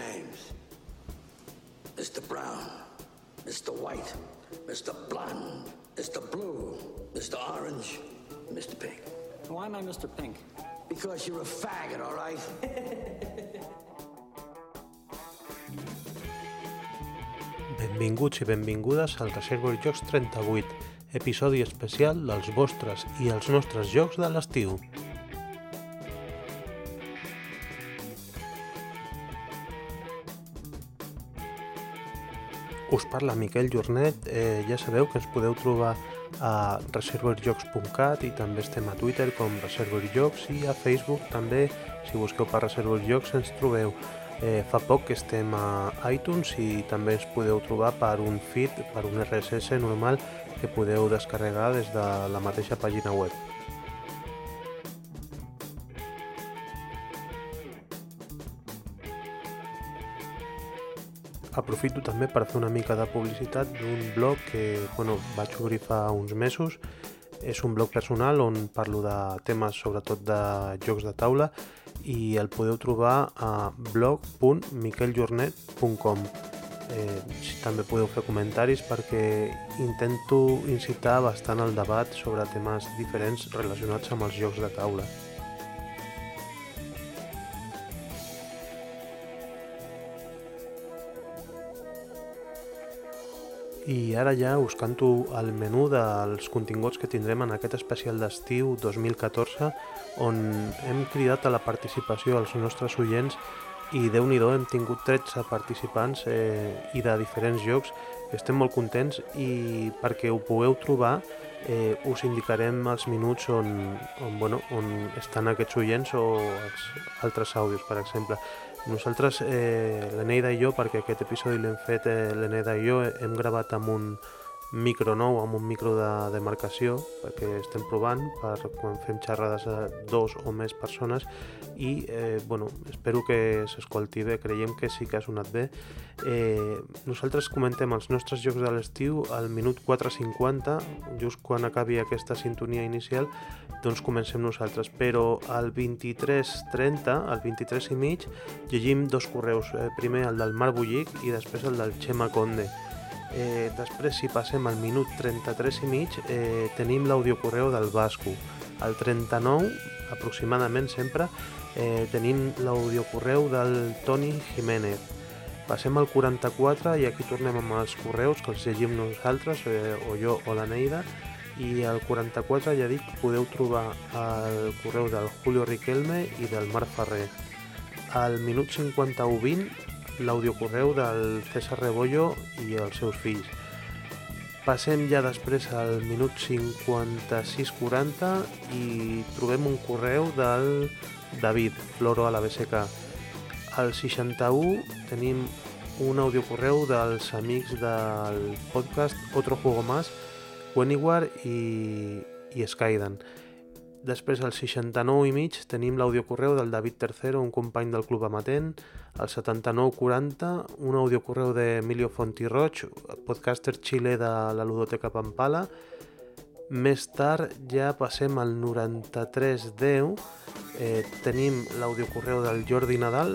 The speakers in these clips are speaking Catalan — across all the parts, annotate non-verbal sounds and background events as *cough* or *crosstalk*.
names. Mr. Brown, Mr. White, Mr. Blonde, Mr. Blue, Mr. Orange, Mr. Pink. Why am I Mr. Pink? Because you're a faggot, all right? *laughs* Benvinguts i benvingudes al Reservoir Jocs 38, episodi especial dels vostres i els nostres jocs de l'estiu. Us parla Miquel Jornet, eh, ja sabeu que ens podeu trobar a reservoirjocs.cat i també estem a Twitter com Reservoirjocs i a Facebook també, si busqueu per Reservoirjocs ens trobeu. Eh, fa poc que estem a iTunes i també ens podeu trobar per un feed, per un RSS normal que podeu descarregar des de la mateixa pàgina web. Aprofito també per fer una mica de publicitat d'un blog que bueno, vaig obrir fa uns mesos. És un blog personal on parlo de temes sobretot de jocs de taula i el podeu trobar a blog.miqueljornet.com eh, També podeu fer comentaris perquè intento incitar bastant el debat sobre temes diferents relacionats amb els jocs de taula. I ara ja us canto el menú dels continguts que tindrem en aquest especial d'estiu 2014 on hem cridat a la participació als nostres oients i déu nhi hem tingut 13 participants eh, i de diferents jocs. Estem molt contents i perquè ho pugueu trobar eh, us indicarem els minuts on, on, bueno, on estan aquests oients o els altres àudios, per exemple. Nosaltres, eh, l'Eneida i jo, perquè aquest episodi l'hem fet eh, l'Eneida i jo, hem gravat amb un micro nou, amb un micro de demarcació, perquè estem provant per quan fem xerrades a dos o més persones i eh, bueno, espero que s'escolti bé, creiem que sí que ha sonat bé. Eh, nosaltres comentem els nostres jocs de l'estiu al minut 4.50, just quan acabi aquesta sintonia inicial, doncs comencem nosaltres, però al 23.30, al 23 i mig, llegim dos correus, eh, primer el del Mar Bullic i després el del Xema Conde. Eh, després, si passem al minut 33 i mig, eh, tenim l'audiocorreu del Basco. Al 39, aproximadament sempre, eh, tenim l'audiocorreu del Toni Jiménez. Passem al 44 i aquí tornem amb els correus que els llegim nosaltres, eh, o jo o la Neida, i al 44 ja dic podeu trobar el correu del Julio Riquelme i del Marc Ferrer. Al minut 51-20 l'audiocorreu del César Rebollo i els seus fills. Passem ja després al minut 56-40 i trobem un correu del David, Floro a la BSK. Al 61 tenim un audiocorreu dels amics del podcast Otro Juego Más, Weniwar i, i Skydan. Després, al 69 i mig, tenim l'audiocorreu del David Tercero, un company del Club Amatent. Al 79-40, un audiocorreu d'Emilio Fontirroig, podcaster xile de la Ludoteca Pampala. Més tard ja passem al 93-10, eh, tenim l'audiocorreu del Jordi Nadal,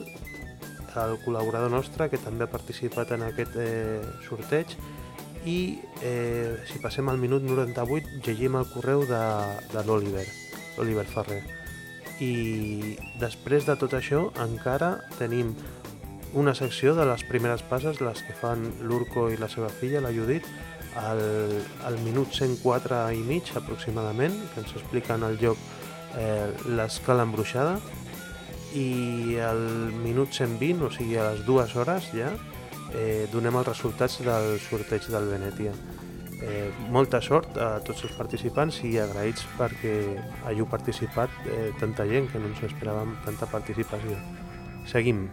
el col·laborador nostre, que també ha participat en aquest eh, sorteig, i eh, si passem al minut 98 llegim el correu de, de l'Oliver. Oliver Ferrer. I després de tot això encara tenim una secció de les primeres passes, les que fan l'Urco i la seva filla, la Judit, al, al minut 104 i mig aproximadament, que ens expliquen el joc eh, l'escala embruixada, i al minut 120, o sigui a les dues hores ja, eh, donem els resultats del sorteig del Venetia. Eh, molta sort a tots els participants i agraïts perquè hàgiu participat eh, tanta gent que no ens esperàvem tanta participació. Seguim.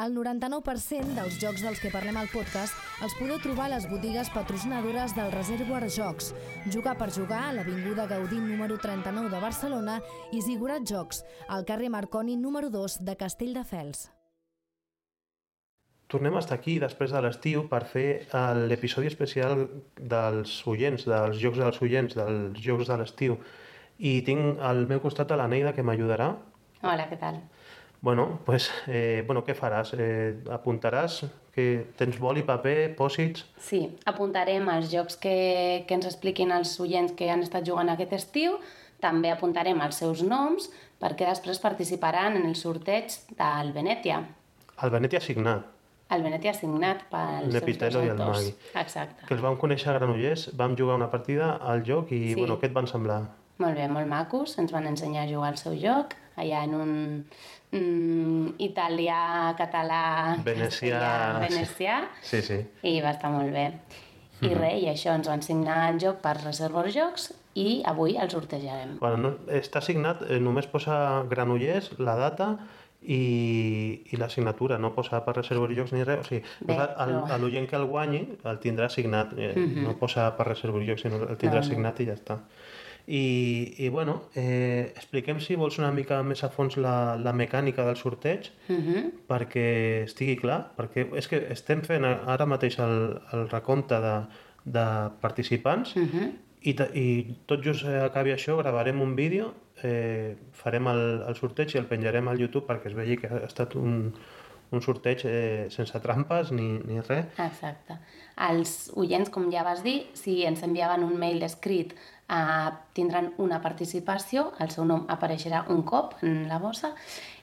El 99% dels jocs dels que parlem al podcast els podeu trobar a les botigues patrocinadores del Reservoir Jocs, Jugar per Jugar a l'Avinguda Gaudí número 39 de Barcelona i Zigurat Jocs, al carrer Marconi número 2 de Castelldefels. Tornem a estar aquí després de l'estiu per fer l'episodi especial dels oients, dels jocs dels oients, dels jocs de l'estiu. I tinc al meu costat a la Neida que m'ajudarà Hola, què tal? Bueno, pues, eh, bueno, què faràs? Eh, apuntaràs que tens boli, paper, pòsits? Sí, apuntarem els jocs que, que ens expliquin els oients que han estat jugant aquest estiu, també apuntarem els seus noms perquè després participaran en el sorteig del Venetia. El Venetia signat, El Venetia signat pels dos i el. Magui. Exacte. que els vam conèixer a Granollers, vam jugar una partida al joc i, Sí. bueno, què et van semblar? Molt bé, molt macos. Ens van ensenyar a jugar al seu joc, allà en un mm, italià, català, Venecià, castellà, venecià, Sí, sí. i va estar molt bé. I Mhm. res, i això, ens van signar el joc per reservar jocs i avui el sortejarem. Bueno, no, està signat, eh, només posa Granollers, la data i, i la signatura, no posa per reservar jocs ni res. O sigui, Bé, però- a l'oient que el guanyi el tindrà signat, eh, no posa per reservar jocs, sinó el tindrà No, no. signat i ja està. I, i bueno, eh, expliquem si vols una mica més a fons la, la mecànica del sorteig Mhm. perquè estigui clar, perquè és que estem fent ara mateix el, el recompte de, de participants Mhm. i, ta- i tot just eh, acabi això gravarem un vídeo, eh, farem el, el sorteig i el penjarem al YouTube perquè es vegi que ha estat un, un sorteig eh, sense trampes ni, ni res. Exacte. Els oients, com ja vas dir, si ens enviaven un mail escrit, eh, tindran una participació, el seu nom apareixerà un cop en la bossa,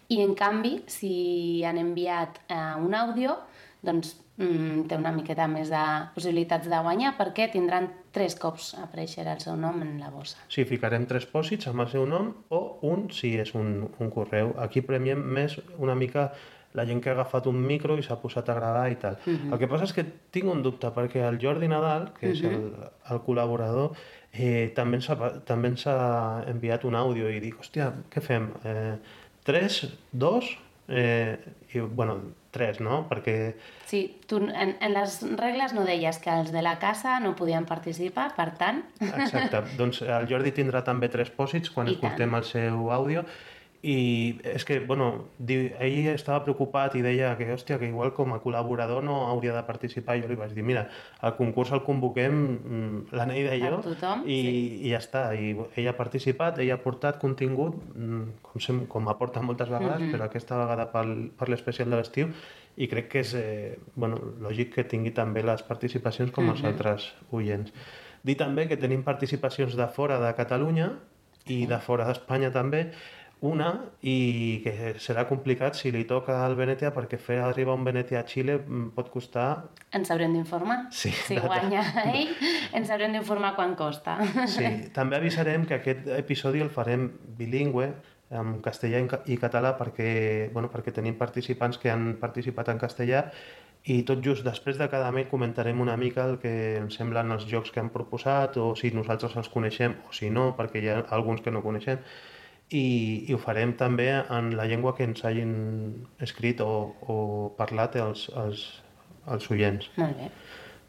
i en canvi, si han enviat eh, un àudio, doncs mm, té una miqueta més de possibilitats de guanyar perquè tindran tres cops apareixerà el seu nom en la bossa. Sí, ficarem tres pòsits amb el seu nom o un si és un, un correu. Aquí premiem més una mica la gent que ha agafat un micro i s'ha posat a gravar i tal. El que passa és que tinc un dubte, perquè el Jordi Nadal, que és el, el col·laborador, eh, també ens ha, també ens ha enviat un àudio i dic, hòstia, què fem? Eh, tres, dos? Eh, i, bueno, tres, no? Perquè Sí, tu en, en les regles no deies que els de la casa no podien participar, per tant... Exacte, *laughs* doncs el Jordi tindrà també tres pòsits quan I escoltem el seu àudio i és que, bueno, diu, ell estava preocupat i deia que, hòstia, que igual com a col·laborador no hauria de participar i jo li vaig dir, mira, el concurs el convoquem mm, la Neida i jo tothom, i, sí. i ja està, i ell ha participat, ell ha portat contingut mm, com, sem com aporta moltes vegades, Mhm. però aquesta vegada pel, per l'especial de l'estiu i crec que és eh, bueno, lògic que tingui també les participacions com els Mhm. altres oients. Dir també que tenim participacions de fora de Catalunya i de fora d'Espanya també, una, i que serà complicat si li toca al Venetia, perquè fer arribar un Venetia a Xile mm, pot costar... Ens haurem d'informar. Sí, Si de- guanya ell, ens haurem d'informar quan costa. Sí, també avisarem que aquest episodi el farem bilingüe, en castellà i ca- i català, perquè, bueno, perquè tenim participants que han participat en castellà i tot just després de cada mail comentarem una mica el que ens semblen els jocs que han proposat o si nosaltres els coneixem o si no, perquè hi ha alguns que no coneixem i, i ho farem també en la llengua que ens hagin escrit o, o parlat els, els, els oients. Molt bé.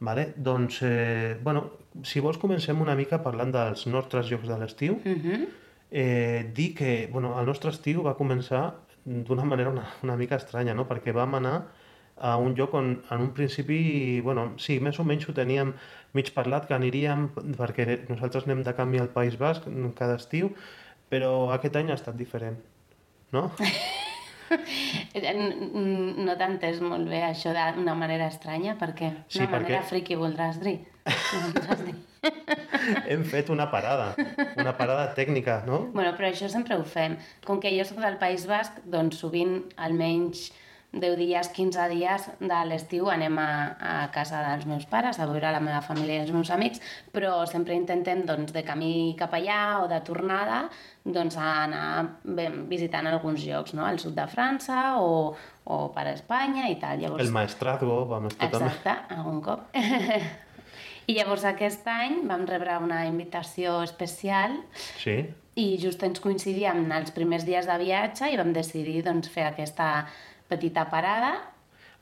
Vale? Doncs, eh, bueno, si vols comencem una mica parlant dels nostres jocs de l'estiu. Mhm. Eh, dir que bueno, el nostre estiu va començar d'una manera una, una mica estranya, no? perquè vam anar a un lloc on en un principi, bueno, sí, més o menys ho teníem mig parlat, que aniríem, perquè nosaltres anem de canvi al País Basc cada estiu, però aquest any ha estat diferent, no? *laughs* No t'entens molt bé això d'una manera estranya, perquè Sí, una manera perquè- friki voldràs dir. Voldràs dir. *laughs* Hem fet una parada, una parada tècnica, no? Bueno, però això sempre ho fem. Com que jo soc del País Basc, doncs sovint almenys 10 dies, 15 dies de l'estiu anem a, a casa dels meus pares, a veure la meva família i els meus amics, però sempre intentem doncs, de camí cap allà o de tornada doncs, anar bé, visitant alguns llocs, no? al sud de França o, o per Espanya i tal. Llavors, El maestrazgo, vam estar també. Exacte, algun cop. *laughs* I llavors aquest any vam rebre una invitació especial Sí, i just ens coincidia amb els primers dies de viatge i vam decidir doncs, fer aquesta petita parada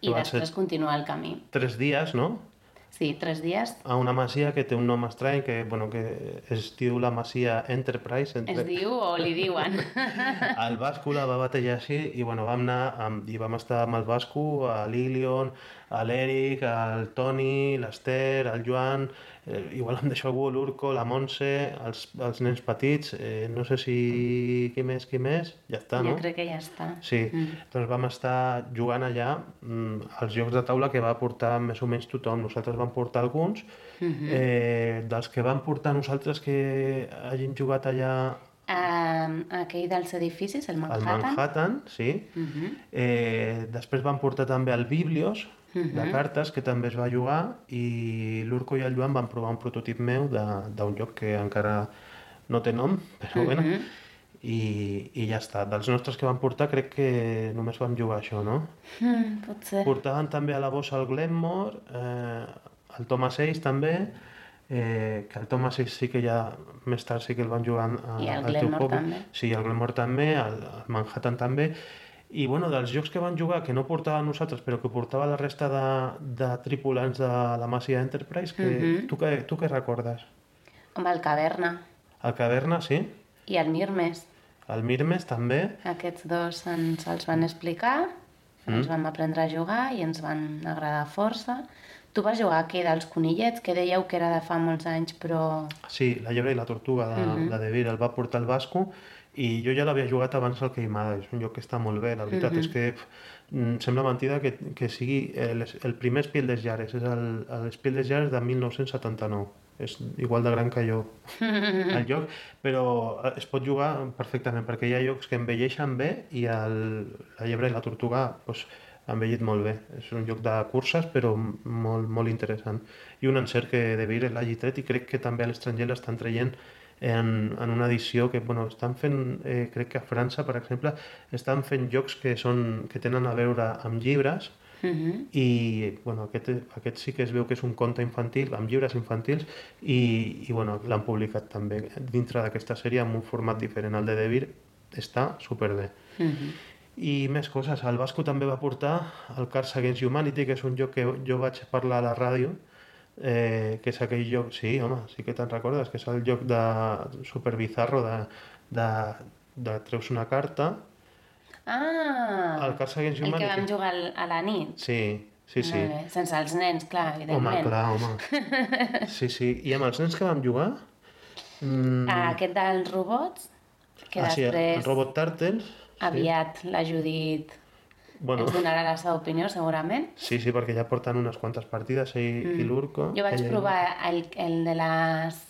i ser- després continuar el camí. tres dies, no? Sí, tres dies. a una masia que té un nom estrany que, bueno, que es diu la masia Enterprise. Es diu o li diuen. *laughs* El Basco la va batejar així i bueno, vam anar amb, i vam estar amb el Basco, a l'Ilion, a l'Eric, al Toni, l'Ester, el Joan, eh, igual em deixo algú, l'Urco, la Montse, els, els nens petits, eh, no sé si qui més, qui més, ja està, no? Jo crec que ja està. Sí, mm. doncs vam estar jugant allà mm, als jocs de taula que va portar més o menys tothom. Nosaltres vam portar alguns. Mm -hmm. eh, dels que vam portar nosaltres que hagin jugat allà Uh, aquell dels edificis, el Manhattan. El Manhattan, sí. Uh -huh. eh, després van portar també el Biblios, uh -huh. de cartes, que també es va jugar, i l'Urco i el Joan van provar un prototip meu d'un joc que encara no té nom, però uh -huh. bueno, i, i ja està. Dels nostres que van portar crec que només vam jugar això, no? Mm, pot ser. Portaven també a la bossa el Glenmore, eh, el Thomas Ace també, eh, que el Thomas Ace sí que ja més tard sí que el van jugar a, I el Glenmore també. Sí, el Glenmore també, el, el Manhattan també, i bueno, dels jocs que van jugar que no portava nosaltres però que portava la resta de, de tripulants de la Masia Enterprise que, uh -huh. tu, que, tu què recordes? Amb el Caverna. El Caverna, sí. I el Mirmes. El Mirmes també. Aquests dos ens els van explicar, mm. ens vam aprendre a jugar i ens van agradar força. Tu vas jugar aquí dels conillets, que dèieu que era de fa molts anys, però... Sí, la llebre i la tortuga de, mm -hmm. de De Vir el va portar el Basco i jo ja l'havia jugat abans al Queimada, és un joc que està molt bé, la veritat mm -hmm. és que pff, mm, sembla mentida que, que sigui el, el primer Espiel des Jares, és el, el des Jares de 1979, és igual de gran que jo el *laughs* joc, però es pot jugar perfectament perquè hi ha jocs que envelleixen bé i el, la llebre i la tortuga pues, ha envellit molt bé. És un joc de curses però molt, molt interessant. I un encert que de Vir l'hagi tret i crec que també a l'estranger l'estan traient en, en una edició que bueno, estan fent, eh, crec que a França, per exemple, estan fent jocs que, són, que tenen a veure amb llibres uh -huh. i bueno, aquest, aquest sí que es veu que és un conte infantil, amb llibres infantils i, i bueno, l'han publicat també dintre d'aquesta sèrie amb un format diferent. El de Devir està superbé. Uh -huh. I més coses, el Vasco també va portar el Cars Against Humanity, que és un joc que jo vaig parlar a la ràdio, eh, que és aquell joc, sí, home, sí que te'n recordes, que és el joc de super bizarro de, de, de treus una carta Ah, el Against el que vam jugar a la nit. Sí, sí, sí. Molt bé. Sense els nens, clar, Home, evidentment. clar, home. *laughs* Sí, sí. I amb els nens que vam jugar? Mm, Ah, aquest dels robots, que ah, sí, després el Robot Turtles. Sí. aviat la Judit Bueno, ens donarà la seva opinió, segurament. sí, sí, perquè ja porten unes quantes partides, ell mm. i l'Urco. Jo vaig ella i- provar el, el de les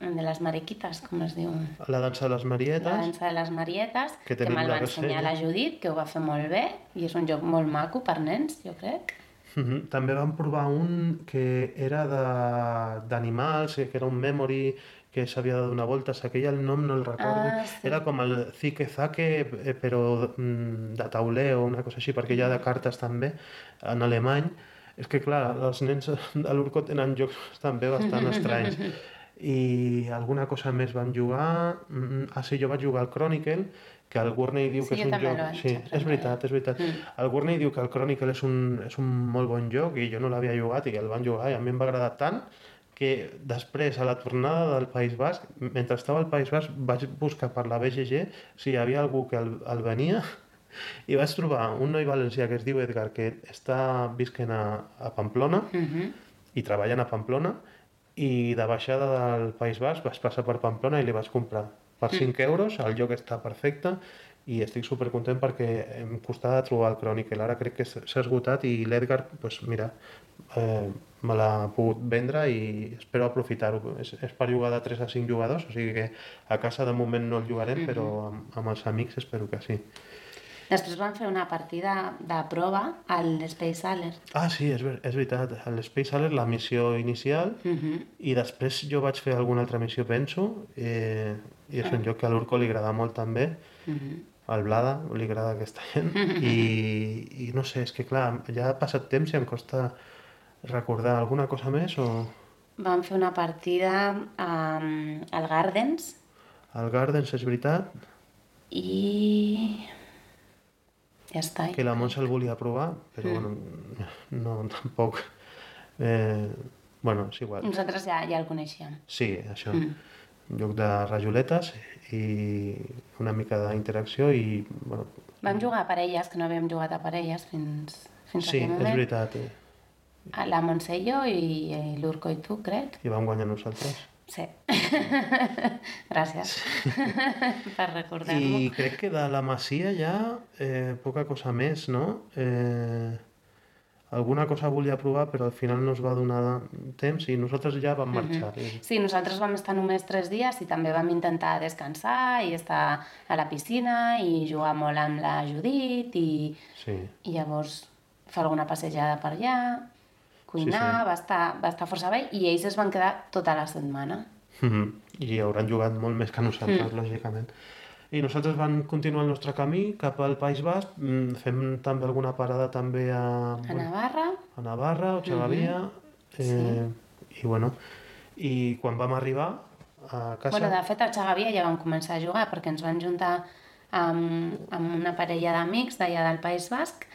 el de les mariquites, com es diu? La dansa de les La Marietes. dansa de les marietes, Que que, me'l la va ensenyar la Judit, que ho va fer molt bé, i és un joc molt maco per nens, jo crec. Mhm. També vam provar un que era de- d'animals, que era un memory que s'havia de donar voltes, aquell el nom no el recordo. Ah, sí. Era com el Zike Zake, eh, però mm, de tauler o una cosa així, perquè hi ha de cartes també, en alemany. És que, clar, els nens de l'Urco tenen jocs també bastant estranys. I alguna cosa més vam jugar... Mm, Ah, sí, jo vaig jugar al Chronicle, que el Gurney diu Sí, que és un joc... Sí, és veritat, és veritat. Mm. El Gurney diu que el Chronicle és un, és un molt bon joc i jo no l'havia jugat i el van jugar i a mi em va agradar tant que després, a la tornada del País Basc, mentre estava al País Basc, vaig buscar per la BGG si hi havia algú que el, el venia i vaig trobar un noi valencià que es diu Edgar, que està visquent a, a Pamplona Uh -huh. i treballant a Pamplona i de baixada del País Basc vaig passar per Pamplona i li vaig comprar per 5 euros, el joc està perfecte i estic supercontent perquè em costava trobar el Chronicle, ara crec que s'ha esgotat i l'Edgar, doncs mira, eh, me l'ha pogut vendre i espero aprofitar-ho. És, és per jugar de 3 a 5 jugadors, o sigui que a casa de moment no el jugarem, però amb, amb els amics espero que sí. Després van fer una partida de prova al Space Alert. Ah, sí, és, ver és veritat. A l'Space Alert, la missió inicial, Uh -huh. i després jo vaig fer alguna altra missió, penso, eh, i és un joc que a l'Urco li agrada molt també, Uh -huh. al Blada li agrada aquesta gent, *laughs* i, i no sé, és que clar, ja ha passat temps i em costa recordar alguna cosa més o... Van fer una partida um, al Gardens El Gardens és veritat, i... Ja està. que la Montse el volia provar, però bueno, *laughs* no, tampoc... Eh, bueno, és igual. Nosaltres ja, ja el coneixíem. Sí, això. Un joc de rajoletes i una mica d'interacció i, bueno, Vam jugar a parelles, que no havíem jugat a parelles fins, fins sí, aquell és moment. veritat. Eh? La Montse i jo i, l'Urco i tu, crec. I vam guanyar nosaltres. Sí. *laughs* Gràcies per recordar-m'ho. I crec que de la Masia ja eh, poca cosa més, no? Eh, alguna cosa volia provar però al final no es va donar temps i nosaltres ja vam marxar. Mm -hmm. Sí, nosaltres vam estar només tres dies i també vam intentar descansar i estar a la piscina i jugar molt amb la Judit i, Sí. i llavors fer alguna passejada per allà, cuinar, Sí, sí. Va, estar, va estar força bé i ells es van quedar tota la setmana. Mm -hmm. I hauran jugat molt més que nosaltres, mm. lògicament. I nosaltres vam continuar el nostre camí cap al País Basc, mm, fem també alguna parada també a, A Navarra, a Navarra, o Xagavia, eh, i bueno, i quan vam arribar a casa... Bueno, de fet, a Xagavia ja vam començar a jugar perquè ens van juntar amb, amb una parella d'amics d'allà del País Basc,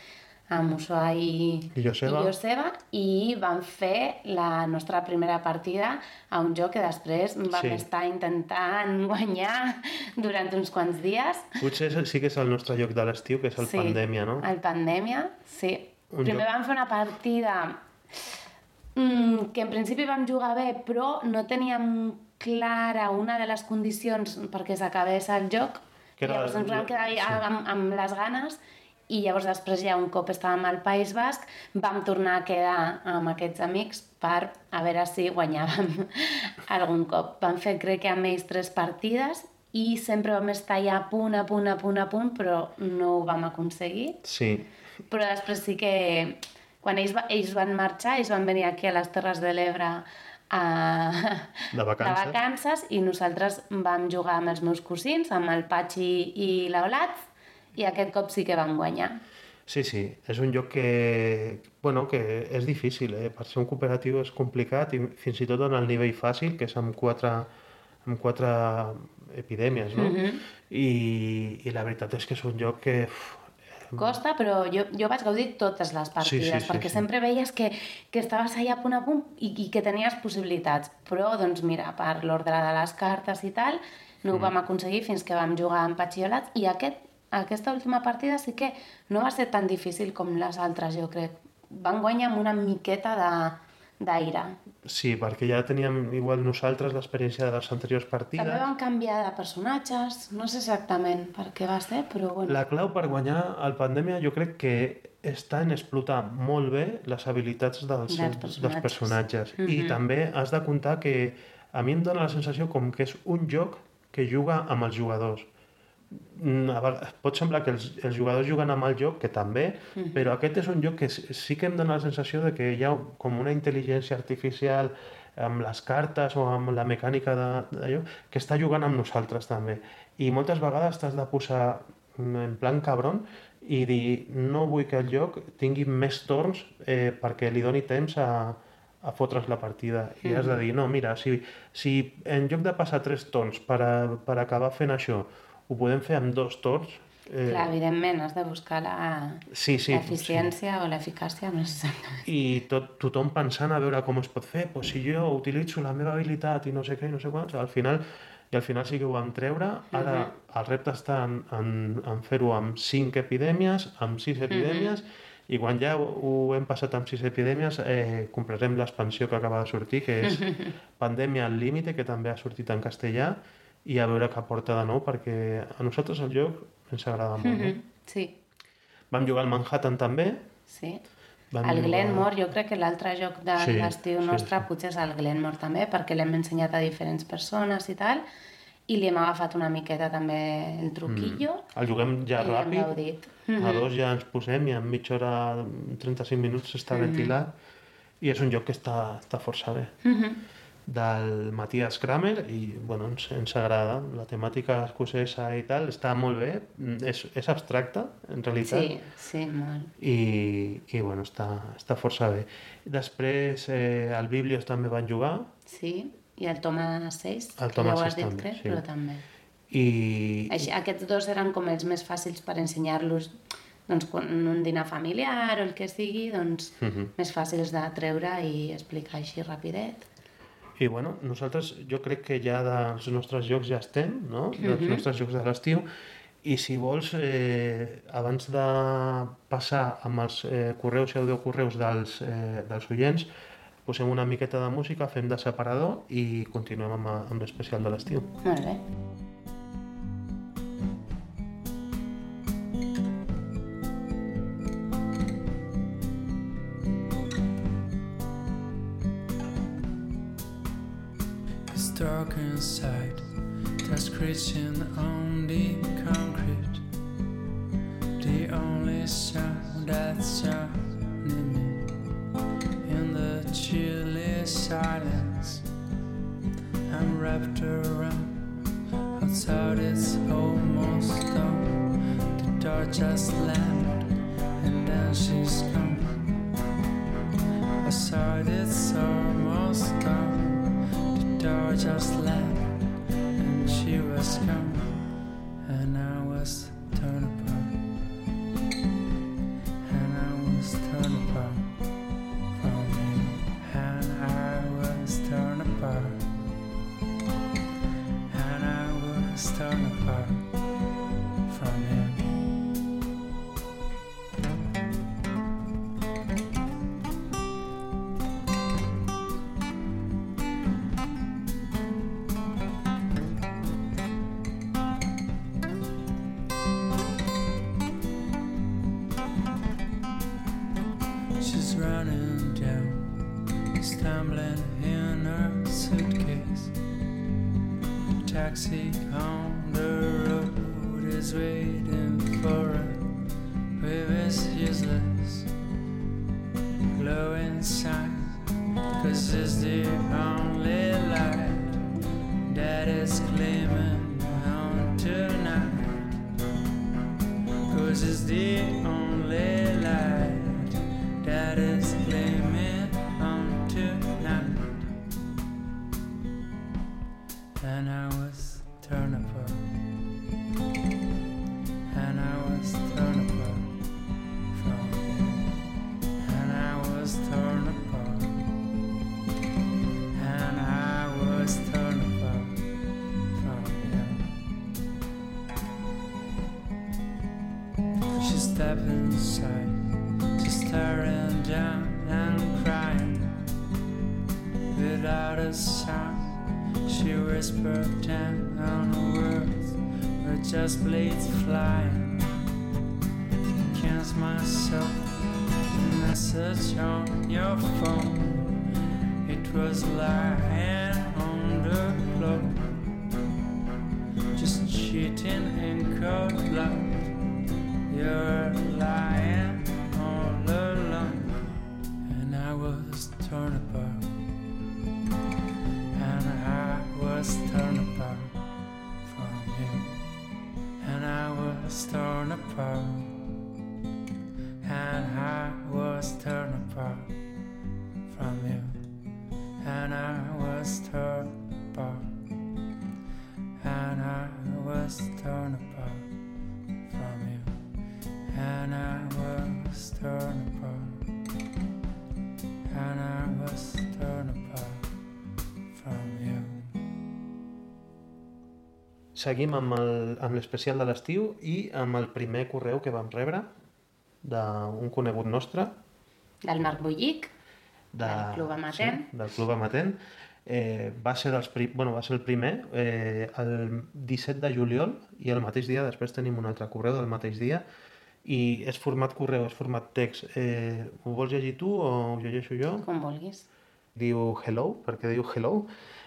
amb Usua i, I Joseba. i Joseba, i vam fer la nostra primera partida a un joc que després vam Sí. estar intentant *laughs* guanyar durant uns quants dies. Potser sí que és el nostre lloc de l'estiu, que és el Pandèmia, no? El Pandèmia, sí. Un Primer joc- vam fer una partida mm, que en principi vam jugar bé, però no teníem clara una de les condicions perquè s'acabés el joc. Que era- llavors ens vam quedar sí. amb, amb les ganes i llavors després ja un cop estàvem al País Basc vam tornar a quedar amb aquests amics per a veure si guanyàvem *laughs* algun cop. Vam fer crec que amb ells tres partides i sempre vam estar ja a punt, a punt, a punt, a punt, però no ho vam aconseguir. Sí, Però després sí que quan ells, va, ells van marxar, ells van venir aquí a les Terres de l'Ebre a... De vacances. de vacances i nosaltres vam jugar amb els meus cosins, amb el Patxi i l'Aulat, i aquest cop sí que vam guanyar. sí, sí. És un lloc que, bueno, que és difícil, eh? Per ser un cooperatiu és complicat i fins i tot en el nivell fàcil, que és amb quatre, amb quatre epidèmies, no? Mhm. I, I la veritat és que és un lloc que... Uf, Costa, però jo, jo vaig gaudir totes les partides, Sí, sí, sí, perquè sí. sempre veies que, que estaves allà a punt a punt i, i que tenies possibilitats. Però, doncs mira, per l'ordre de les cartes i tal, no ho Mm. vam aconseguir fins que vam jugar amb patxiolats i aquest, aquesta última partida sí que no va ser tan difícil com les altres, jo crec. Van guanyar amb una miqueta de- d'aire. Sí, perquè ja teníem igual nosaltres l'experiència de les anteriors partides. També van canviar de personatges, no sé exactament per què va ser, però bueno. La clau per guanyar el Pandèmia jo crec que està en explotar molt bé les habilitats dels, Dels dels personatges. personatges. I Mhm. també has de comptar que a mi em dóna la sensació com que és un joc que juga amb els jugadors. Mm, Pot semblar que els, els jugadors juguen amb el joc, que també, Mhm. però aquest és un joc que sí que em dóna la sensació de que hi ha com una intel·ligència artificial amb les cartes o amb la mecànica de- d'allò, que està jugant amb nosaltres també. I moltes vegades t'has de posar mm, en plan cabron i dir no vull que el joc tingui més torns eh, perquè li doni temps a, a fotre's la partida. I has de dir, no, mira, si, si en lloc de passar tres torns per, a, per acabar fent això, ho podem fer amb dos torns, eh, Clar, evidentment, has de buscar la, sí, sí, l'eficiència o l'eficàcia, no sé i tot, tothom pensant a veure com es pot fer, pues si jo utilitzo la meva habilitat i no sé què i no sé quants, al final, i al final sí que ho vam treure, ara el repte està en, en, en fer-ho amb cinc epidèmies, amb sis epidèmies, i quan ja ho, ho hem passat amb sis epidèmies, eh, comprarem l'expansió que acaba de sortir, que és *laughs* Pandèmia al límite, que també ha sortit en castellà, i a veure què porta de nou, perquè a nosaltres el joc ens agrada molt. no? Sí, Vam jugar al Manhattan també, sí. vam El jugar- Glenmore, jo crec que l'altre joc de Sí, l'estiu sí, nostre sí. potser és el Glenmore també, perquè l'hem ensenyat a diferents persones i tal, i li hem agafat una miqueta també el truquillo, El juguem ja ràpid, gaudit. a dos ja ens posem i en mitja hora, 35 minuts està ventilat i és un joc que està, està força bé. Del Matías Kramer i bueno, ens, ens agrada, la temàtica escocesa i tal, està molt bé, és, és abstracta en realitat Sí, sí, molt. i, i bueno, està, està força bé. Després eh, al Biblios també van jugar Sí, i el Thomas 6, El has VI dit, també, crec, sí. però també. i, Així, aquests dos eren com els més fàcils per ensenyar-los doncs, quan en un dinar familiar o el que sigui, doncs, Mhm. més fàcils de treure i explicar així rapidet. I bueno, nosaltres jo crec que ja dels nostres jocs ja estem, no? Dels nostres jocs de l'estiu. I si vols, eh, abans de passar amb els eh, correus i audiocorreus dels, eh, dels oients, posem una miqueta de música, fem de separador i continuem amb, amb l'especial de l'estiu. Molt bé. Inside, that's screeching on the concrete. The only sound that's sounding me in the chilly silence. I'm wrapped around, outside it's almost done. The door just landed, and then she's gone. Outside it's almost done. The door just Seguim amb l'especial de l'estiu i amb el primer correu que vam rebre d'un conegut nostre, Del Marc Bullic, de, Del Club Amatent. Sí, del Club Amatent. Eh, va, ser dels bueno, va ser el primer eh, el 17 de juliol i el mateix dia després tenim un altre correu del mateix dia i és format correu, és format text. Eh, ho vols llegir tu o ho llegeixo jo? com vulguis. diu hello, perquè diu hello,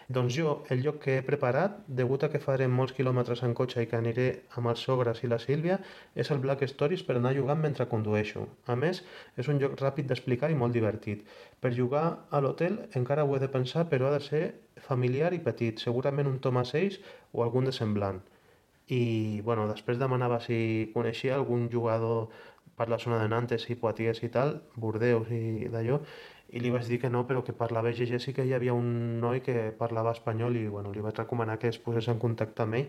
doncs jo, el lloc que he preparat, degut a que farem molts quilòmetres en cotxe i que aniré amb els sogres i la Sílvia, és el Black Stories per anar jugant mentre condueixo. A més, és un joc ràpid d'explicar i molt divertit. Per jugar a l'hotel encara ho he de pensar, però ha de ser familiar i petit, segurament un Thomas 6 o algun de semblant. I, bueno, després demanava si coneixia algun jugador per la zona de Nantes i Poitiers i tal, Bordeus i d'allò, i li vaig dir que no, però que per la BGG sí que hi havia un noi que parlava espanyol i bueno, li vaig recomanar que es posés en contacte amb ell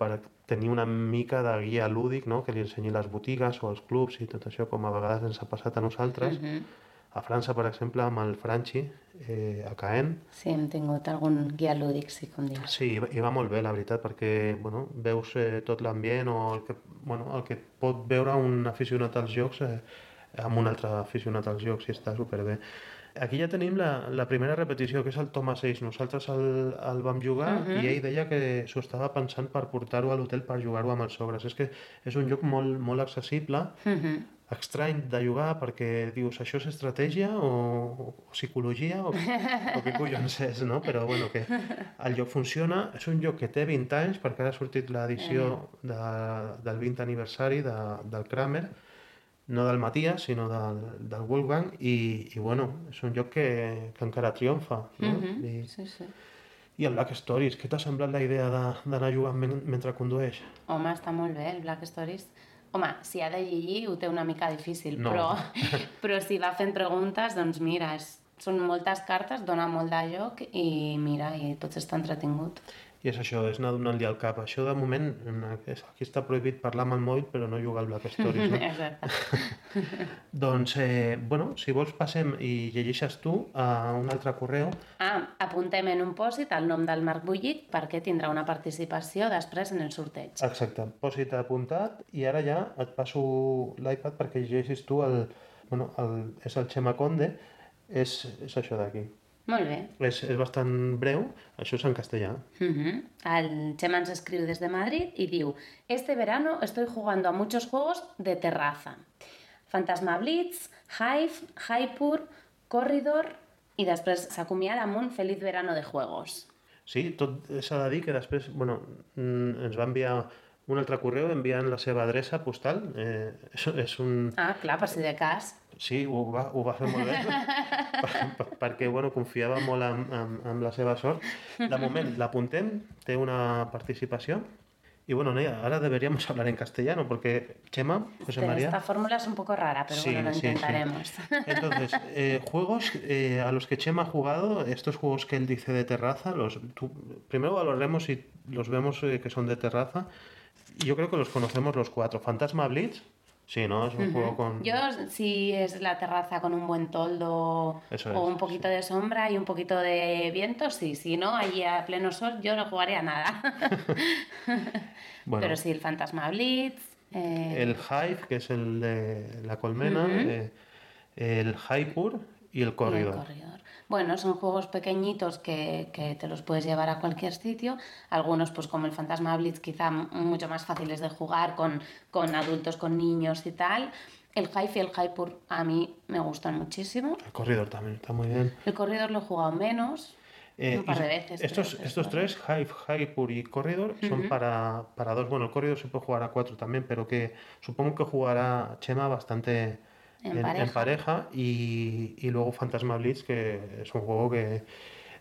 per tenir una mica de guia lúdic, no? que li ensenyi les botigues o els clubs i tot això, com a vegades ens ha passat a nosaltres. Mhm. a França, per exemple, amb el Franchi, eh, a Caen. Sí, hem tingut algun guia lúdic, sí, com dius. Sí, i va molt bé, la veritat, perquè bueno, veus eh, tot l'ambient o el que, bueno, el que pot veure un aficionat als jocs eh, amb un altre aficionat als jocs i està superbé. Aquí ja tenim la, la primera repetició, que és el Toma 6. Nosaltres el, el vam jugar uh -huh. i ell deia que s'ho estava pensant per portar-ho a l'hotel per jugar-ho amb els sogres. És que és un joc molt, molt accessible, Mhm. estrany de jugar perquè dius això és estratègia o, o psicologia o, o què collons és, no? Però bueno, que el joc funciona, és un joc que té 20 anys perquè ara ha sortit l'edició de, del 20 aniversari de, del Kramer, no del Matías, sinó del, del Wolfgang i, i bueno, és un joc que, que encara triomfa, no? Mhm, I, Sí, sí. I el Black Stories, què t'ha semblat la idea de- d'anar jugant men mentre condueix? Home, està molt bé, el Black Stories. Home, si ha de llegir ho té una mica difícil, No. però, *laughs* però si va fent preguntes, doncs mira, és, són moltes cartes, dona molt de joc i mira, i tots està entretingut. I és això, és anar donant-li al cap. Això de moment, aquí està prohibit parlar amb el mòbil, però no jugar al Black Stories, no? *laughs* Exacte. *laughs* doncs, eh, bueno, si vols passem i llegeixes tu a un altre correu. Ah, apuntem en un pòsit el nom del Marc Bullic perquè tindrà una participació després en el sorteig. Exacte, posi-te apuntat i ara ja et passo l'iPad perquè llegeixis tu el... Bueno, el, és el Xema Conde, és, és això d'aquí. Molt bé. És, és bastant breu, això és en castellà. Ujú. El Chema ens escriu desde Madrid y diu Este verano estoy jugando a muchos juegos de terraza. Fantasma Blitz, Hive, Hypur, Corridor i després s'acomiada amb un Feliz verano de juegos. Sí, tot s'ha de dir que després, bueno, mm, ens va enviar un altre correu enviant la seva adreça postal. Eh, és, *laughs* és un... Ah, clar, per si de cas. Sí, ho va, ho va fer molt bé, *laughs* per, per, perquè bueno, confiava molt en, en, en la seva sort. De moment l'apuntem, té una participació. Y bueno, Nea, ahora deberíamos hablar en castellano, porque Chema, José María... Esta fórmula es un poco rara, pero Sí, bueno, lo sí, sí. intentaremos. Entonces, eh, juegos eh, a los que Chema ha jugado, estos juegos que él dice de terraza, los tú- primero valoremos si los vemos eh, que son de terraza. Y Yo creo que los conocemos los cuatro. Fantasma Blitz, sí, ¿no? Es un juego con... Yo, si es la terraza con un buen toldo Eso o es, un poquito de sombra y un poquito de viento, sí. Si no, allí a pleno sol, yo no jugaría nada. *laughs* *laughs* Bueno. Pero sí, el Fantasma Blitz. eh, El Hive, que es el de la colmena, eh, el Hypur y el y el Corridor. corredor. Bueno, son juegos pequeñitos que, que te los puedes llevar a cualquier sitio. Algunos, pues como el Fantasma Blitz, quizá mucho más fáciles de jugar con, con adultos, con niños y tal. El Hive y el Hypur a mí me gustan muchísimo. El Corridor también está muy bien. El corredor lo he jugado menos, Eh, un par de veces. Estos, pero estos tres, Hive, Hypur y Corridor, son para, para dos. Bueno, el Corridor se puede jugar a cuatro también, pero que supongo que jugará Chema bastante En pareja. pareja, y, y luego Fantasma Blitz, que es un juego que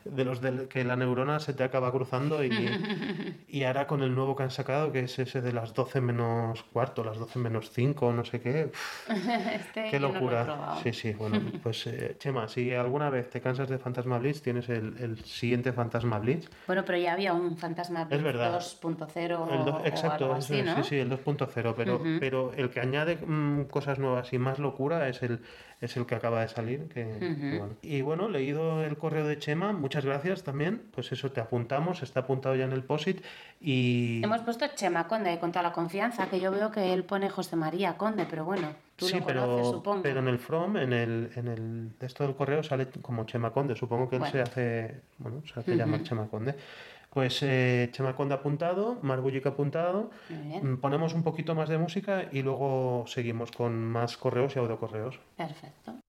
de los del, que la neurona se te acaba cruzando y, *laughs* y ahora con el nuevo que han sacado, que es ese de las 12 menos cuarto, las 12 menos 5, no sé qué. uf, *laughs* este Qué no lo locura. sí, sí, bueno, *laughs* pues eh, Chema, si alguna vez te cansas de Fantasma Blitz, tienes el, el siguiente Fantasma Blitz. Bueno, pero ya había un Fantasma Blitz verdad. 2.0 El do- o exacto, algo así, ¿no? sí, sí, el 2.0, pero, pero el que añade mm, cosas nuevas y más locura es el, es el que acaba de salir. Que, que bueno. Y bueno, leído el correo de Chema, muchas gracias también. Pues eso te apuntamos, está apuntado ya en el POSIT. Y Hemos puesto Chema Conde con toda la confianza, que yo veo que él pone José María Conde, pero bueno, tú sí, lo pero, conoces, supongo. pero en el From, en el, en el de esto del correo sale como Chema Conde. Supongo que él Bueno. se hace, bueno, se hace llamar Chema Conde. Pues eh, Chema Conde apuntado, Marbullic apuntado. Mm, Ponemos un poquito más de música y luego seguimos con más correos y audiocorreos. Perfecto.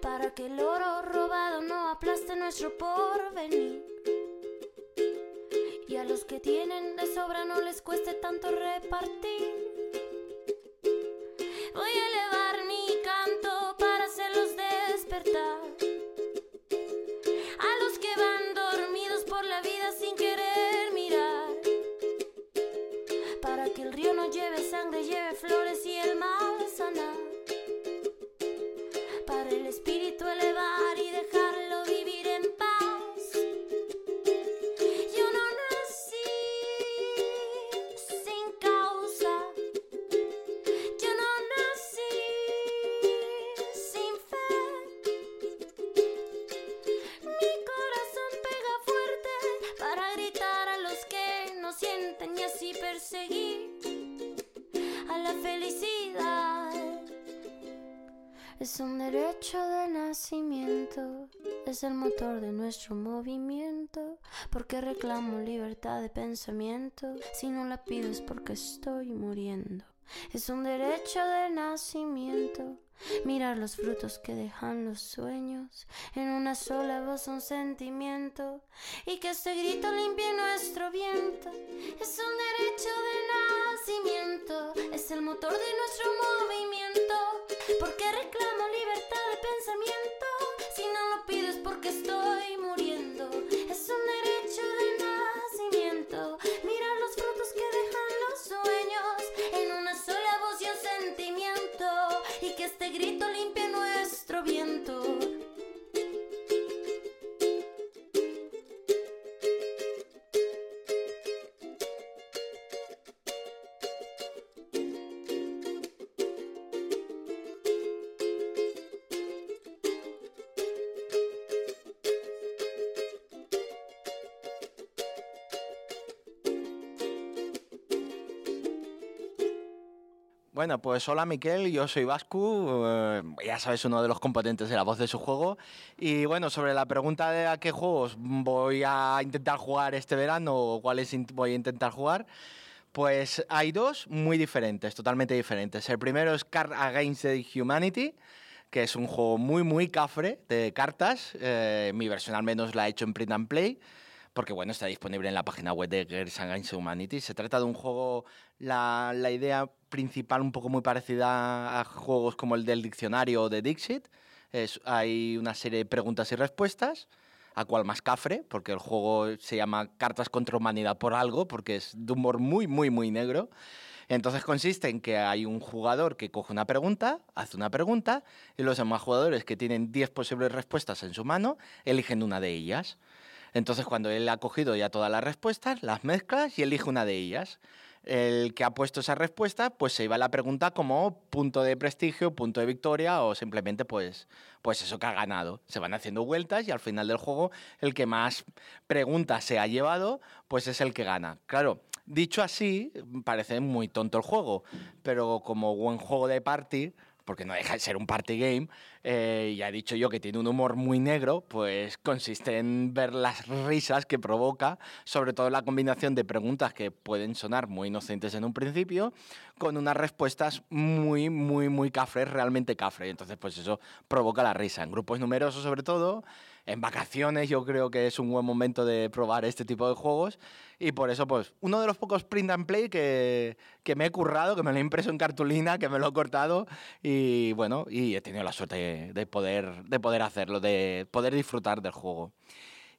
Para que el oro robado no aplaste nuestro porvenir. Y a los que tienen de sobra no les cueste tanto repartir. Voy a elevar mi canto para hacerlos despertar. A los que van dormidos por la vida sin querer mirar. Para que el río no lleve sangre, lleve flores y el mal de nuestro movimiento, porque reclamo libertad de pensamiento, si no la pido es porque estoy muriendo. Es un derecho de nacimiento, mirar los frutos que dejan los sueños, en una sola voz un sentimiento, y que este grito limpie nuestro viento. Es un derecho de nacimiento, es el motor de nuestro movimiento, porque reclamo libertad de pensamiento, si no lo pido es porque estoy muriendo. Es un derecho de nacimiento, grito limpie nuestro viento. Bueno, pues hola Miquel, yo soy Vascu, eh, ya sabes, uno de los componentes de la voz de su juego. Y bueno, sobre la pregunta de a qué juegos voy a intentar jugar este verano o cuáles voy a intentar jugar, pues hay dos muy diferentes, totalmente diferentes. El primero es Card Against the Humanity, que es un juego muy, muy cafre de cartas. Eh, mi versión al menos la he hecho en print and play porque bueno, está disponible en la página web de Girls Against Humanity. Se trata de un juego, la, la idea principal un poco muy parecida a juegos como el del diccionario de Dixit. Es, hay una serie de preguntas y respuestas, a cual más cafre, porque el juego se llama Cartas contra Humanidad por algo, porque es de humor muy, muy, muy negro. Entonces consiste en que hay un jugador que coge una pregunta, hace una pregunta, y los demás jugadores que tienen 10 posibles respuestas en su mano, eligen una de ellas. Entonces, cuando él ha cogido ya todas las respuestas, las mezclas y elige una de ellas. El que ha puesto esa respuesta, pues se iba a la pregunta como punto de prestigio, punto de victoria o simplemente pues, pues eso que ha ganado. Se van haciendo vueltas y al final del juego el que más preguntas se ha llevado, pues es el que gana. Claro, dicho así, parece muy tonto el juego, pero como buen juego de party, porque no deja de ser un party game, eh, y ha dicho yo que tiene un humor muy negro, pues consiste en ver las risas que provoca, sobre todo la combinación de preguntas que pueden sonar muy inocentes en un principio, con unas respuestas muy, muy, muy cafres, realmente cafres. Entonces, pues eso provoca la risa, en grupos numerosos sobre todo, en vacaciones yo creo que es un buen momento de probar este tipo de juegos y por eso pues uno de los pocos print and play que, que me he currado, que me lo he impreso en cartulina, que me lo he cortado y bueno, y he tenido la suerte de, de poder, de poder hacerlo, de poder disfrutar del juego.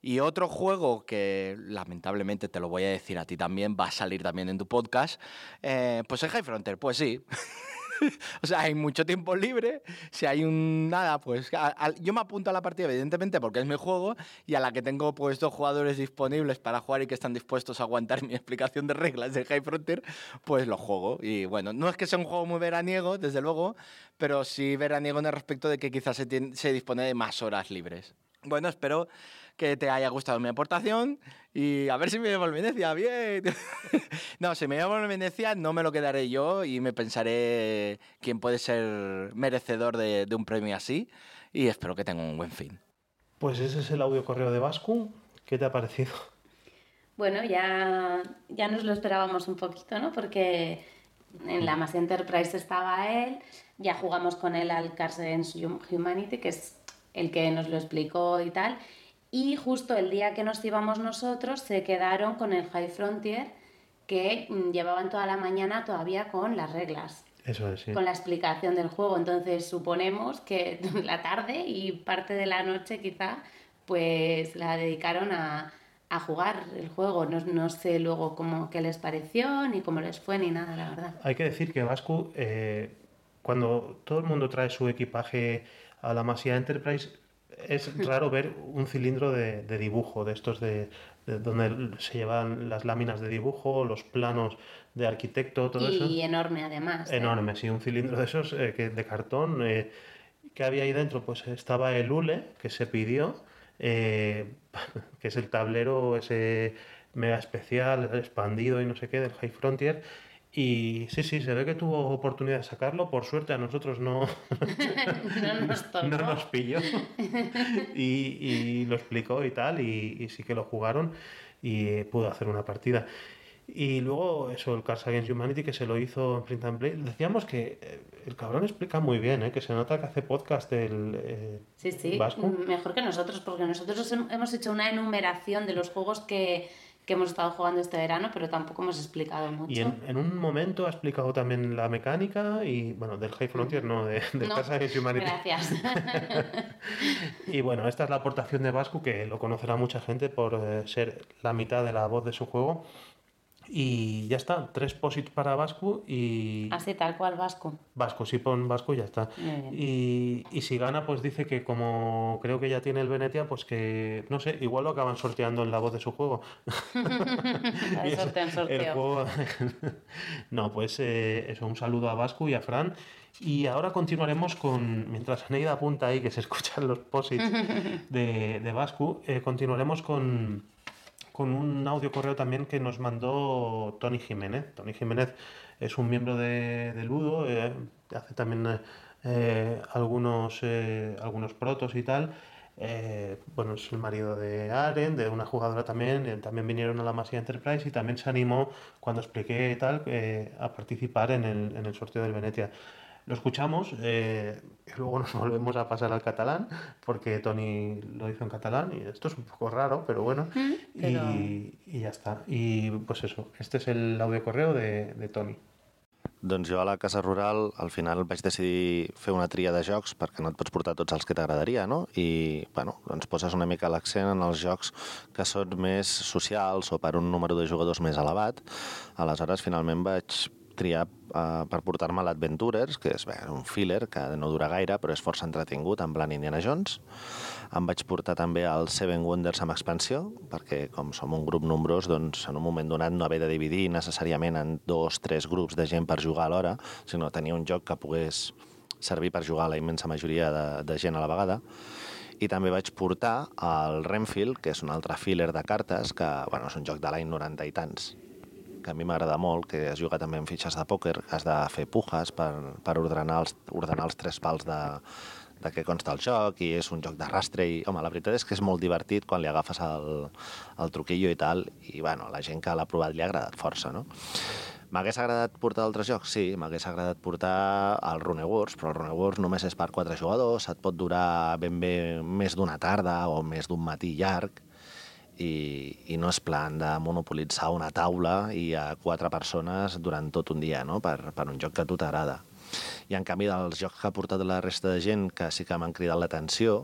Y otro juego que lamentablemente te lo voy a decir a ti también, va a salir también en tu podcast, eh, pues es High Frontier, pues sí. *laughs* *laughs* o sea, hay mucho tiempo libre. Si hay un nada, pues yo me apunto a la partida, evidentemente, porque es mi juego y a la que tengo pues dos jugadores disponibles para jugar y que están dispuestos a aguantar *laughs* mi explicación de reglas de High Frontier, pues lo juego. Y bueno, no es que sea un juego muy veraniego, desde luego, pero sí veraniego en el respecto de que quizás se dispone de más horas libres. Bueno, espero que te haya gustado mi aportación y a ver si me llevo Venecia, bien. *laughs* no, si me llevo Venecia no me lo quedaré yo y me pensaré quién puede ser merecedor de, de un premio así y espero que tenga un buen fin. Pues ese es el audio correo de Bascu. ¿Qué te ha parecido? Bueno, ya, ya nos lo esperábamos un poquito, ¿no? Porque en la Mass Enterprise estaba él, ya jugamos con él al Cars Humanity, que es el que nos lo explicó y tal. Y justo el día que nos íbamos nosotros se quedaron con el High Frontier, que mm, llevaban toda la mañana todavía con las reglas, Eso es, sí. con la explicación del juego. Entonces suponemos que *laughs* la tarde y parte de la noche quizá, pues la dedicaron a, a jugar el juego. No, no sé luego cómo qué les pareció, ni cómo les fue, ni nada, la verdad. Hay que decir que Bascu, eh, cuando todo el mundo trae su equipaje a la Masia Enterprise, es raro ver un cilindro de, de dibujo, de estos de, de donde se llevan las láminas de dibujo, los planos de arquitecto, todo eso. Y enorme además. ¿eh? Enorme, sí, un cilindro de esos eh, que, de cartón. eh, que había ahí dentro? Pues estaba el hule que se pidió, eh, *laughs* que es el tablero ese mega especial, expandido y no sé qué del High Frontier. Y sí, sí, se ve que tuvo oportunidad de sacarlo. Por suerte a nosotros no, *laughs* *laughs* no nos no nos pilló. Y, y lo explicó y tal, y, y sí que lo jugaron y pudo hacer una partida. Y luego eso, el Cars Against Humanity que se lo hizo en Print and Play. Decíamos que eh, el cabrón explica muy bien, ¿eh? que se nota que hace podcast el eh, Sí, sí, Vasco. mejor que nosotros, porque nosotros hem- hemos hecho una enumeración de los juegos que, que hemos estado jugando este verano, pero tampoco hemos explicado mucho. Y en, en un momento ha explicado también la mecánica y, bueno, del High Frontier, no, de, del No, Cars Against Humanity. Gracias. *laughs* Y bueno, esta es la aportación de Vasco, que lo conocerá mucha gente por eh, ser la mitad de la voz de su juego. Y ya está, tres posits para Vasco y... Así, tal cual, Vasco. Vasco, si pon Vasco y ya está. Y, y si gana, pues dice que como creo que ya tiene el Venetia, pues que, no sé, igual lo acaban sorteando en la voz de su juego. *laughs* Es- sorteo en el sorteo. juego- *laughs* no, pues eh, eso, un saludo a Vasco y a Fran. Y ahora continuaremos con, mientras Neida apunta ahí que se *laughs* escuchan los posits de, de Vasco, eh, continuaremos con, con un audio correo también que nos mandó Tony Jiménez. Tony Jiménez es un miembro de, de Ludo, eh, hace también eh, eh, algunos, algunos protos y tal. Bueno, es el marido de Aren, de una jugadora también. también vinieron a la Masia Enterprise y también se animó, cuando expliqué tal, eh, a participar en el, en el sorteo del Venetia. Lo escuchamos eh, y luego nos *laughs* volvemos a pasar al catalán, porque Tony lo hizo en catalán y esto es un poco raro, pero bueno. pero- Y, y ya está. Y pues eso, este es el audio correo de, de Tony. Doncs jo a la Casa Rural al final vaig decidir fer una tria de jocs perquè no et pots portar tots els que t'agradaria, no? I, bueno, doncs poses una mica l'accent en els jocs que són més socials o per un número de jugadors més elevat. Aleshores, finalment vaig triar eh, per portar-me l'Adventures, que és bé, un filler que no dura gaire, però és força entretingut, en plan Indiana Jones. Em vaig portar també el Seven Wonders amb expansió, perquè com som un grup nombrós, doncs en un moment donat no haver de dividir necessàriament en dos, tres grups de gent per jugar alhora, sinó tenir un joc que pogués servir per jugar a la immensa majoria de, de gent a la vegada. I també vaig portar el Renfield, que és un altre filler de cartes, que bueno, és un joc de l'any 90 i tants. Que a mi m'agrada molt, que es juga també amb fitxes de pòquer, has de fer pujas per, per ordenar, els, ordenar els tres pals de, de què consta el joc i és un joc de rastre i, home, la veritat és que és molt divertit quan li agafes el, el truquillo i tal i, bueno, la gent que l'ha provat li ha agradat força, no? M'hagués agradat portar altres jocs? Sí, m'hagués agradat portar el Rune Wars, però el Rune Wars només és per quatre jugadors, et pot durar ben bé més d'una tarda o més d'un matí llarg, i, i no és plan de monopolitzar una taula i a quatre persones durant tot un dia, no?, per, per un joc que a tu t'agrada. I en canvi dels jocs que ha portat la resta de gent que sí que m'han cridat l'atenció,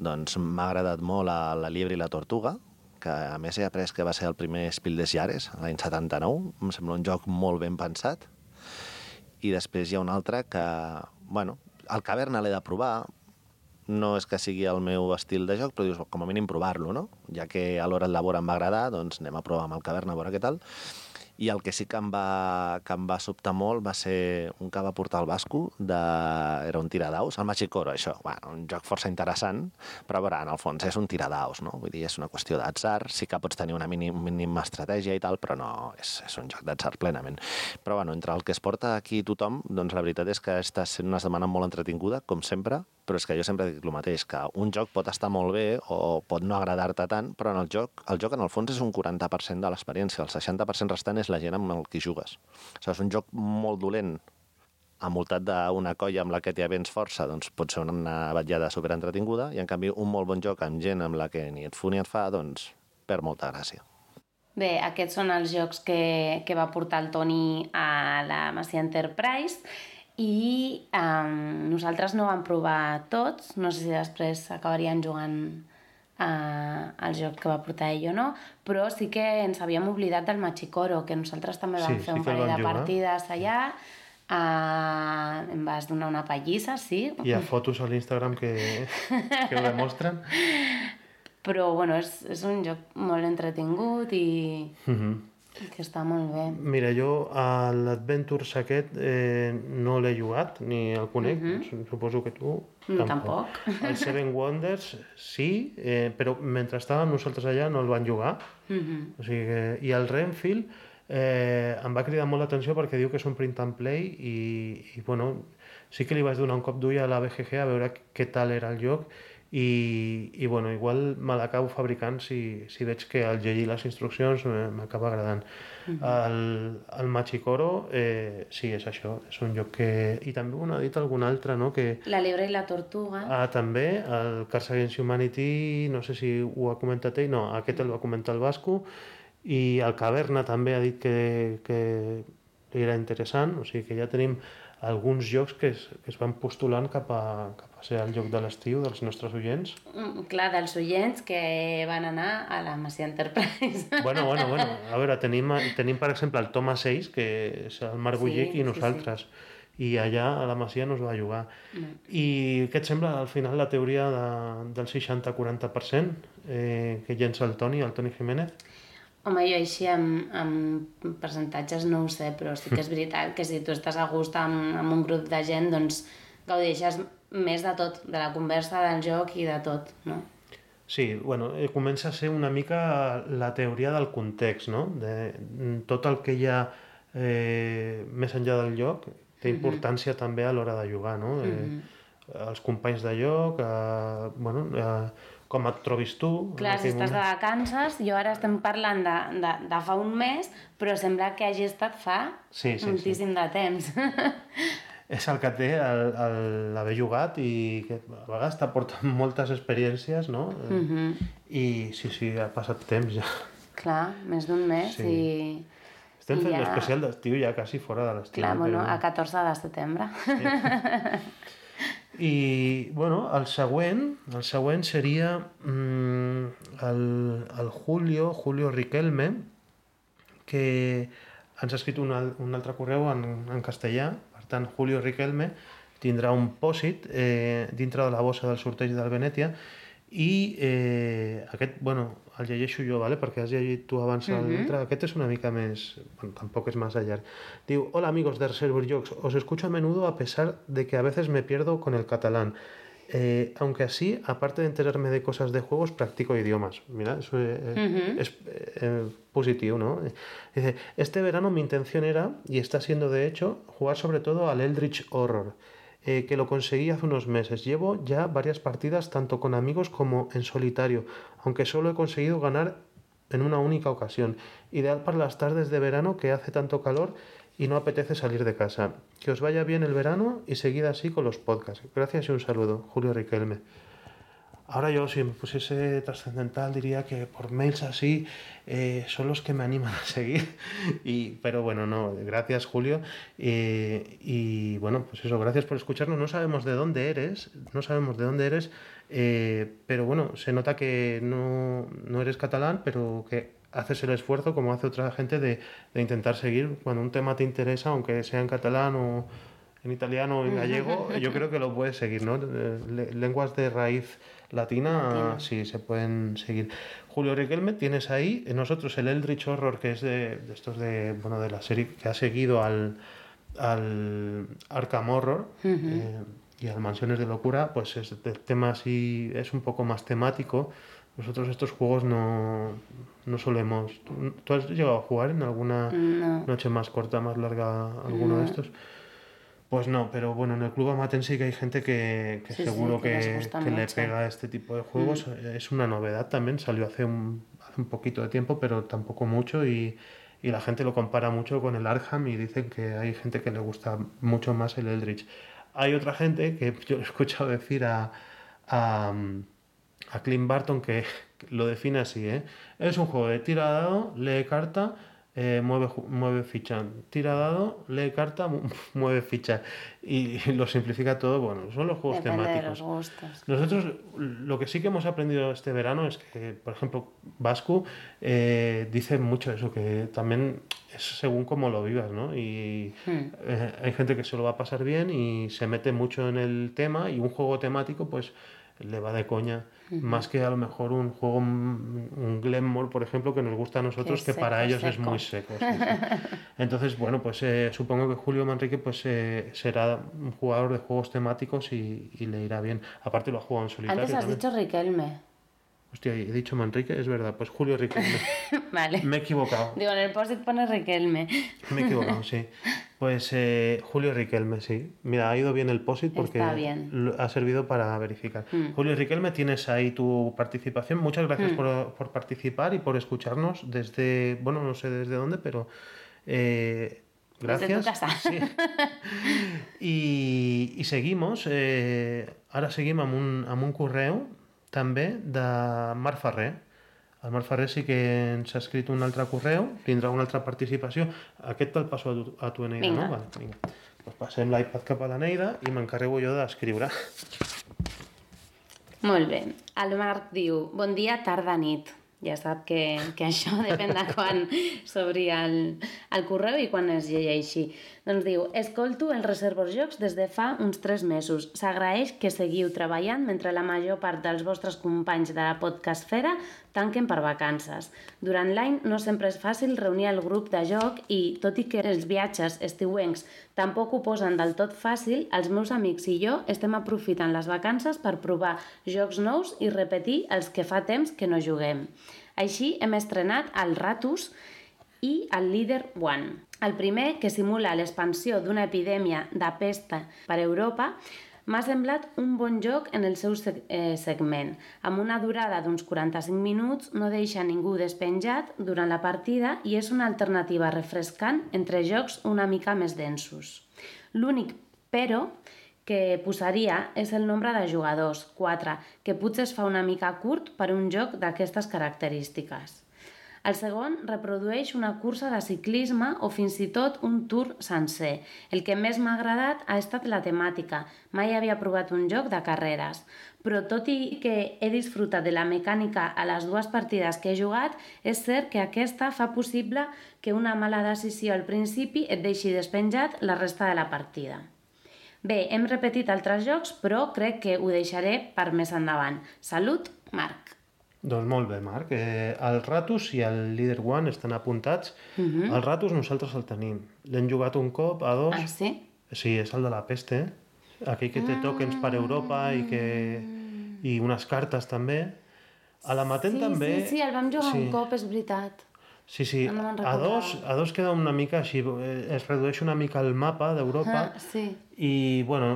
doncs m'ha agradat molt la, la Liebre i la Tortuga, que a més he après que va ser el primer Spiel des Jahres, l'any 79. Em sembla un joc molt ben pensat. I després hi ha un altre que, bueno, el Caverna l'he de provar, no és que sigui el meu estil de joc, però dius, com a mínim provar-lo, no? Ja que a l'hora de labor em va agradar, doncs anem a provar amb el Caverna a veure què tal. I el que sí que em va, que em va sobtar molt va ser un que va portar el Basco, de... era un tiradaus, el Machicoro, això. Bueno, un joc força interessant, però a veure, en el fons és un tiradaus, no? Vull dir, és una qüestió d'atzar, sí que pots tenir una mínim, mínima estratègia i tal, però no, és, és un joc d'atzar plenament. Però bueno, entre el que es porta aquí tothom, doncs la veritat és que està sent una setmana molt entretinguda, com sempre, però és que jo sempre dic el mateix, que un joc pot estar molt bé o pot no agradar-te tant, però en el joc, el joc en el fons és un 40% de l'experiència, el 60% restant és la gent amb el qui jugues. O sigui, és un joc molt dolent, envoltat d'una colla amb la que t'hi vens força, doncs pot ser una vetllada superentretinguda, i en canvi un molt bon joc amb gent amb la que ni et fu ni et fa, doncs perd molta gràcia. Bé, aquests són els jocs que, que va portar el Toni a la Masia Enterprise i um, nosaltres no vam provar tots, no sé si després acabarien jugant uh, el joc que va portar ell o no, però sí que ens havíem oblidat del Machicoro, que nosaltres també vam Sí, fer sí un parell de jugar. partides allà, uh, em vas donar una pallissa, sí, Hi ha fotos a l'Instagram que, que ho demostren. *laughs* però bueno, és, és un joc molt entretingut i, Mhm. i que està molt bé. Mira, jo a l'Adventures aquest eh, no l'he jugat, ni el conec, suposo que tu Mm, tampoc. *laughs* El Seven Wonders sí, eh, però mentre estàvem nosaltres allà no el van jugar. Mhm. O sigui que, I el Renfield eh, em va cridar molt l'atenció perquè diu que és un print and play i, i bueno, sí que li vaig donar un cop d'ull a la BGG a veure què tal era el joc i, i bueno, igual me l'acabo fabricant si, si veig que al llegir les instruccions m'acaba agradant. el, el Machicoro, eh, sí, és això, és un joc que... I també un ha dit algun altre, no?, que... La Libre i la Tortuga. Ah, també, el Cars Against Humanity, no sé si ho ha comentat ell, no, aquest el va comentar el Basco, i el Caverna també ha dit que, que era interessant, o sigui que ja tenim alguns jocs que es, que es van postulant cap a, cap a ser el joc de l'estiu dels nostres oients. Mm, Clar, dels oients que van anar a la Masia Enterprise. *laughs* Bueno, bueno, bueno, a veure, tenim, tenim per exemple el Thomas 6, que és el Marc Sí, Bullic sí, i nosaltres, i allà a la Masia no es va jugar. Mm. I què et sembla al final la teoria de, del 60-40% eh, que llença el Toni, el Toni Jiménez? Home, jo així amb, amb percentatges no ho sé, però sí que és veritat que si tu estàs a gust amb, amb un grup de gent, doncs gaudeixes més de tot, de la conversa, del joc i de tot, no? Sí, bueno, eh, comença a ser una mica la teoria del context, no? De mm, tot el que hi ha eh, més enllà del lloc té importància també a l'hora de jugar, no? Eh, els companys de lloc, eh, bueno, eh, com et trobis tu... Clar, si estàs de vacances, jo ara estem parlant de, de, de fa un mes, però sembla que hagi estat fa Sí, sí, sí. moltíssim de temps. *laughs* És el que té l'haver jugat i que a vegades t'aporta *laughs* moltes experiències, no? Eh, Mhm. I sí, sí, ha passat temps ja. Clar, més d'un mes Sí. i... Estem I fent ja- l'especial d'estiu ja quasi fora de l'estiu. Clar, bueno, però- a 14 de setembre. *laughs* I, bueno, el següent, el següent seria mm, el, el Julio, Julio Riquelme, que ens ha escrit un, un altre correu en, en castellà, per tant, Julio Riquelme tindrà un pòsit eh, dintre de la bossa del sorteig del Venetia i eh, aquest, bueno, el llegeixo jo, ¿vale? perquè has llegit tu abans Mhm. l'altre, aquest és una mica més, bueno, tampoc és massa llarg. Diu, hola amigos de Reservoir Jokes, os escucho a menudo a pesar de que a veces me pierdo con el catalán. eh, aunque así, aparte de enterarme de cosas de juegos, practico idiomas. Mira, eso eh, es eh, positivo, ¿no? Dice, este verano mi intención era, y está siendo de hecho, jugar sobre todo al Eldritch Horror, eh, que lo conseguí hace unos meses. Llevo ya varias partidas tanto con amigos como en solitario, aunque solo he conseguido ganar en una única ocasión. Ideal para las tardes de verano que hace tanto calor y no apetece salir de casa. Que os vaya bien el verano y seguid así con los podcasts. Gracias y un saludo. Julio Riquelme. Ahora yo, si me pusiese trascendental, diría que por mails así eh, son los que me animan a *laughs* seguir. Y, pero bueno, no, gracias Julio. Eh, y bueno, pues eso, gracias por escucharnos. No sabemos de dónde eres, no sabemos de dónde eres, eh, pero bueno, se nota que no, no eres catalán, pero que haces el esfuerzo, como hace otra gente, de, de intentar seguir cuando un tema te interesa, aunque sea en catalán o en italiano o en gallego, *laughs* yo creo que lo puedes seguir, ¿no? Le- lenguas de raíz latina, sí, se pueden seguir. Julio Riquelme, tienes ahí, nosotros el Eldritch Horror, que es de, de estos de, bueno, de la serie que ha seguido al, al Arkham Horror eh, y al Mansiones de Locura, pues es de tema así, es un poco más temático. Nosotros estos juegos no, no solemos... ¿tú- ¿Tú has llegado a jugar en alguna No. noche más corta, más larga, alguno de estos? Pues no, pero bueno, en el Club Amaten sí que hay gente que, que Sí, sí, seguro que que, le pega este tipo de juegos. Es una novedad también, salió hace un, hace un poquito de tiempo, pero tampoco mucho y, y la gente lo compara mucho con el Arkham y dicen que hay gente que le gusta mucho más el Eldritch. Hay otra gente que *laughs* yo he escuchado decir a, a, a Clint Barton que lo define así, ¿eh? Es un juego de tira dado, lee carta, eh, mueve, mueve ficha. Tira dado, lee carta, mu- *laughs* mueve ficha. Y, *laughs* lo simplifica todo, bueno, son los juegos Depende de temáticos. los gustos. Nosotros lo que sí que hemos aprendido este verano es que, por ejemplo, Vasco eh, dice mucho eso, que también es según cómo lo vivas, ¿no? Y Hmm. eh, hay gente que se lo va a pasar bien y se mete mucho en el tema y un juego temático pues le va de coña. Más que a lo mejor un juego, mm, un Glenmore, por ejemplo, que nos gusta a nosotros, Que que, para seco, ellos es seco. muy seco. sí, sí. *laughs* Entonces, bueno, pues eh, supongo que Julio Manrique pues eh, será un jugador de juegos temáticos y, y le irá bien. Aparte lo ha jugado en solitario Antes has también. dicho Riquelme. Hostia, he dicho Manrique, es verdad, pues Julio Riquelme. *laughs* vale. Me he equivocado, Digo, en el post pone Riquelme. me he equivocado, sí. *laughs* Pues eh, Julio Riquelme, sí. Mira, ha ido bien el POSIT porque bien. ha servido para verificar. Mm. Julio Riquelme, tienes ahí tu participación. Muchas gracias Mm. por, por participar y por escucharnos desde, bueno, no sé desde dónde, pero eh, Desde gracias. tu casa. Sí. *laughs* I, I seguimos, eh, ara seguim amb un, amb un correu també de Marc Ferrer. El Marc Ferrer sí que ens ha escrit un altre correu, tindrà una altra participació. Aquest te'l passo a tu, a tu Eneida, Vinga. no? Vale, vinga. Pues passem l'iPad cap a la Neida i m'encarrego jo d'escriure. Molt bé. El Marc diu, bon dia, tarda, nit. Ja sap que, que *laughs* això depèn de quan s'obri el, el correu i quan es llegeixi. Doncs diu, escolto el Reservor Jocs des de fa uns tres mesos. S'agraeix que seguiu treballant mentre la major part dels vostres companys de la podcastfera tanquen per vacances. Durant l'any no sempre és fàcil reunir el grup de joc i, tot i que els viatges estiuencs tampoc ho posen del tot fàcil, els meus amics i jo estem aprofitant les vacances per provar jocs nous i repetir els que fa temps que no juguem. Així hem estrenat el Ratus i el Leader One. El primer, que simula l'expansió d'una epidèmia de pesta per Europa, m'ha semblat un bon joc en el seu eh, segment. Amb una durada d'uns 45 minuts no deixa ningú despenjat durant la partida i és una alternativa refrescant entre jocs una mica més densos. L'únic, però, que posaria és el nombre de jugadors, 4, que potser es fa una mica curt per un joc d'aquestes característiques. El segon reprodueix una cursa de ciclisme o fins i tot un tour sencer. El que més m'ha agradat ha estat la temàtica. Mai havia provat un joc de carreres. Però tot i que he disfrutat de la mecànica a les dues partides que he jugat, és cert que aquesta fa possible que una mala decisió al principi et deixi despenjat la resta de la partida. Bé, hem repetit altres jocs, però crec que ho deixaré per més endavant. Salut, Marc. Doncs molt bé, Marc. Eh, el Ratus i el Leader One estan apuntats. Mhm. El Ratus nosaltres el tenim. L'hem jugat un cop, a dos. Ah, sí? Sí, és el de la peste. aquell que té tokens per Europa i que i unes cartes també. A la Matent sí, també... Sí, sí, el vam jugar sí. un cop, és veritat. Sí, sí, No a dos, a dos queda una mica així, eh, es redueix una mica el mapa d'Europa Ah, sí. i, bueno,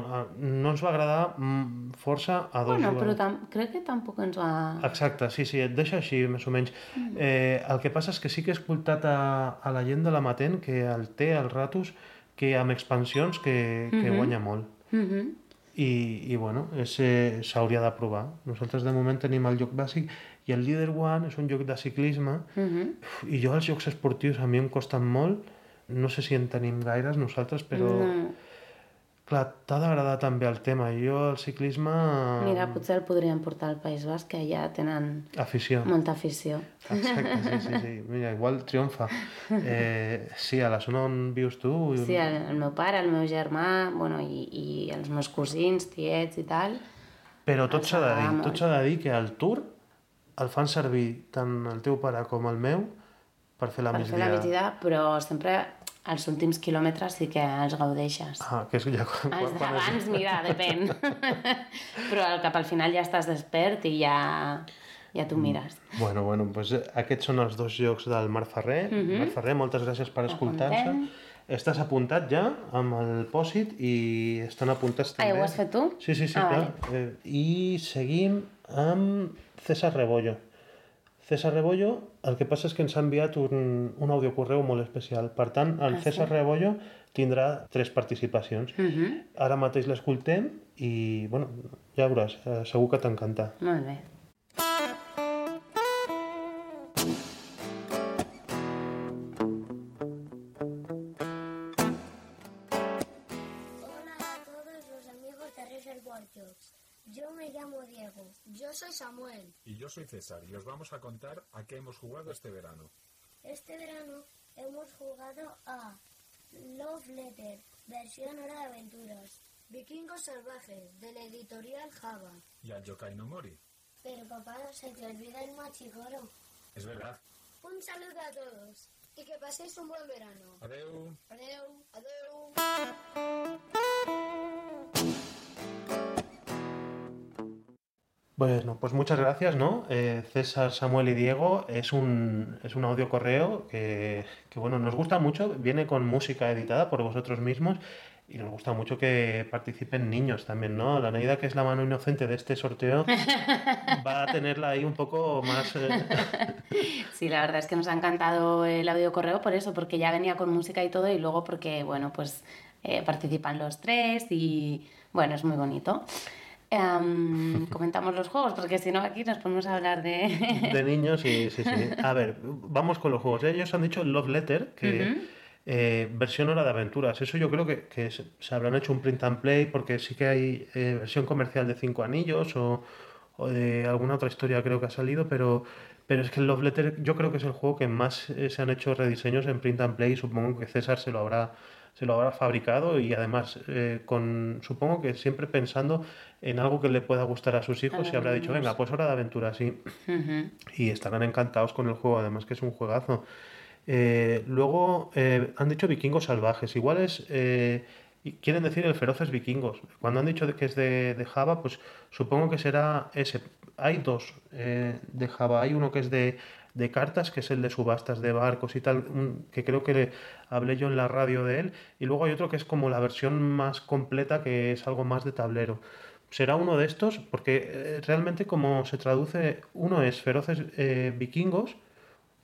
no ens va agradar mm, força a dos Bueno, però tam crec que tampoc ens va... Exacte, sí, sí, et deixa així, més o menys. Mm. Eh, el que passa és que sí que he escoltat a, a la gent de la Matent que el té, el Ratus, que amb expansions que, que Mhm. guanya molt. Mhm. I, i bueno, s'hauria de provar. Nosaltres de moment tenim el joc bàsic i el Leader One és un joc de ciclisme Mhm. Uf, i jo els jocs esportius a mi em costen molt no sé si en tenim gaires nosaltres però No. clar, t'ha d'agradar també el tema jo el ciclisme Mira, potser el podríem portar al País Basc, que allà tenen afició molta afició. exacte, sí, sí, sí. mira, igual triomfa *laughs* eh, sí, a la zona on vius tu Sí, el, el meu pare, el meu germà, bueno, i, i els meus cosins, tiets i tal. Però tot s'ha de dir, tot s'ha de dir que el Tour el fan servir tant el teu pare com el meu per fer la per fer la migdia. migdia, però sempre els últims quilòmetres sí que els gaudeixes. Ah, que és ja quan, Els quan, quan és... d'abans, mira, depèn. *laughs* però al cap al final ja estàs despert i ja, ja Mm. t'ho mires. Bueno, bueno, doncs eh, aquests són els dos jocs del Marc Ferrer. Mhm. Marc Ferrer, moltes gràcies per escoltar-se. Estàs apuntat ja amb el pòsit i estan apuntats Ah, també. ja ho has fet tu? Sí, sí, sí, Ah, clar. Eh, I seguim amb César Rebollo. César Rebollo, el que passa és que ens ha enviat un, un audiocorreu molt especial. Per tant, el Ah, César sí? Rebollo tindrà tres participacions. Mhm. Ara mateix l'escoltem i, bueno, ja veuràs, eh, segur que t'encanta. Molt bé. Soy César y os vamos a contar a qué hemos jugado este verano. Este verano hemos jugado a Love Letter, versión Hora de Aventuras. Vikingos Salvajes, de la editorial Java. Y al Yokai no Mori. Pero papá, se te olvida el machigoro. Es verdad. Un saludo a todos y que paséis un buen verano. Adeu. Adeu, adeu. Bueno, pues muchas gracias, ¿no? Eh, César, Samuel y Diego es un, es un audio correo que, que, bueno, nos gusta mucho, viene con música editada por vosotros mismos y nos gusta mucho que participen niños también, ¿no? La Neida, que es la mano inocente de este sorteo, va a tenerla ahí un poco más... eh, *laughs* Sí, la verdad es que nos ha encantado el audio correo por eso, porque ya venía con música y todo, y luego porque, bueno, pues eh, participan los tres y, bueno, es muy bonito. Em, *laughs* comentamos los juegos, porque si no aquí nos ponemos a hablar de... *laughs* de niños y sí, sí. A ver, vamos con los juegos. Ellos han dicho Love Letter, que Ujú. eh, versión hora de aventuras. Eso yo creo que, que se, habrán hecho un print and play porque sí que hay eh, versión comercial de cinco anillos o, o de alguna otra historia creo que ha salido, pero, pero es que el Love Letter yo creo que es el juego que más eh, se han hecho rediseños en print and play supongo que César se lo habrá se lo habrá fabricado y además eh, con supongo que siempre pensando en algo que le pueda gustar a sus hijos y habrá dicho venga pues hora de aventura sí y estarán encantados con el juego, además que es un juegazo. Eh, luego eh, han dicho vikingos salvajes, igual es, y quieren decir el feroces vikingos. Cuando han dicho que es de, de Java, pues supongo que será ese. Hay dos de Java, hay uno que es de, de cartas, que es el de subastas de barcos y tal, que creo que le hablé yo en la radio de él, y luego hay otro que es como la versión más completa, que es algo más de tablero será uno de estos, porque eh, realmente como se traduce, uno es feroces eh, vikingos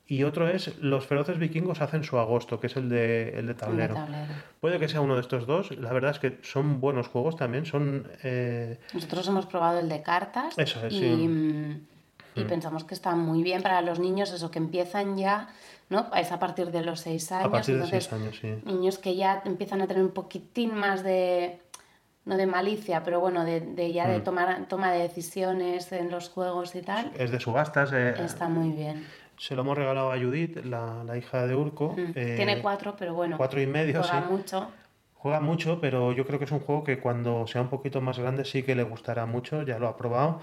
y otro es los feroces vikingos hacen su agosto, que es el de, el de tablero. tablero. Puede que sea uno de estos dos, la verdad es que son buenos juegos también, son... eh, Nosotros hemos probado el de cartas Eso es, y, sí. Y Mm. pensamos que está muy bien para los niños, eso que empiezan ya, ¿no? Es a partir de los seis años. a partir de entonces, seis años, sí. niños que ya empiezan a tener un poquitín más de, no de malicia, pero bueno, de, de ya de Mm. tomar toma de decisiones en los juegos y tal, Es de subastas. eh, está muy bien. Se lo hemos regalado a Judith, la, la hija de Urco. Mm. eh, Tiene cuatro, pero bueno, cuatro y medio, juega sí. mucho. Juega mucho, pero yo creo que es un juego que cuando sea un poquito más grande sí que le gustará mucho, ya lo ha probado.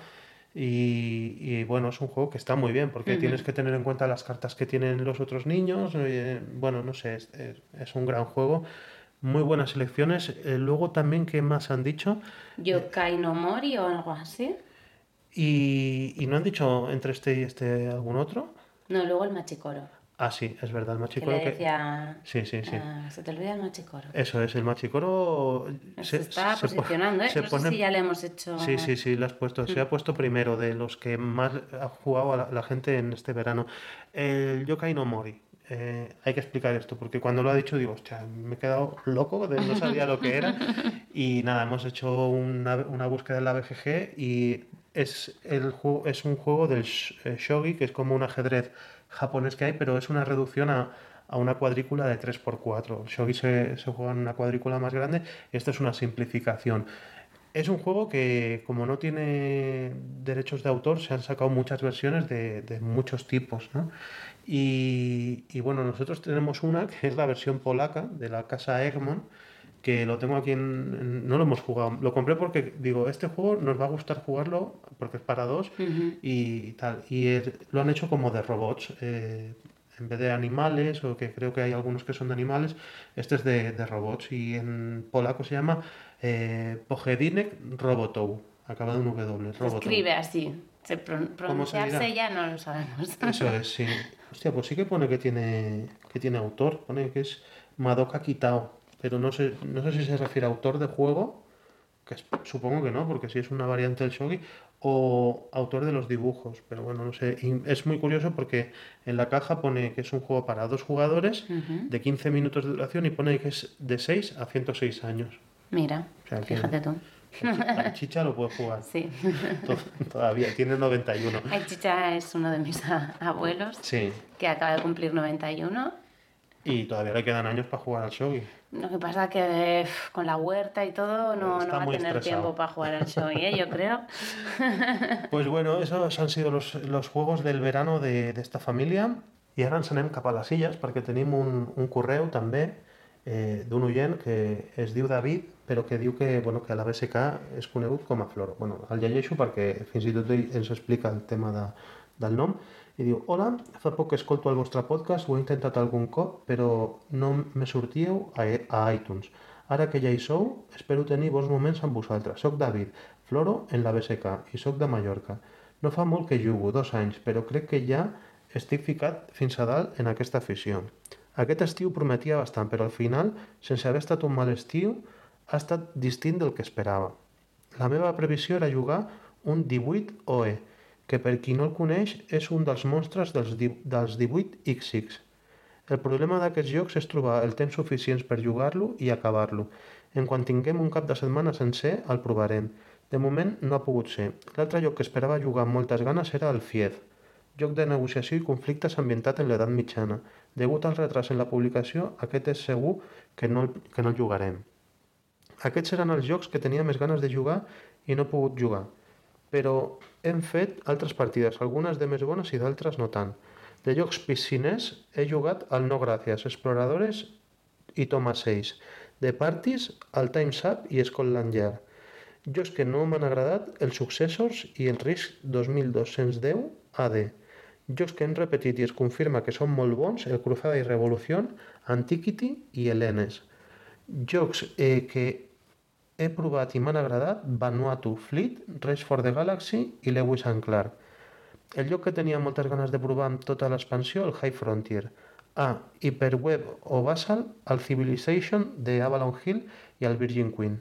Y, y, bueno, es un juego que está muy bien porque tienes que tener en cuenta las cartas que tienen los otros niños. eh, bueno, no sé, es, es- un gran juego. Muy buenas selecciones. Eh, luego también, ¿qué más han dicho? Yokai no Mori o algo así. Y, y no han dicho entre este y este algún otro. No, luego el Machicoro. Ah, sí, es verdad, el Que Machicoro. le que- decía... Sí, sí, sí. ah, se te olvida el Machicoro. Eso es, el Machicoro. Se, está posicionando, ¿eh? se no pone- sé si ya le hemos hecho... Sí, sí, sí, lo has puesto. Se ha puesto primero de los que más ha jugado a la, la gente en este verano. El Yokai no Mori. Eh, hay que explicar esto, porque cuando lo ha dicho digo, hostia, me he quedado loco, de- no sabía lo que era. *laughs* Y nada, hemos hecho una, una búsqueda en la BGG y es, el es un juego del sh- eh, shogi, que es como un ajedrez japonés que hay, pero es una reducción a, a una cuadrícula de 3x4. El shogi se, se juega en una cuadrícula más grande, esta es una simplificación. Es un juego que, como no tiene derechos de autor, se han sacado muchas versiones de, de muchos tipos, ¿no? Y, y bueno, nosotros tenemos una que es la versión polaca de la casa Egmont, que lo tengo aquí en, en- No lo hemos jugado. Lo compré porque digo, este juego nos va a gustar jugarlo porque es para dos y tal. Y es- lo han hecho como de robots. eh, en vez de animales, o que creo que hay algunos que son de animales, este es de, de robots. Y en polaco se llama eh, Pogedinek Robotou. Acaba de un W. Se Robotou. escribe así. Se pronunciarse ya no lo sabemos. *laughs* Eso es, sí. Hostia, pues sí que pone que tiene, que tiene autor. Pone que es Madoka Kitao. Pero no sé, no sé si se refiere a autor de juego, que es- supongo que no, porque sí es una variante del shogi, o autor de los dibujos. Pero bueno, no sé. Y es muy curioso porque en la caja pone que es un juego para dos jugadores Ujú. de 15 minutos de duración y pone que es de 6 a 106 años. Mira, O sea fíjate tú. La chicha lo puede jugar. Sí. To- Todavía, tiene 91. Ay, Chicha es uno de mis abuelos Sí. que acaba de cumplir 91. Y todavía le quedan años para jugar al shogi. Lo que pasa que uf, con la huerta y todo no, no va a tener estresado. tiempo para jugar al shogi, ¿eh? yo *laughs* creo. Pues bueno, esos han sido los, los juegos del verano de, de esta família. I ara ens anem cap a les illes perquè tenim un, un correu també eh, d'un oient que es diu David, però que diu que, bueno, que a la BSK és conegut com a Floro. Bueno, el llegeixo perquè fins i tot ens explica el tema de, del nom. I diu, hola, fa poc que escolto el vostre podcast, ho he intentat algun cop, però no me sortíeu a, a iTunes. Ara que ja hi sou, espero tenir bons moments amb vosaltres. Soc David, Floro en la BSK i soc de Mallorca. No fa molt que jugo, dos anys, però crec que ja estic ficat fins a dalt en aquesta afició. Aquest estiu prometia bastant, però al final, sense haver estat un mal estiu, ha estat distint del que esperava. La meva previsió era jugar un 18 OE, que per qui no el coneix és un dels monstres dels, dels 18XX. El problema d'aquests jocs és trobar el temps suficient per jugar-lo i acabar-lo. En quan tinguem un cap de setmana sencer, el provarem. De moment no ha pogut ser. L'altre joc que esperava jugar amb moltes ganes era el Fied, joc de negociació i conflictes ambientat en l'edat mitjana. Degut al retras en la publicació, aquest és segur que no, el- que no el jugarem. Aquests eren els jocs que tenia més ganes de jugar i no he pogut jugar. Però hem fet altres partides, algunes de més bones i d'altres no tant. De jocs pisciners he jugat al No Gràcies, Exploradores i Thomas 6. De parties, al Time's Up i Scotland Yard. Jocs que no m'han agradat, els Successors i el Risk 2210 AD. Jocs que hem repetit i es confirma que són molt bons, el Cruzada i Revolució, Antiquity i Helenes. Jocs eh, que he provat i m'han agradat, Vanuatu Fleet, Race for the Galaxy i Lewis and Clark. El joc que tenia moltes ganes de provar amb tota l'expansió, el High Frontier. I per web o Basal, el Civilization de Avalon Hill i el Virgin Queen.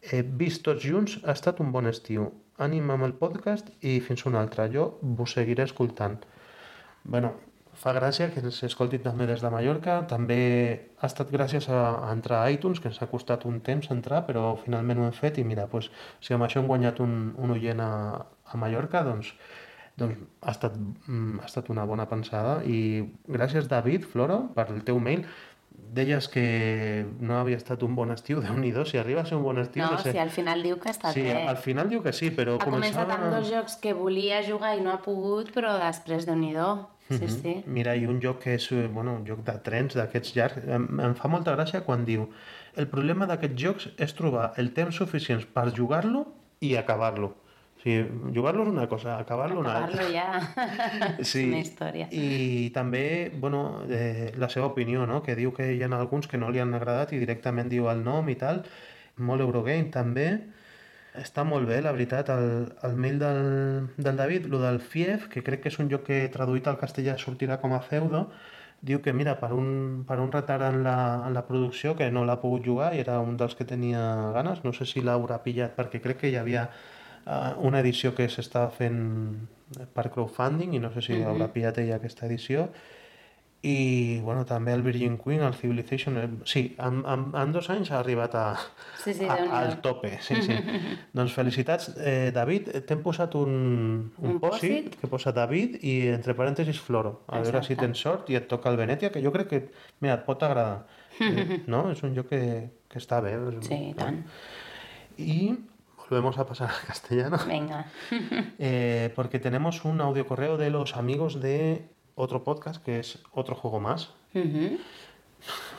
Eh, vist tots junts, ha estat un bon estiu. Ànim amb el podcast i fins un altre. Jo vos seguiré escoltant. bueno, fa gràcia que ens escoltin també des de Mallorca. També ha estat gràcies a, a entrar a iTunes, que ens ha costat un temps entrar, però finalment ho hem fet i mira, doncs, si amb això hem guanyat un, un oient a, a Mallorca, doncs, doncs ha, estat, mm, ha estat una bona pensada i gràcies David, Floro, per el teu mail deies que no havia estat un bon estiu, *laughs* déu nhi si arriba a ser un bon estiu... No, no sé. si al final diu que està sí, bé. al final diu que sí, però Ha començat començava... amb dos jocs que volia jugar i no ha pogut, però després de nhi Sí, sí. Mira, i un joc que és eh, bueno, un joc de trens d'aquests llargs, em, em fa molta gràcia quan diu el problema d'aquests jocs és trobar el temps suficient per jugar-lo i acabar-lo. O sigui, jugar-lo és una cosa, acabar-lo una altra. Acabar-lo ja *laughs* és Sí, una història. I també, bueno, eh, la seva opinió, no? que diu que hi ha alguns que no li han agradat i directament diu el nom i tal. Molt Eurogame també. Està molt bé, la veritat, el, el mail del, del David, lo del FIEF, que crec que és un joc que traduït al castellà sortirà com a feudo, diu que mira, per un, per un retard en la, en la producció, que no l'ha pogut jugar i era un dels que tenia ganes, no sé si l'haurà pillat perquè crec que hi havia uh, una edició que s'estava fent per crowdfunding i no sé si Mhm. haurà pillat ella aquesta edició i bueno, també el Virgin Queen, el Civilization eh, sí, en, en, en dos anys ha arribat a, Sí, sí, a, Déu-n'hi-do. al tope sí, sí. *laughs* doncs felicitats eh, David, t'hem posat un, un, Un posit pòsit. que posa David i entre parèntesis Floro a veure si Exacte. tens sort i et toca el Venetia que jo crec que, mira, et pot agradar *laughs* eh, no? és un joc que, que està bé Sí, i tant. y volvemos a pasar al castellano Venga. *laughs* eh, porque tenemos un audio correo de los amigos de otro podcast que es Otro Juego Más.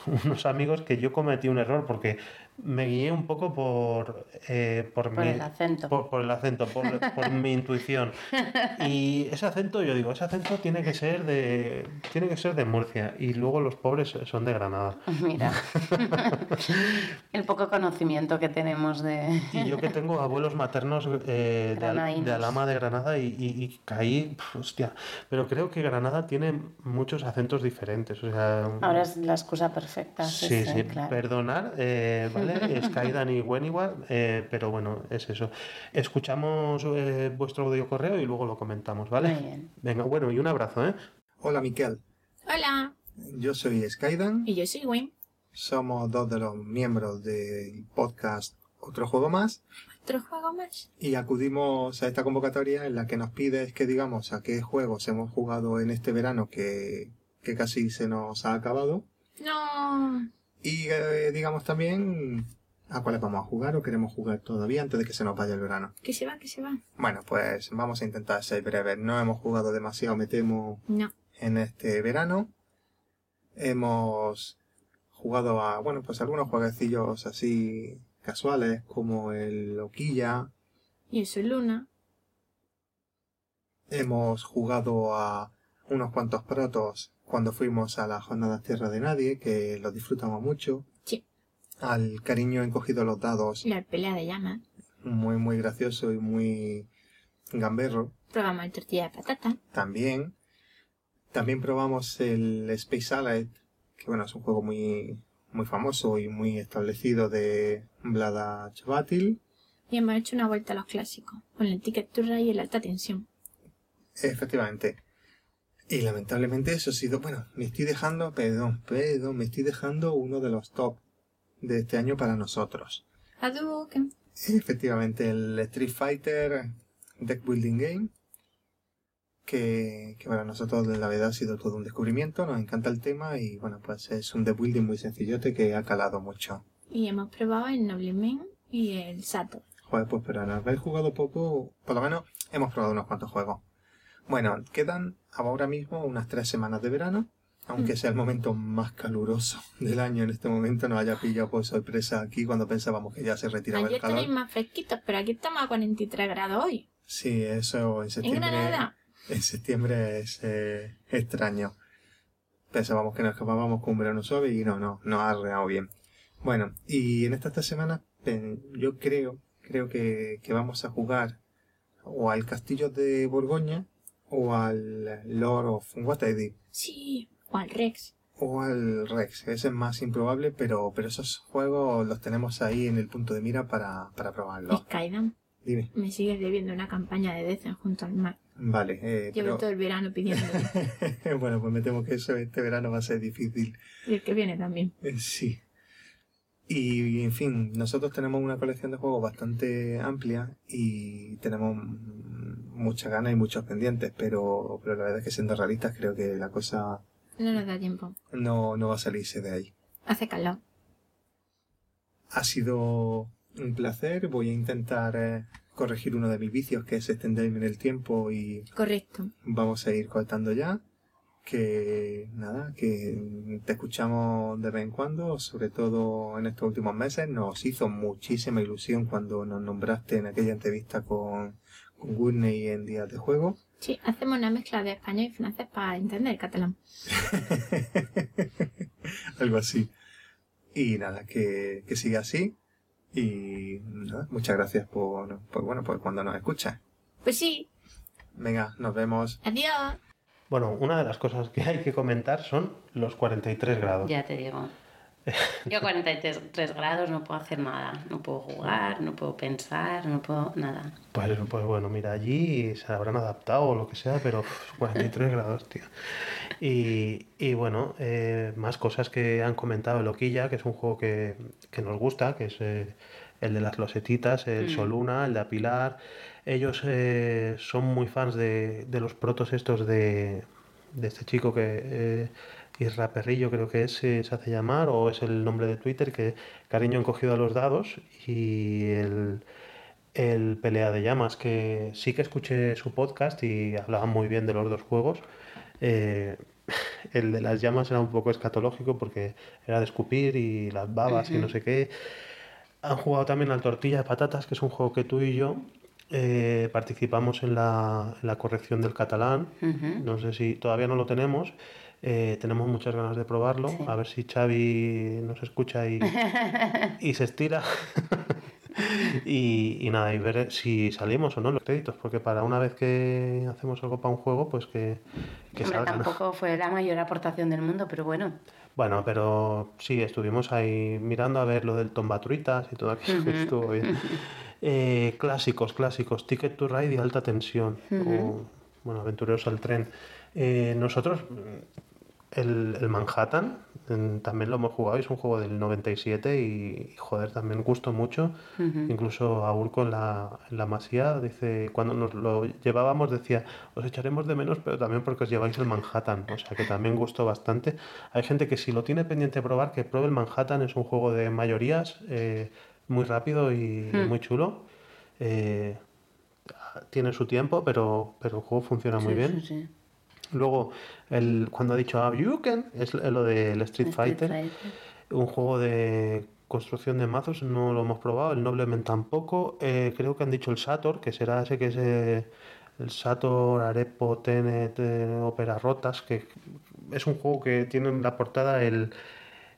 *laughs* Unos amigos que yo cometí un error porque me guié un poco por, eh, por, Por mi, el acento. Por, por el acento, por, *laughs* por mi intuición. Y ese acento, yo digo, ese acento tiene que ser de tiene que ser de Murcia y luego los pobres son de Granada. Mira. *laughs* El poco conocimiento que tenemos de... Y yo que tengo abuelos maternos eh, de, de. Alama de Granada y, y- y caí, pf, hostia. Pero creo que Granada tiene muchos acentos diferentes. O sea, Ahora es la excusa perfecta. Sí, sí, sí, sí, claro. perdonar, eh, ¿vale? Skydan y Weniwar, eh, pero bueno, es eso. Escuchamos eh, vuestro audio correo y luego lo comentamos, ¿vale? Muy bien. Venga, bueno, y un abrazo, ¿eh? Hola Miquel, Hola, yo soy Skydan, y yo soy Wayne. somos dos de los miembros del podcast Otro Juego Más ¿Otro juego más? y acudimos a esta convocatoria en la que nos pides que digamos a qué juegos hemos jugado en este verano que, que casi se nos ha acabado No. Y eh, digamos también a cuáles vamos a jugar o queremos jugar todavía antes de que se nos vaya el verano. Que se va, que se va. Bueno, pues vamos a intentar ser breves. No hemos jugado demasiado, me temo, No. en este verano. Hemos jugado a, bueno, pues algunos jueguecillos así casuales como el Loquilla. Yo soy Luna. Hemos jugado a unos cuantos protos cuando fuimos a la jornada Tierra de Nadie, que lo disfrutamos mucho. Sí. Al cariño encogido los dados, La pelea de llamas. muy, muy gracioso y muy gamberro. Probamos el tortilla de patata. también. También probamos el Space Allied, que bueno, es un juego muy, muy famoso y muy establecido de Vlada Chvatil. Y hemos hecho una vuelta a los clásicos. Con el ticket y el alta tensión. Efectivamente. Y lamentablemente eso ha sido, bueno, me estoy dejando, perdón, perdón, me estoy dejando uno de los top de este año para nosotros. Hadouken. Efectivamente, el Street Fighter Deck Building Game, que, que para nosotros la verdad ha sido todo un descubrimiento, nos encanta el tema y bueno, pues es un deck building muy sencillote que ha calado mucho. Y hemos probado el Nobleman y el Sato. Joder, pues pero al haber jugado poco, por lo menos hemos probado unos cuantos juegos. Bueno, quedan ahora mismo unas tres semanas de verano, aunque Mm. sea el momento más caluroso del año en este momento, nos haya pillado por sorpresa aquí cuando pensábamos que ya se retiraba Ayer el calor. tenéis más fresquitos, pero aquí estamos a 43 grados hoy. Sí, eso en En septiembre. Granada. En septiembre es eh, extraño. Pensábamos que nos escapábamos con un verano suave y no, no, no ha arreado bien. Bueno, y en estas tres semanas yo creo, creo que, que vamos a jugar o al Castillo de Borgoña o al Lord of Waterdeep Sí. O al Rex. o al Rex. Ese es más improbable, pero, pero esos juegos los tenemos ahí en el punto de mira para, para probarlos. Skydan. Dime. Me sigues debiendo una campaña de Decen junto al mar. Vale, eh, Llevo pero- todo el verano pidiéndolo. *laughs* bueno, pues me temo que eso este verano va a ser difícil. y el que viene también. Eh, Sí. Y en fin, nosotros tenemos una colección de juegos bastante amplia y tenemos muchas ganas y muchos pendientes, pero, pero la verdad es que siendo realistas creo que la cosa No nos da tiempo. no, no va a salirse de ahí. Hace calor. Ha sido un placer, voy a intentar eh, corregir uno de mis vicios que es extenderme en el tiempo y Correcto. vamos a ir cortando ya. Que nada, que te escuchamos de vez en cuando, sobre todo en estos últimos meses. Nos hizo muchísima ilusión cuando nos nombraste en aquella entrevista con, Gurney en días de juego. Sí, hacemos una mezcla de español y francés para entender el catalán. *laughs* Algo así. Y nada, que, que siga así. Y nada, muchas gracias por, por, bueno, por cuando nos escuchas. Pues sí, Venga, nos vemos. adiós. Bueno, una de las cosas que hay que comentar son los 43 grados. Ya te digo. *laughs* Yo a 43 tres grados no puedo hacer nada. No puedo jugar, no puedo pensar, no puedo nada. Pues, pues bueno, mira, allí se habrán adaptado o lo que sea, pero uf, *laughs* 43 grados, tío. Y, y bueno, eh, más cosas que han comentado el Oquilla, que es un juego que, que nos gusta, que es eh, el de las losetitas, el Mm. Soluna, el de Apilar. Ellos eh, son muy fans de, de los protos estos de, de este chico que... Isra Perrillo creo que es, se hace llamar, o es el nombre de Twitter, que cariño encogido a los dados y el, el Pelea de Llamas, que sí que escuché su podcast y hablaba muy bien de los dos juegos. Eh, *laughs* el de las llamas era un poco escatológico porque era de escupir y las babas y no sé qué. Han jugado también al Tortilla de Patatas, que es un juego que tú y yo eh, participamos en la, en la corrección del catalán. No sé si todavía no lo tenemos. Eh, tenemos muchas ganas de probarlo. Sí. A ver si Xavi nos escucha y, *laughs* y se estira. *laughs* y, y nada, y ver si salimos o no los créditos, porque para una vez que hacemos algo para un juego, pues que, que Hombre, salga. ¿no? tampoco fue la mayor aportación del mundo, pero bueno. Bueno, pero sí, estuvimos ahí mirando a ver lo del Tombatruitas y todo aquello que estuvo bien. *laughs* Eh, clásicos, clásicos, Ticket to Ride y Alta Tensión, o, bueno, Aventureros al Tren. Eh, nosotros, el, el Manhattan, también lo hemos jugado, es un juego del 97 y, y, joder, también gustó mucho. Incluso a Urco en la, en la masía dice, cuando nos lo llevábamos decía, os echaremos de menos, pero también porque os lleváis el Manhattan, o sea que también gustó bastante. Hay gente que si lo tiene pendiente de probar, que pruebe el Manhattan, es un juego de mayorías, eh, muy rápido y Hmm. muy chulo. Eh, tiene su tiempo, pero, pero el juego funciona muy Sí, bien. sí, sí. Luego, el, cuando ha dicho "Ah, you can, es lo del Street Street Fighter Fighter. un juego de construcción de mazos, no lo hemos probado, el Noblemen tampoco. Eh, creo que han dicho el Sator, que será ese que es eh, el Sator, Arepo, Tenet, eh, Opera Rotas, que es un juego que tiene en la portada el,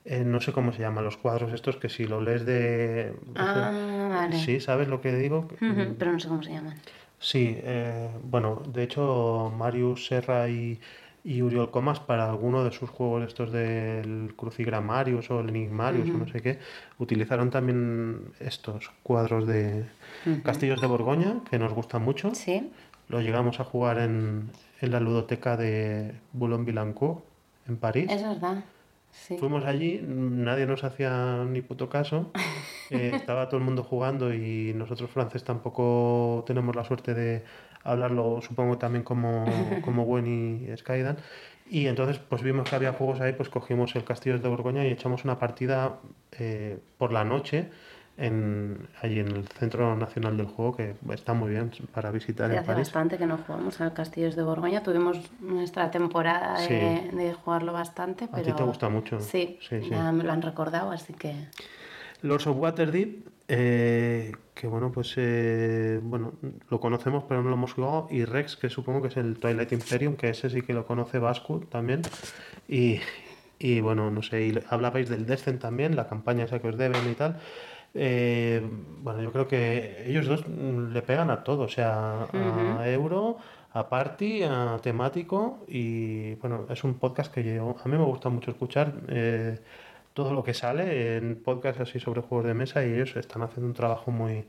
eh, no sé cómo se llaman los cuadros estos, que si lo lees de... Ah, vale. Sí, ¿sabes lo que digo? Ujú, Pero no sé cómo se llaman. Sí, eh, bueno, de hecho Marius Serra y, y Uriol Comas para alguno de sus juegos estos del Crucigramarius o el Enigmarius o no sé qué, utilizaron también estos cuadros de. Castillos de Borgoña, que nos gustan mucho. Sí. Lo llegamos a jugar en, en la ludoteca de Boulogne-Billancourt, en París. Es verdad. Sí. Fuimos allí, nadie nos hacía ni puto caso. *laughs* eh, estaba todo el mundo jugando y nosotros franceses tampoco tenemos la suerte de hablarlo, supongo también como, *laughs* como Gwen y Skydan. Y entonces pues vimos que había juegos ahí, pues cogimos el Castillo de Borgoña y echamos una partida eh, por la noche en, allí en el Centro Nacional del Juego, que está muy bien para visitar Sí, en hace París. bastante que no jugamos al Castillos de Borgoña. Tuvimos nuestra temporada de, Sí. de jugarlo bastante, A pero... ti te gusta mucho. Sí, Sí, sí. ya me lo han recordado, así que... Lords of Waterdeep, eh, que bueno, pues eh, bueno, lo conocemos pero no lo hemos jugado, y Rex, que supongo que es el Twilight Imperium, que ese sí que lo conoce Vasco también, y, y bueno, no sé, y hablabais del Descent también, la campaña esa que os deben y tal. Eh, bueno, yo creo que ellos dos mm, le pegan a todo, o sea, a euro, a party, a temático, y bueno, es un podcast que yo, a mí me gusta mucho escuchar. eh, todo lo que sale en podcast así sobre juegos de mesa y ellos están haciendo un trabajo muy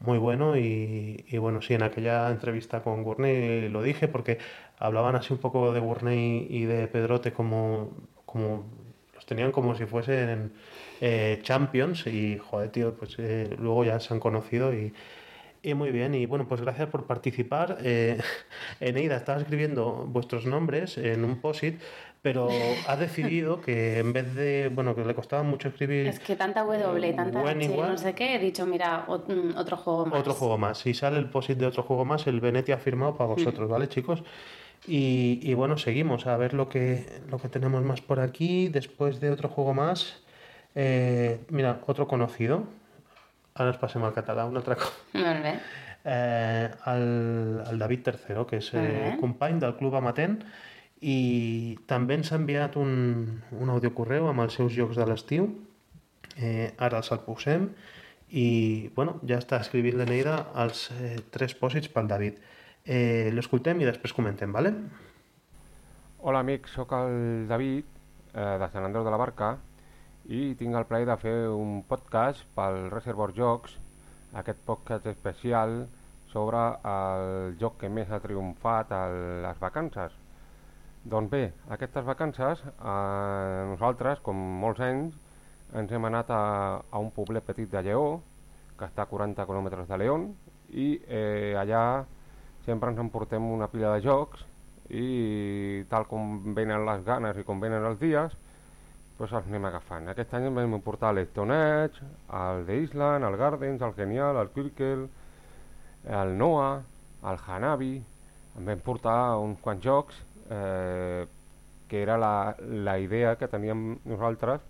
muy bueno y, y bueno, sí, en aquella entrevista con Gurney lo dije porque hablaban así un poco de Gurney y de Pedrote como, como los tenían como si fuesen eh, champions y joder, tío, pues eh, luego ya se han conocido y, y muy bien, y bueno, pues gracias por participar. Eh, *laughs* Eneida estaba escribiendo vuestros nombres en un post-it, pero ha decidido que en vez de, bueno, que le costaba mucho escribir Es que tanta W y tanta H no sé qué, he dicho, mira, mm, otro juego más. otro juego más. Si sale el post-it de otro juego más, el Venetia ha firmado para vosotros, ¿vale, chicos? Y, y bueno, seguimos a ver lo que, lo que tenemos más por aquí. Después de otro juego más, eh, mira, otro conocido. Ahora os pasemos al catalán, una otra cosa. *laughs* Molt bé. eh, el, el David Tercero, que és eh, company del Club Amatent, i també ens ha enviat un, un audiocorreu amb els seus jocs de l'estiu. Eh, ara els el posem i bueno, ja està escrivint l'Eneida els eh, tres pòsits pel David. Eh, L'escoltem i després comentem, vale? Hola amics, sóc el David eh, de Sant Andreu de la Barca i tinc el plaer de fer un podcast pel Reservoir Jocs, aquest podcast especial sobre el joc que més ha triomfat a les vacances. Doncs bé, aquestes vacances eh, nosaltres, com molts anys, ens hem anat a, a un poblet petit de Lleó, que està a 40 quilòmetres de León, i eh, allà sempre ens emportem una pila de jocs i tal com venen les ganes i com venen els dies, doncs els anem agafant. Aquest any vam portar l'Stone Edge, el The Island, el Gardens, el Genial, el Quirkel, el Noah, el Hanabi, em vam portar uns quants jocs eh, que era la, la idea que teníem nosaltres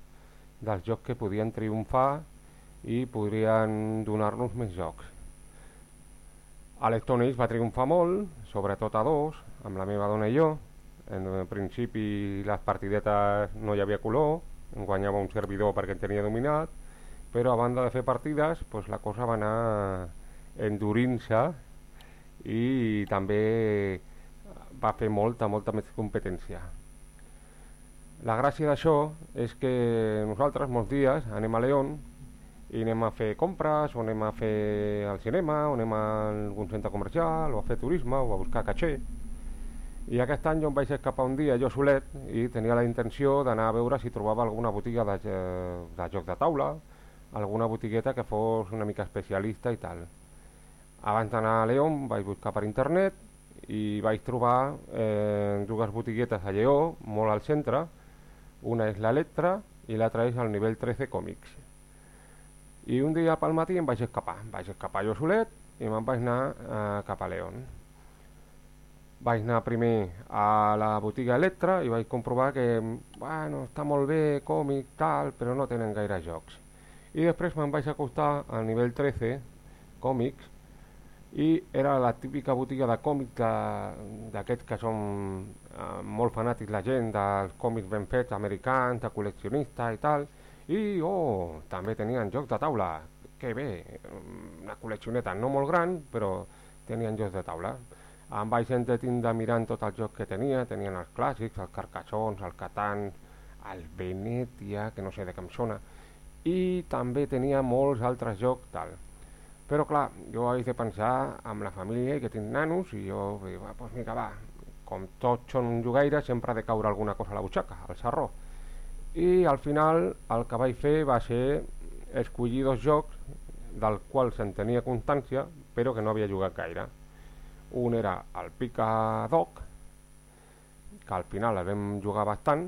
dels jocs que podien triomfar i podrien donar-nos més jocs. Age va triomfar molt, sobretot a dos, amb la meva dona i jo. En principi les partidetes no hi havia color, em guanyava un servidor perquè en tenia dominat, però a banda de fer partides, doncs la cosa va anar endurint-se i també va fer molta, molta més competència. La gràcia d'això és que nosaltres molts dies anem a León i anem a fer compres, o anem a fer al cinema, o anem a algun centre comercial, o a fer turisme, o a buscar caché. I aquest any jo em vaig escapar un dia jo solet i tenia la intenció d'anar a veure si trobava alguna botiga de, eh, de joc de taula, alguna botigueta que fos una mica especialista i tal. Abans d'anar a León vaig buscar per internet i vaig trobar eh, dues botiguetes a Lleó, molt al centre, una és l'Electra i l'altra és el nivell 13 Còmics. I un dia pel matí em vaig escapar, em vaig escapar jo solet i me'n vaig anar eh, cap a León. Vaig anar primer a la botiga Electra i vaig comprovar que, bueno, està molt bé, còmic, tal, però no tenen gaire jocs. I després me'n vaig acostar al nivell 13, còmics, i era la típica botiga de còmics d'aquests que són eh, molt fanàtics la gent dels còmics ben fets, americans, de col·leccionista i tal, i oh, també tenien jocs de taula, que bé, una col·leccioneta no molt gran, però tenien jocs de taula. Em vaig entretindre mirant tots els jocs que tenia, tenien els clàssics, els carcassons, el Catan, el Venetia, que no sé de què em sona, i també tenia molts altres jocs tal. Però clar, jo haig de pensar amb la família i que tinc nanos i jo va, doncs vinga, va, com tots són jugaires sempre ha de caure alguna cosa a la butxaca, al sarró. I al final el que vaig fer va ser escollir dos jocs del qual se'n tenia constància però que no havia jugat gaire. Un era el Pica Dog, que al final el vam jugar bastant,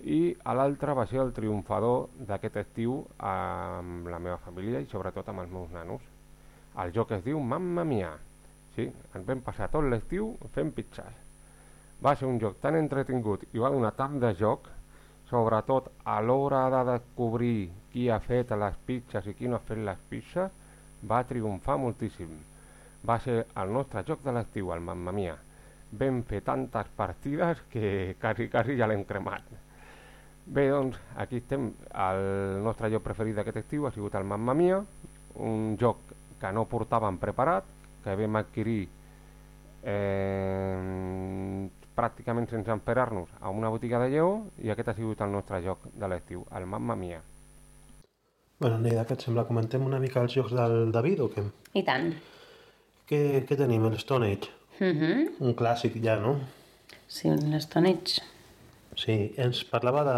i l'altre va ser el triomfador d'aquest estiu amb la meva família i sobretot amb els meus nanos. El joc es diu Mamma Mia. Sí, ens vam passar tot l'estiu fent pizzas. Va ser un joc tan entretingut i va donar tant de joc, sobretot a l'hora de descobrir qui ha fet les pizzas i qui no ha fet les pizzas, va triomfar moltíssim. Va ser el nostre joc de l'estiu, el Mamma Mia. Vam fer tantes partides que quasi, quasi ja l'hem cremat. Bé, doncs, aquí estem. El nostre joc preferit d'aquest estiu ha sigut el Mamma Mia, un joc que no portàvem preparat, que vam adquirir eh, pràcticament sense esperar-nos a una botiga de Lleó i aquest ha sigut el nostre joc de l'estiu, el Mamma Mia. Bueno, Neida, què et sembla? Comentem una mica els jocs del David o què? I tant. Què, què tenim? El Stone Age. Mhm. Un clàssic ja, no? Sí, l'Stone Age. Sí, ens parlava de,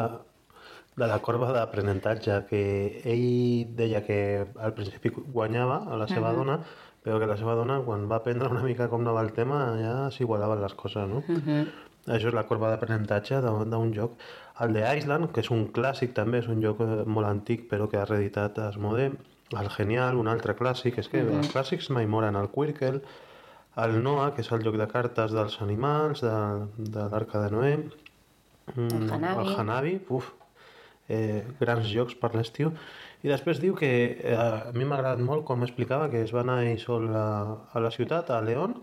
de la corba d'aprenentatge, que ell deia que al principi guanyava a la seva Mhm. dona, però que la seva dona, quan va aprendre una mica com anava el tema, ja s'igualaven les coses, no? Mhm. Això és la corba d'aprenentatge d'un joc. El de Island, que és un clàssic també, és un joc eh, molt antic però que ha reeditat Asmodee. El Genial, un altre clàssic, és que Mhm. els clàssics mai moren. El Quirkel, el Noah, que és el joc de cartes dels animals, de, de l'Arca de Noé. Mm, Hanabi. El Hanabi, uf, eh, grans jocs per l'estiu. I després diu que eh, a mi m'ha agradat molt com explicava que es va anar ell sol a, a la ciutat, a León,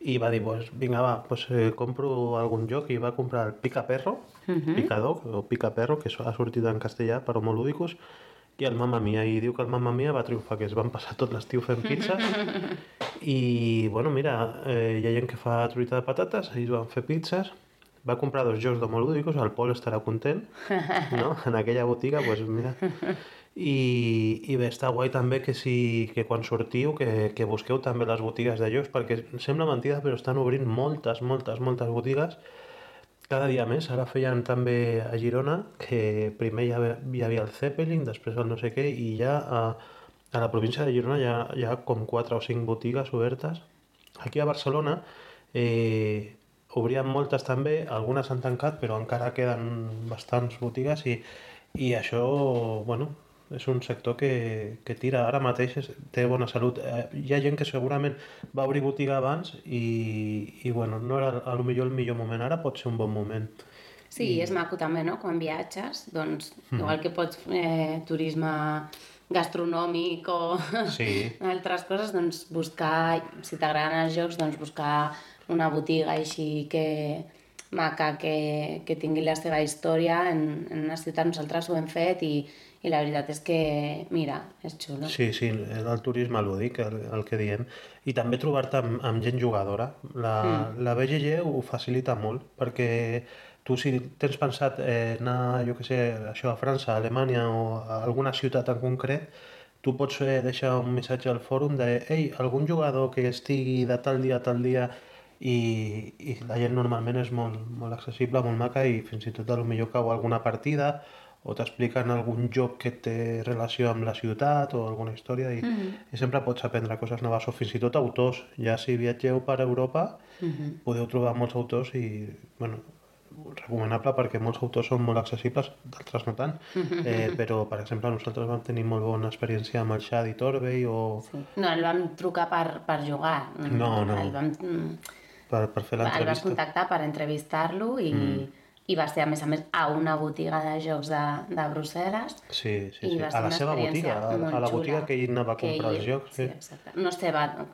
i va dir, pues, vinga, va, pues, eh, compro algun joc i va comprar el Pica Perro, Mhm. Picador o Pica Perro, que ha sortit en castellà per Homolúdicos, i el Mamma Mia, i diu que el Mamma Mia va triomfar, que es van passar tot l'estiu fent pizzas, *laughs* i, bueno, mira, eh, hi ha gent que fa truita de patates, ells van fer pizzas, va comprar dos jocs d'Homolúdicos, el Pol estarà content, no? *laughs* En aquella botiga, pues mira... I, i bé, està guai també que, si, que quan sortiu que, que busqueu també les botigues de jocs perquè sembla mentida però estan obrint moltes, moltes, moltes botigues. Cada dia més, ara feien també a Girona que primer hi havia, hi havia el Zeppelin, després el no sé què i ja a, a la província de Girona hi ha, hi ha com 4 o 5 botigues obertes. Aquí a Barcelona eh, obrien moltes també, algunes han tancat però encara queden bastants botigues i, i això, bueno, és un sector que, que tira ara mateix, és, té bona salut. Eh, hi ha gent que segurament va obrir botiga abans i, i bueno, no era a lo millor el millor moment, ara pot ser un bon moment. Sí, I... és maco també, no? Quan viatges, doncs, Mhm. igual que pots fer eh, turisme gastronòmic o *laughs* Sí. altres coses, doncs buscar, si t'agraden els jocs, doncs buscar una botiga així que maca, que, que tingui la seva història en, en una ciutat. Nosaltres ho hem fet i, i la veritat és que, mira, és xulo. Sí, sí, el turisme lúdic, el, el que diem. I també trobar-te amb, amb gent jugadora. La, Mm. la BGG ho facilita molt, perquè tu si tens pensat eh, anar, jo què sé, això a França, a Alemanya o a alguna ciutat en concret, tu pots eh, deixar un missatge al fòrum de ei, algun jugador que estigui de tal dia a tal dia i, i la gent normalment és molt, molt accessible, molt maca i fins i tot a lo millor cau alguna partida o t'expliquen algun joc que té relació amb la ciutat o alguna història i, Mhm. i sempre pots aprendre coses noves o fins i tot autors. Ja si viatgeu per Europa Mhm. podeu trobar molts autors i, bueno, recomanable perquè molts autors són molt accessibles, d'altres no tant, eh, però per exemple nosaltres vam tenir molt bona experiència amb el Xadi Torbey o Sí. No, el vam trucar per, per jugar. No, no. El vam, mm, per, per fer el vas l'entrevista. contactar per entrevistar-lo i, Mm. I va ser, a més a més, a una botiga de jocs de, de Brussel·les. Sí, sí, sí. A la seva botiga, a, a la botiga que ell anava a comprar ell- els jocs. Sí. Exacte. No és seva, no,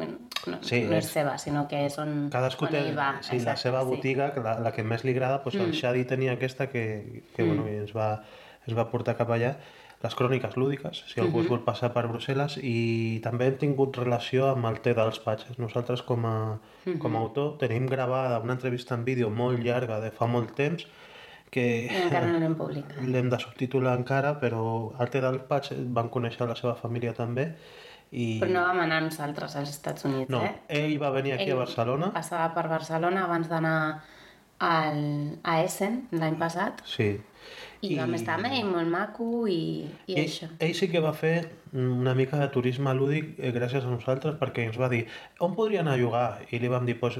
Sí, no és és- seva, sinó que és on, Cadascú on té ell va. sí, la exacte, seva sí. botiga, la, la que més li agrada, doncs el Mm. Xadi tenia aquesta que, que Mm. bueno, ens, va, ens va portar cap allà. Les cròniques lúdiques, si algú es Mhm. vol passar per Brussel·les, i també hem tingut relació amb el té dels patxes. Nosaltres, com a, com a Mhm. autor, tenim gravada una entrevista en vídeo molt llarga de fa molt temps, que I encara no l'hem publicat. *laughs* l'hem de subtitular encara, però el té dels patxes van conèixer la seva família també, i... Però no vam anar nosaltres als Estats Units, No, eh? ell va venir aquí Ell a Barcelona. Passava per Barcelona abans d'anar al, a Essen l'any passat Sí. i, I vam estar amb ell, molt maco i, i ell, això. ell sí que va fer una mica de turisme lúdic eh, gràcies a nosaltres perquè ens va dir on podria anar a jugar? I li vam dir pues,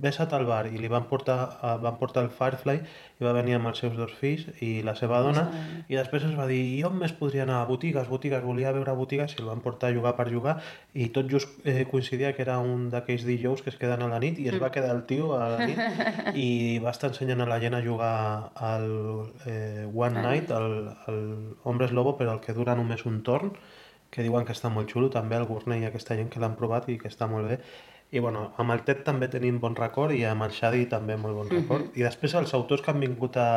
vés a tal bar i li van portar, uh, van portar el Firefly i va venir amb els seus dos fills i la seva dona i després ens va dir i on més podria anar? Botigues, botigues, volia veure botigues i el van portar a jugar per jugar i tot just eh, coincidia que era un d'aquells dijous que es queden a la nit i es va quedar el tio a la nit *laughs* i va estar ensenyant a la gent a jugar al eh, One. Night, el, el Hombres Lobo, però el que dura només un torn, que diuen que està molt xulo, també el Gurney i aquesta gent que l'han provat i que està molt bé. I bueno, amb el Ted també tenim bon record i amb el Xadi també molt bon record. Mhm. I després els autors que han vingut a,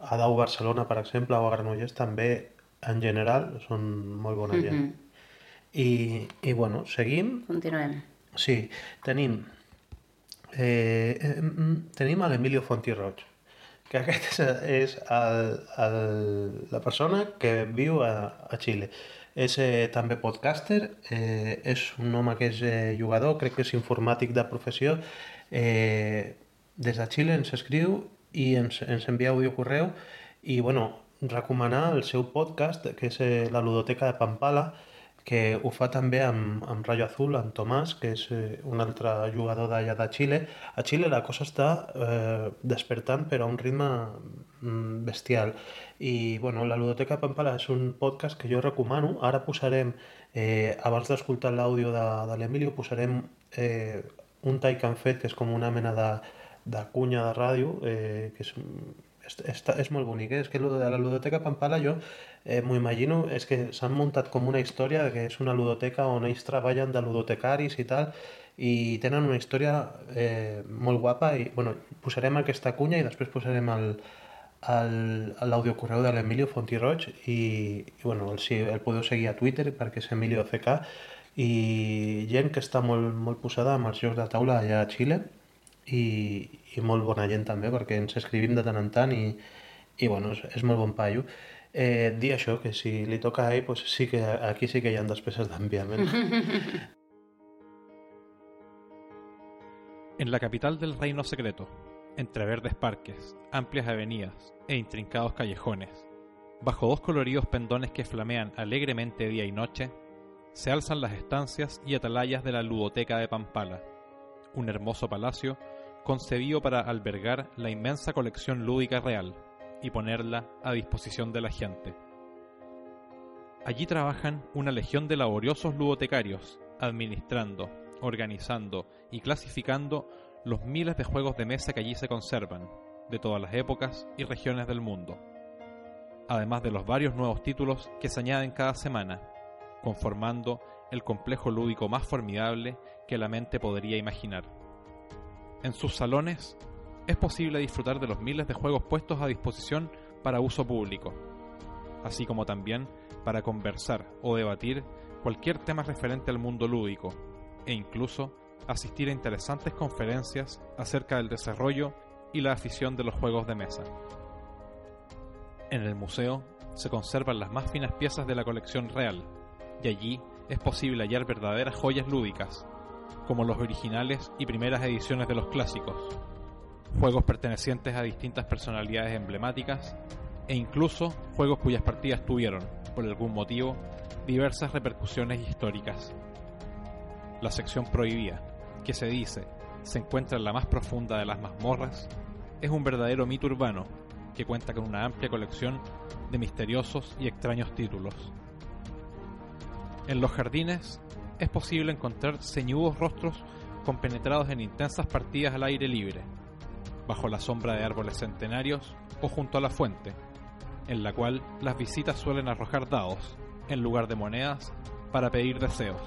a Dau Barcelona, per exemple, o a Granollers, també en general són molt bona gent. Mhm. I, I bueno, seguim. Continuem. Sí, tenim eh, eh, mm, tenim a l'Emilio Fonti Roig, que aquest és, *laughs* és el, el, la persona que viu a, a Xile. És eh, també podcaster, eh, és un home que és eh, jugador, crec que és informàtic de professió. Eh, des de Xile ens escriu i ens, ens envia audio correu i bueno, recomanar el seu podcast, que és eh, la Ludoteca de Pampala, que ho fa també amb, amb Rayo Azul, amb Tomàs, que és eh, un altre jugador d'allà de Xile. A Xile la cosa està eh, despertant però a un ritme mm, bestial. I bueno, la Ludoteca Pampala és un podcast que jo recomano. Ara posarem, eh, abans d'escoltar l'àudio de, de l'Emilio, posarem eh, un tall que han fet, que és com una mena de, de cunya de ràdio, eh, que és, és, és, molt bonic, eh? és que de la ludoteca Pampala jo eh, m'ho imagino, és que s'han muntat com una història que és una ludoteca on ells treballen de ludotecaris i tal, i tenen una història eh, molt guapa i bueno, posarem aquesta cunya i després posarem el, l'audiocorreu de l'Emilio Fontiroig i, i bueno, el, el podeu seguir a Twitter perquè és Emilio CK i gent que està molt, molt posada amb els jocs de taula allà a Xile i, i molt bona gent també perquè ens escrivim de tant en tant i, i bueno, és, és molt bon paio. Eh, dir això, que si li toca a ell, pues sí que aquí sí que hi ha despeses d'enviament. *laughs* En la capital del reino secreto, entre verdes parques, amplias avenidas e intrincados callejones, bajo dos coloridos pendones que flamean alegremente día y noche, se alzan las estancias y atalayas de la ludoteca de Pampala, un hermoso palacio concebido para albergar la inmensa colección lúdica real y ponerla a disposición de la gente. Allí trabajan una legión de laboriosos ludotecarios, administrando, organizando y clasificando los miles de juegos de mesa que allí se conservan, de todas las épocas y regiones del mundo, además de los varios nuevos títulos que se añaden cada semana, conformando el complejo lúdico más formidable que la mente podría imaginar. En sus salones es posible disfrutar de los miles de juegos puestos a disposición para uso público, así como también para conversar o debatir cualquier tema referente al mundo lúdico, e incluso asistir a interesantes conferencias acerca del desarrollo y la afición de los juegos de mesa. En el museo se conservan las más finas piezas de la colección real, y allí es posible hallar verdaderas joyas lúdicas, como los originales y primeras ediciones de los clásicos, juegos pertenecientes a distintas personalidades emblemáticas e incluso juegos cuyas partidas tuvieron, por algún motivo, diversas repercusiones históricas. La sección prohibida, que se dice se encuentra en la más profunda de las mazmorras, es un verdadero mito urbano que cuenta con una amplia colección de misteriosos y extraños títulos. En los jardines es posible encontrar ceñudos rostros compenetrados en intensas partidas al aire libre, bajo la sombra de árboles centenarios o junto a la fuente, en la cual las visitas suelen arrojar dados, en lugar de monedas, para pedir deseos.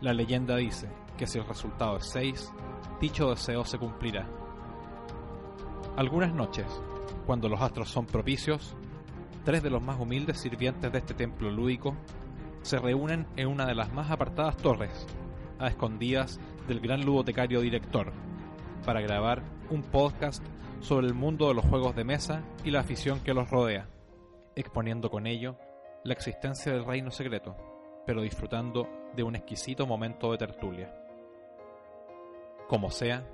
La leyenda dice que si el resultado es 6, dicho deseo se cumplirá. Algunas noches, cuando los astros son propicios, tres de los más humildes sirvientes de este templo lúdico se reúnen en una de las más apartadas torres, a escondidas del gran ludotecario director, para grabar un podcast sobre el mundo de los juegos de mesa y la afición que los rodea, exponiendo con ello la existencia del reino secreto, pero disfrutando de un exquisito momento de tertulia. Como sea,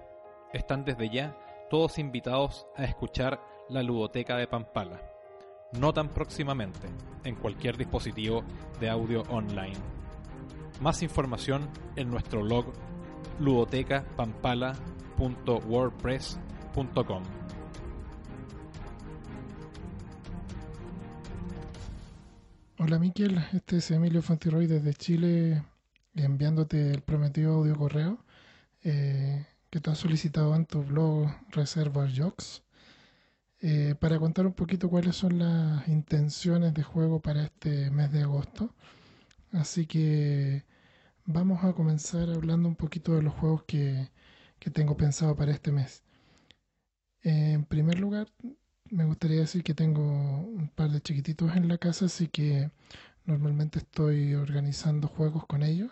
están desde ya todos invitados a escuchar la ludoteca de Pampala no tan próximamente, en cualquier dispositivo de audio online. Más información en nuestro blog ludotecapampala.wordpress.com. Hola Miquel, este es Emilio Fontiroy desde Chile enviándote el prometido audio correo eh, que te has solicitado en tu blog Reservoir Jocks. Eh, para contar un poquito cuáles son las intenciones de juego para este mes de agosto. Así que vamos a comenzar hablando un poquito de los juegos que, que tengo pensado para este mes. En primer lugar, me gustaría decir que tengo un par de chiquititos en la casa, así que normalmente estoy organizando juegos con ellos.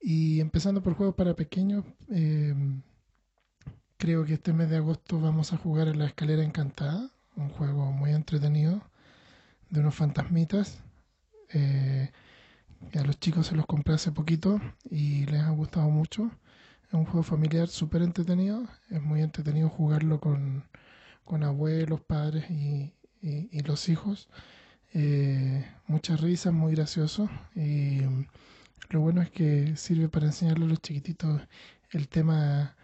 Y empezando por juegos para pequeños, eh, Creo que este mes de agosto vamos a jugar a la escalera encantada, un juego muy entretenido de unos fantasmitas. Eh, a los chicos se los compré hace poquito y les ha gustado mucho. Es un juego familiar súper entretenido. Es muy entretenido jugarlo con, abuelos, padres y, los hijos. Eh, muchas risas, muy gracioso. Y lo bueno es que sirve para enseñarle a los chiquititos el tema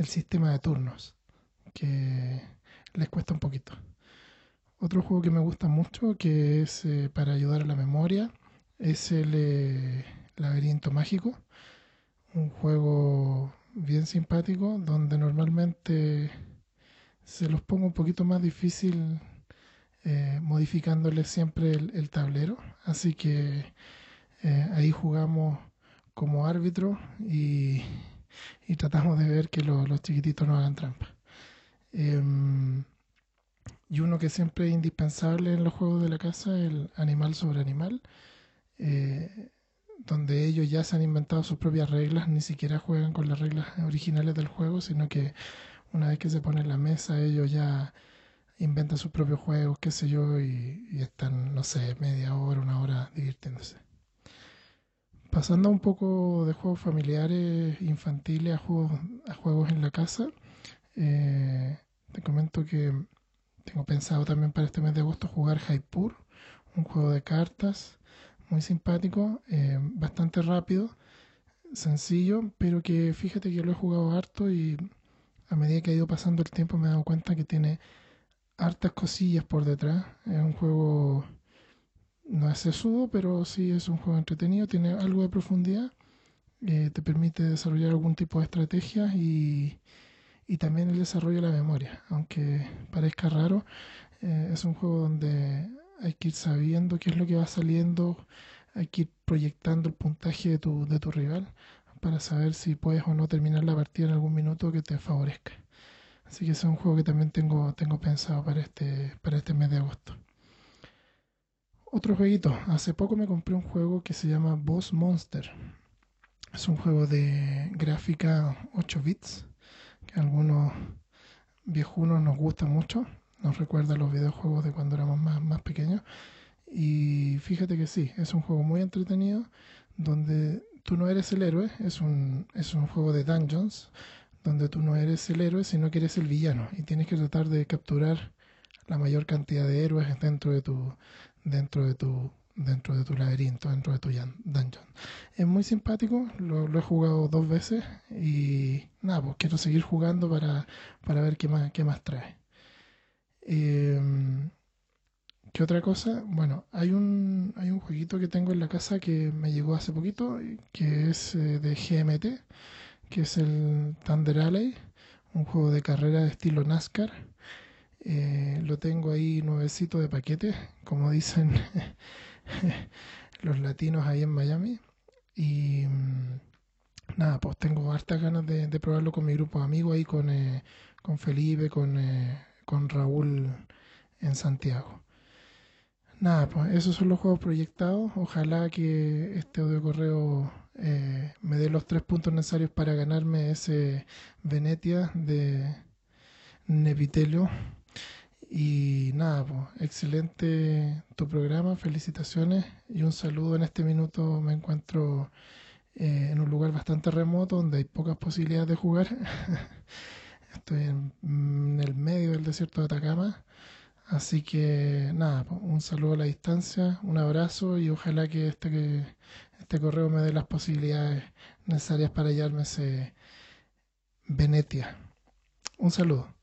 el sistema de turnos, que les cuesta un poquito. Otro juego que me gusta mucho, que es eh, para ayudar a la memoria, es el eh, Laberinto Mágico, un juego bien simpático donde normalmente se los pongo un poquito más difícil eh, modificándole siempre el, tablero. Así que ahí jugamos como árbitro y, y tratamos de ver que lo- los chiquititos no hagan trampa. Em, y uno que siempre es indispensable en los juegos de la casa, el animal sobre animal, eh, donde ellos ya se han inventado sus propias reglas, ni siquiera juegan con las reglas originales del juego, sino que una vez que se pone en la mesa, ellos ya inventan sus propios juegos, qué sé yo, y, y están, no sé, media hora, una hora divirtiéndose. Pasando un poco de juegos familiares, infantiles, a juegos, a juegos en la casa, eh, te comento que tengo pensado también para este mes de agosto jugar Jaipur, un juego de cartas muy simpático, eh, bastante rápido, sencillo, pero que fíjate que lo he jugado harto y a medida que ha ido pasando el tiempo me he dado cuenta que tiene hartas cosillas por detrás. Es un juego, no es sesudo, pero sí es un juego entretenido, tiene algo de profundidad, eh, te permite desarrollar algún tipo de estrategia y, y también el desarrollo de la memoria. Aunque parezca raro, eh, es un juego donde hay que ir sabiendo qué es lo que va saliendo, hay que ir proyectando el puntaje de tu, de tu rival para saber si puedes o no terminar la partida en algún minuto que te favorezca. Así que es un juego que también tengo, tengo pensado para este, para este mes de agosto. Otro jueguito. Hace poco me compré un juego que se llama Boss Monster. Es un juego de gráfica 8 bits que a algunos viejunos nos gusta mucho. Nos recuerda a los videojuegos de cuando éramos más, más pequeños. Y fíjate que sí, es un juego muy entretenido donde tú no eres el héroe, es un, es un juego de dungeons donde tú no eres el héroe, sino que eres el villano y tienes que tratar de capturar la mayor cantidad de héroes dentro de tu dentro de tu dentro de tu laberinto, dentro de tu dungeon. Es muy simpático, lo, he jugado dos veces y nada, pues quiero seguir jugando para, para ver qué más, qué más trae. Em, ¿Qué otra cosa? Bueno, hay un, hay un jueguito que tengo en la casa que me llegó hace poquito, que es eh, de GMT, que es el Thunder Alley, un juego de carrera de estilo NASCAR. Eh, lo tengo ahí nuevecito de paquete, como dicen *laughs* los latinos ahí en Miami. Y mm, nada, pues tengo hartas ganas de, probarlo con mi grupo de amigos ahí, con, eh, con Felipe, con, eh, con Raúl en Santiago. Nada, pues esos son los juegos proyectados. Ojalá que este audio correo eh, me dé los tres puntos necesarios para ganarme ese Venetia de Nepitelio. Y nada, pues excelente tu programa, felicitaciones y un saludo. En este minuto me encuentro eh, en un lugar bastante remoto donde hay pocas posibilidades de jugar. *laughs* Estoy en, en el medio del desierto de Atacama. Así que nada, pues, un saludo a la distancia, un abrazo y ojalá que este, que este correo me dé las posibilidades necesarias para hallarme ese Venetia. Un saludo.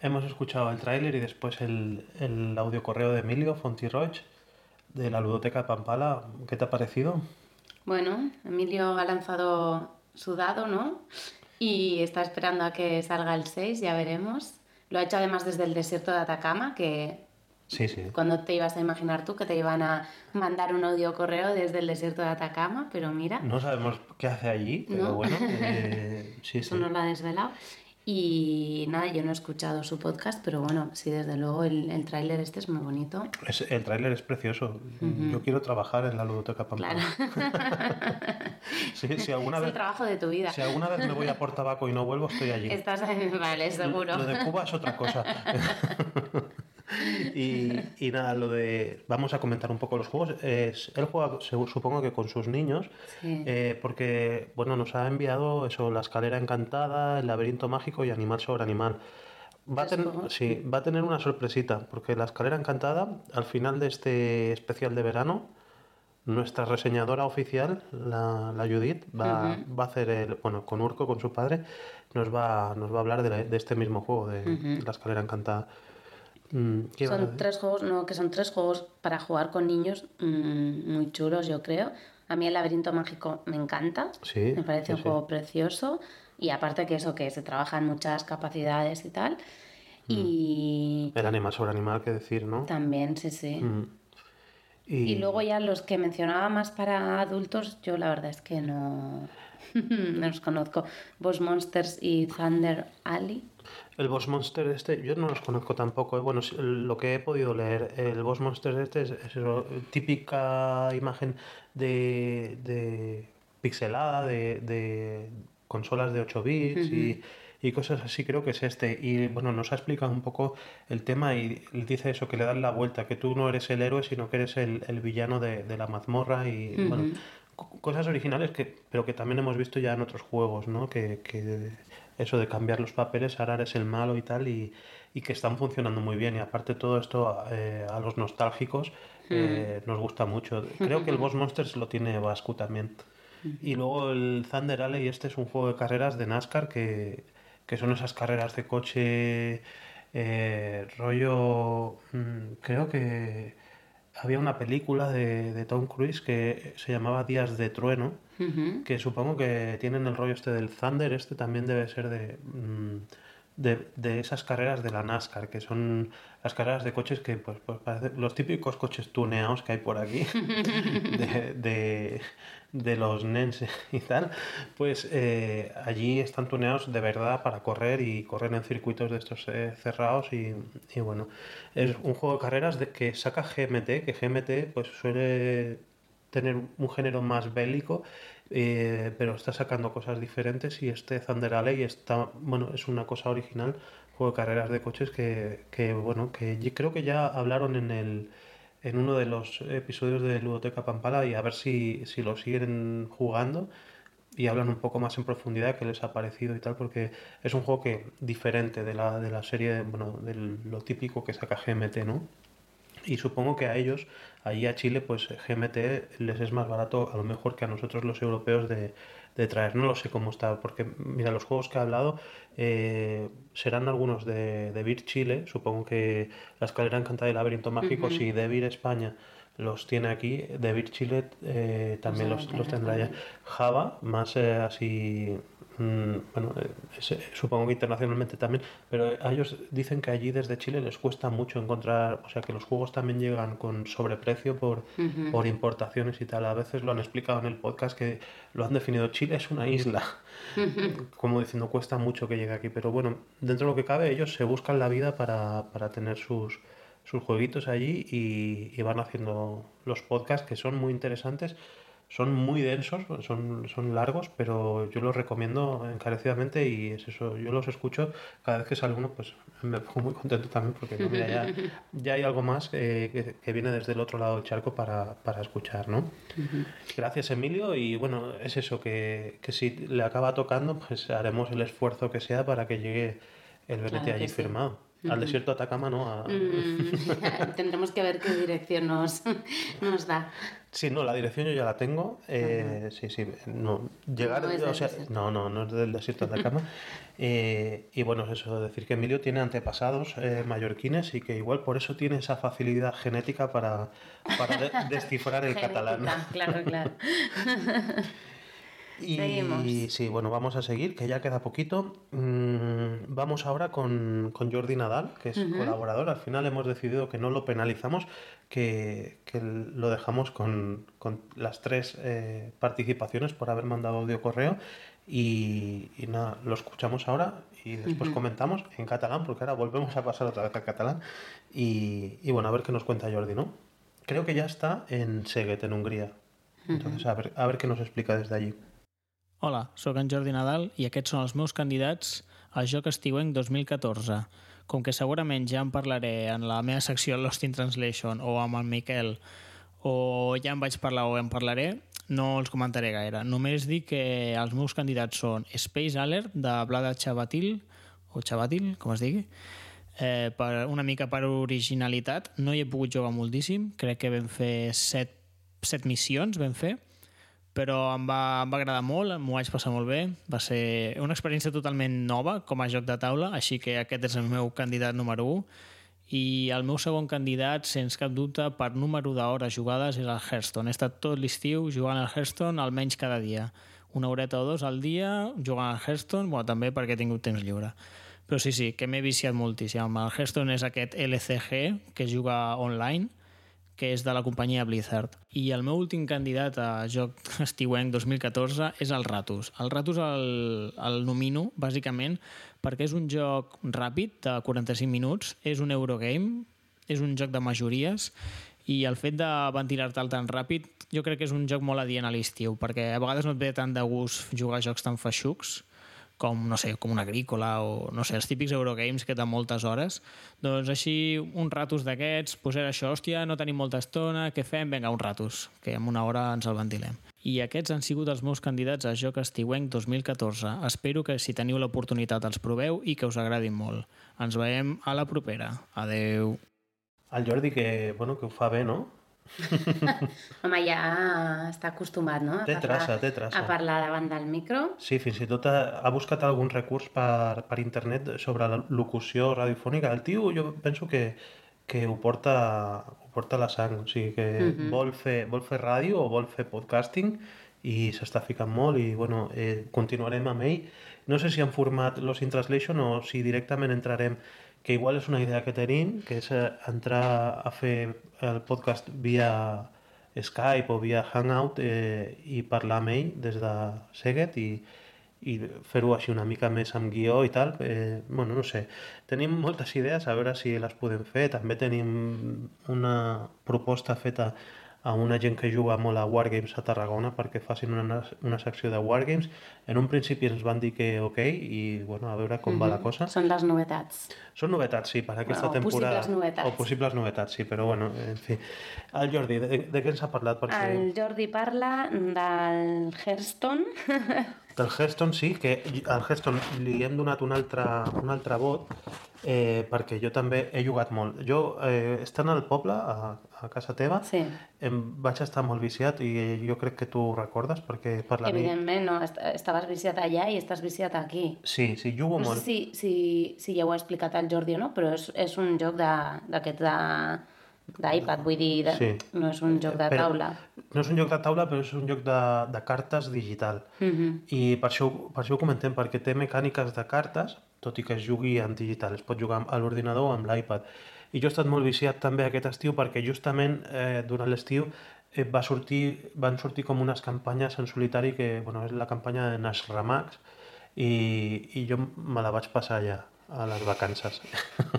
Hemos escuchado el tráiler y después el, el audio correo de Emilio Fontiroch de la Ludoteca de Pampala. ¿Qué te ha parecido? Bueno, Emilio ha lanzado su dado, ¿no? Y está esperando a que salga el 6, ya veremos. Lo ha hecho además desde el desierto de Atacama, que Sí, sí. cuando te ibas a imaginar tú que te iban a mandar un audio correo desde el desierto de Atacama, pero mira, No sabemos qué hace allí, pero No. bueno, *laughs* eh, sí, eso sí. nos lo ha desvelado. Y nada, yo no he escuchado su podcast, pero bueno, sí, desde luego el, el tráiler este es muy bonito. Es- el tráiler es precioso. Yo quiero trabajar en la Ludoteca Pampala. *laughs* si, si alguna es vez, el trabajo de tu vida. si alguna vez me voy a por tabaco y no vuelvo, estoy allí. Estás vale, seguro. Lo de Cuba es otra cosa. *laughs* *laughs* y, y nada, lo de. Vamos a comentar un poco los juegos. Es, él juega, supongo que con sus niños, Sí. eh, porque bueno, nos ha enviado eso, la escalera encantada, el laberinto mágico y animal sobre animal. Va a, ten- sí, va a tener una sorpresita, porque la escalera encantada, al final de este especial de verano, nuestra reseñadora oficial, la, la Judith, va, va a hacer el, bueno, con Urco, con su padre, nos va, nos va a hablar de, la- de este mismo juego, de la escalera encantada. Mm, ¿qué ibas a Son tres juegos, no, que son tres juegos para jugar con niños mm, muy chulos, yo creo. A mí el laberinto mágico me encanta. Sí, Me parece sí, un sí. juego precioso. Y aparte que eso, que se trabajan muchas capacidades y tal. Y El animal sobre animal, que decir, ¿no? también, sí, sí. Mm. Y luego ya los que mencionaba más para adultos, yo la verdad es que no, *laughs* no los conozco. Boss Monsters y Thunder Alley. El Boss Monster este, yo no los conozco tampoco. eh. Bueno, lo que he podido leer, el Boss Monster este es, es eso, típica imagen de, de pixelada, de, de consolas de 8 bits y, y cosas así, creo que es este. Y bueno, nos ha explicado un poco el tema y dice eso, que le dan la vuelta, que tú no eres el héroe, sino que eres el, el villano de, de la mazmorra y bueno, cosas originales que pero que también hemos visto ya en otros juegos, ¿no? Que, que eso de cambiar los papeles, ahora eres el malo y tal, y, y que están funcionando muy bien. Y aparte todo esto eh, a los nostálgicos eh, nos gusta mucho. Creo que el Boss Monsters lo tiene Vasco también. Y luego el Thunder Alley, este es un juego de carreras de NASCAR que, que son esas carreras de coche eh, rollo... mm, creo que había una película de, de Tom Cruise que se llamaba Días de Trueno, que supongo que tienen el rollo este del Thunder, este también debe ser de, mm, de, de esas carreras de la NASCAR, que son las carreras de coches que, pues, pues parece- los típicos coches tuneados que hay por aquí, *laughs* de, de, de los NENS y tal, pues eh, allí están tuneados de verdad para correr y correr en circuitos de estos eh, cerrados y, y bueno, es un juego de carreras de, que saca GMT, que GMT pues suele tener un género más bélico, eh, pero está sacando cosas diferentes y este Thunder Alley está, bueno, es una cosa original, juego de carreras de coches que, que, bueno, que creo que ya hablaron en el en uno de los episodios de Ludoteca Pampala y a ver si, si lo siguen jugando y hablan un poco más en profundidad qué les ha parecido y tal, porque es un juego que diferente de la, de la serie, bueno, de lo típico que saca GMT, ¿no? Y supongo que a ellos, allí a Chile, pues GMT les es más barato a lo mejor que a nosotros los europeos de, de traer. No lo sé cómo está, porque mira, los juegos que he hablado eh, serán algunos de, de Vir Chile, supongo que La Escalera Encantada y Laberinto Mágico, si de Vir España los tiene aquí, de Vir Chile eh, también los, los tendrá ya. Java, más eh, así, bueno, eh, supongo que internacionalmente también, pero a ellos dicen que allí desde Chile les cuesta mucho encontrar, o sea, que los juegos también llegan con sobreprecio por, Ujú. por importaciones y tal. A veces lo han explicado en el podcast que lo han definido, Chile es una isla, *laughs* como diciendo cuesta mucho que llegue aquí, pero bueno, dentro de lo que cabe ellos se buscan la vida para, para tener sus, sus jueguitos allí y, y van haciendo los podcasts que son muy interesantes. Son muy densos, son, son largos, pero yo los recomiendo encarecidamente y es eso, yo los escucho cada vez que sale uno, pues me pongo muy contento también porque no, mira, ya, *laughs* ya hay algo más eh, que, que viene desde el otro lado del charco para, para escuchar, ¿no? Gracias Emilio y bueno, es eso, que, que si le acaba tocando, pues haremos el esfuerzo que sea para que llegue el Venete Claro allí sí. firmado. Al desierto de Atacama, ¿no? A- Mm, *laughs* tendremos que ver qué dirección nos, *laughs* nos da. Sí, no, la dirección yo ya la tengo. eh, sí, sí, no. Llegar, No es o sea, no, no, no es del desierto de Atacama. *laughs* Eh, y bueno, es eso, decir que Emilio tiene antepasados eh, mallorquines y que igual por eso tiene esa facilidad genética para, para de- descifrar el catalán. Claro, claro. Y Seguimos. sí, bueno, vamos a seguir, que ya queda poquito. Mm, vamos ahora con, con Jordi Nadal, que es colaborador. Al final hemos decidido que no lo penalizamos, que, que lo dejamos con, con las tres eh, participaciones por haber mandado audio correo. Y, y nada, lo escuchamos ahora y después comentamos en catalán, porque ahora volvemos a pasar otra vez al catalán. Y, y bueno, a ver qué nos cuenta Jordi, ¿no? Creo que ya está en Seguet, en Hungría. Entonces, a ver, a ver qué nos explica desde allí. Hola, sóc en Jordi Nadal i aquests són els meus candidats al Joc Estiuenc 2014. Com que segurament ja en parlaré en la meva secció Lost in Translation o amb el Miquel o ja en vaig parlar o en parlaré, no els comentaré gaire. Només dic que els meus candidats són Space Alert de Blada Chavatil o Chavatil, com es digui, eh, per, una mica per originalitat. No hi he pogut jugar moltíssim, crec que vam fer set, set missions, vam fer, però em va, em va agradar molt, m'ho vaig passar molt bé. Va ser una experiència totalment nova com a joc de taula, així que aquest és el meu candidat número 1. I el meu segon candidat, sens cap dubte, per número d'hores jugades és el Hearthstone. He estat tot l'estiu jugant al Hearthstone almenys cada dia. una horeta o dos al dia jugant al Hearthstone, bueno, també perquè he tingut temps lliure. Però sí, sí, que m'he viciat moltíssim. El Hearthstone és aquest LCG que es juga online, que és de la companyia Blizzard. I el meu últim candidat a joc *laughs* estiuenc 2014 és el Ratus. El Ratus el, el nomino, bàsicament, perquè és un joc ràpid, de 45 minuts, és un Eurogame, és un joc de majories, i el fet de ventilar-te'l tan ràpid jo crec que és un joc molt adient a l'estiu, perquè a vegades no et ve tant de gust jugar jocs tan feixucs, com, no sé, com un agrícola o, no sé, els típics Eurogames que tenen moltes hores. Doncs així, un ratus d'aquests, pues era això, hòstia, no tenim molta estona, què fem? Vinga, un ratus, que en una hora ens el ventilem. I aquests han sigut els meus candidats a Joc Estiuenc 2014. Espero que si teniu l'oportunitat els proveu i que us agradin molt. Ens veiem a la propera. Adeu. El Jordi, que, bueno, que ho fa bé, no? *laughs* Home, ja està acostumat, no? A Té parlar- traça, té traça. A parlar davant del micro. Sí, fins i tot ha, ha buscat algun recurs per, per internet sobre la locució radiofònica. El tio jo penso que, que ho porta, ho porta la sang, o sigui que Mhm. vol, fer, vol fer ràdio o vol fer podcasting i s'està ficant molt i bueno, eh, continuarem amb ell. No sé si en format Lost in Translation o si directament entrarem, que igual és una idea que tenim, que és eh, entrar a fer el podcast via Skype o via Hangout eh, i parlar amb ell des de Seguet i, i fer-ho així una mica més amb guió i tal. Eh, bueno, no sé. Tenim moltes idees, a veure si les podem fer. També tenim una proposta feta a una gent que juga molt a Wargames a Tarragona perquè facin una, una secció de Wargames. En un principi ens van dir que ok i bueno, a veure com va la cosa. Són les novetats. Són novetats, sí, per aquesta O temporada. possibles novetats. O possibles novetats, sí, però bueno, en fi. El Jordi, de, de què ens ha parlat? Perquè... El Jordi parla del Hearthstone. *laughs* Del Hearthstone sí, que al Hearthstone li hem donat un altre, un altre vot eh, perquè jo també he jugat molt. Jo, eh, estant al poble, a, a casa teva, sí. em vaig estar molt viciat i jo crec que tu ho recordes perquè per la. Evidentment, no? Est- Estaves viciat allà i estàs viciat aquí. Sí, sí, jugo No sé molt. si, si, si ja ho ha explicat el Jordi o no, però és, és un joc d'aquests de- d'iPad, vull dir, de, Sí. no és un joc de Però- taula. No és un joc de taula, però és un joc de, de cartes digital. Mhm. I per això, per això ho comentem, perquè té mecàniques de cartes, tot i que es jugui en digital. Es pot jugar a l'ordinador o amb l'iPad. I jo he estat molt viciat també aquest estiu perquè justament eh, durant l'estiu eh, va sortir, van sortir com unes campanyes en solitari que bueno, és la campanya de Nash Ramax i, i jo me la vaig passar allà a les vacances. *laughs*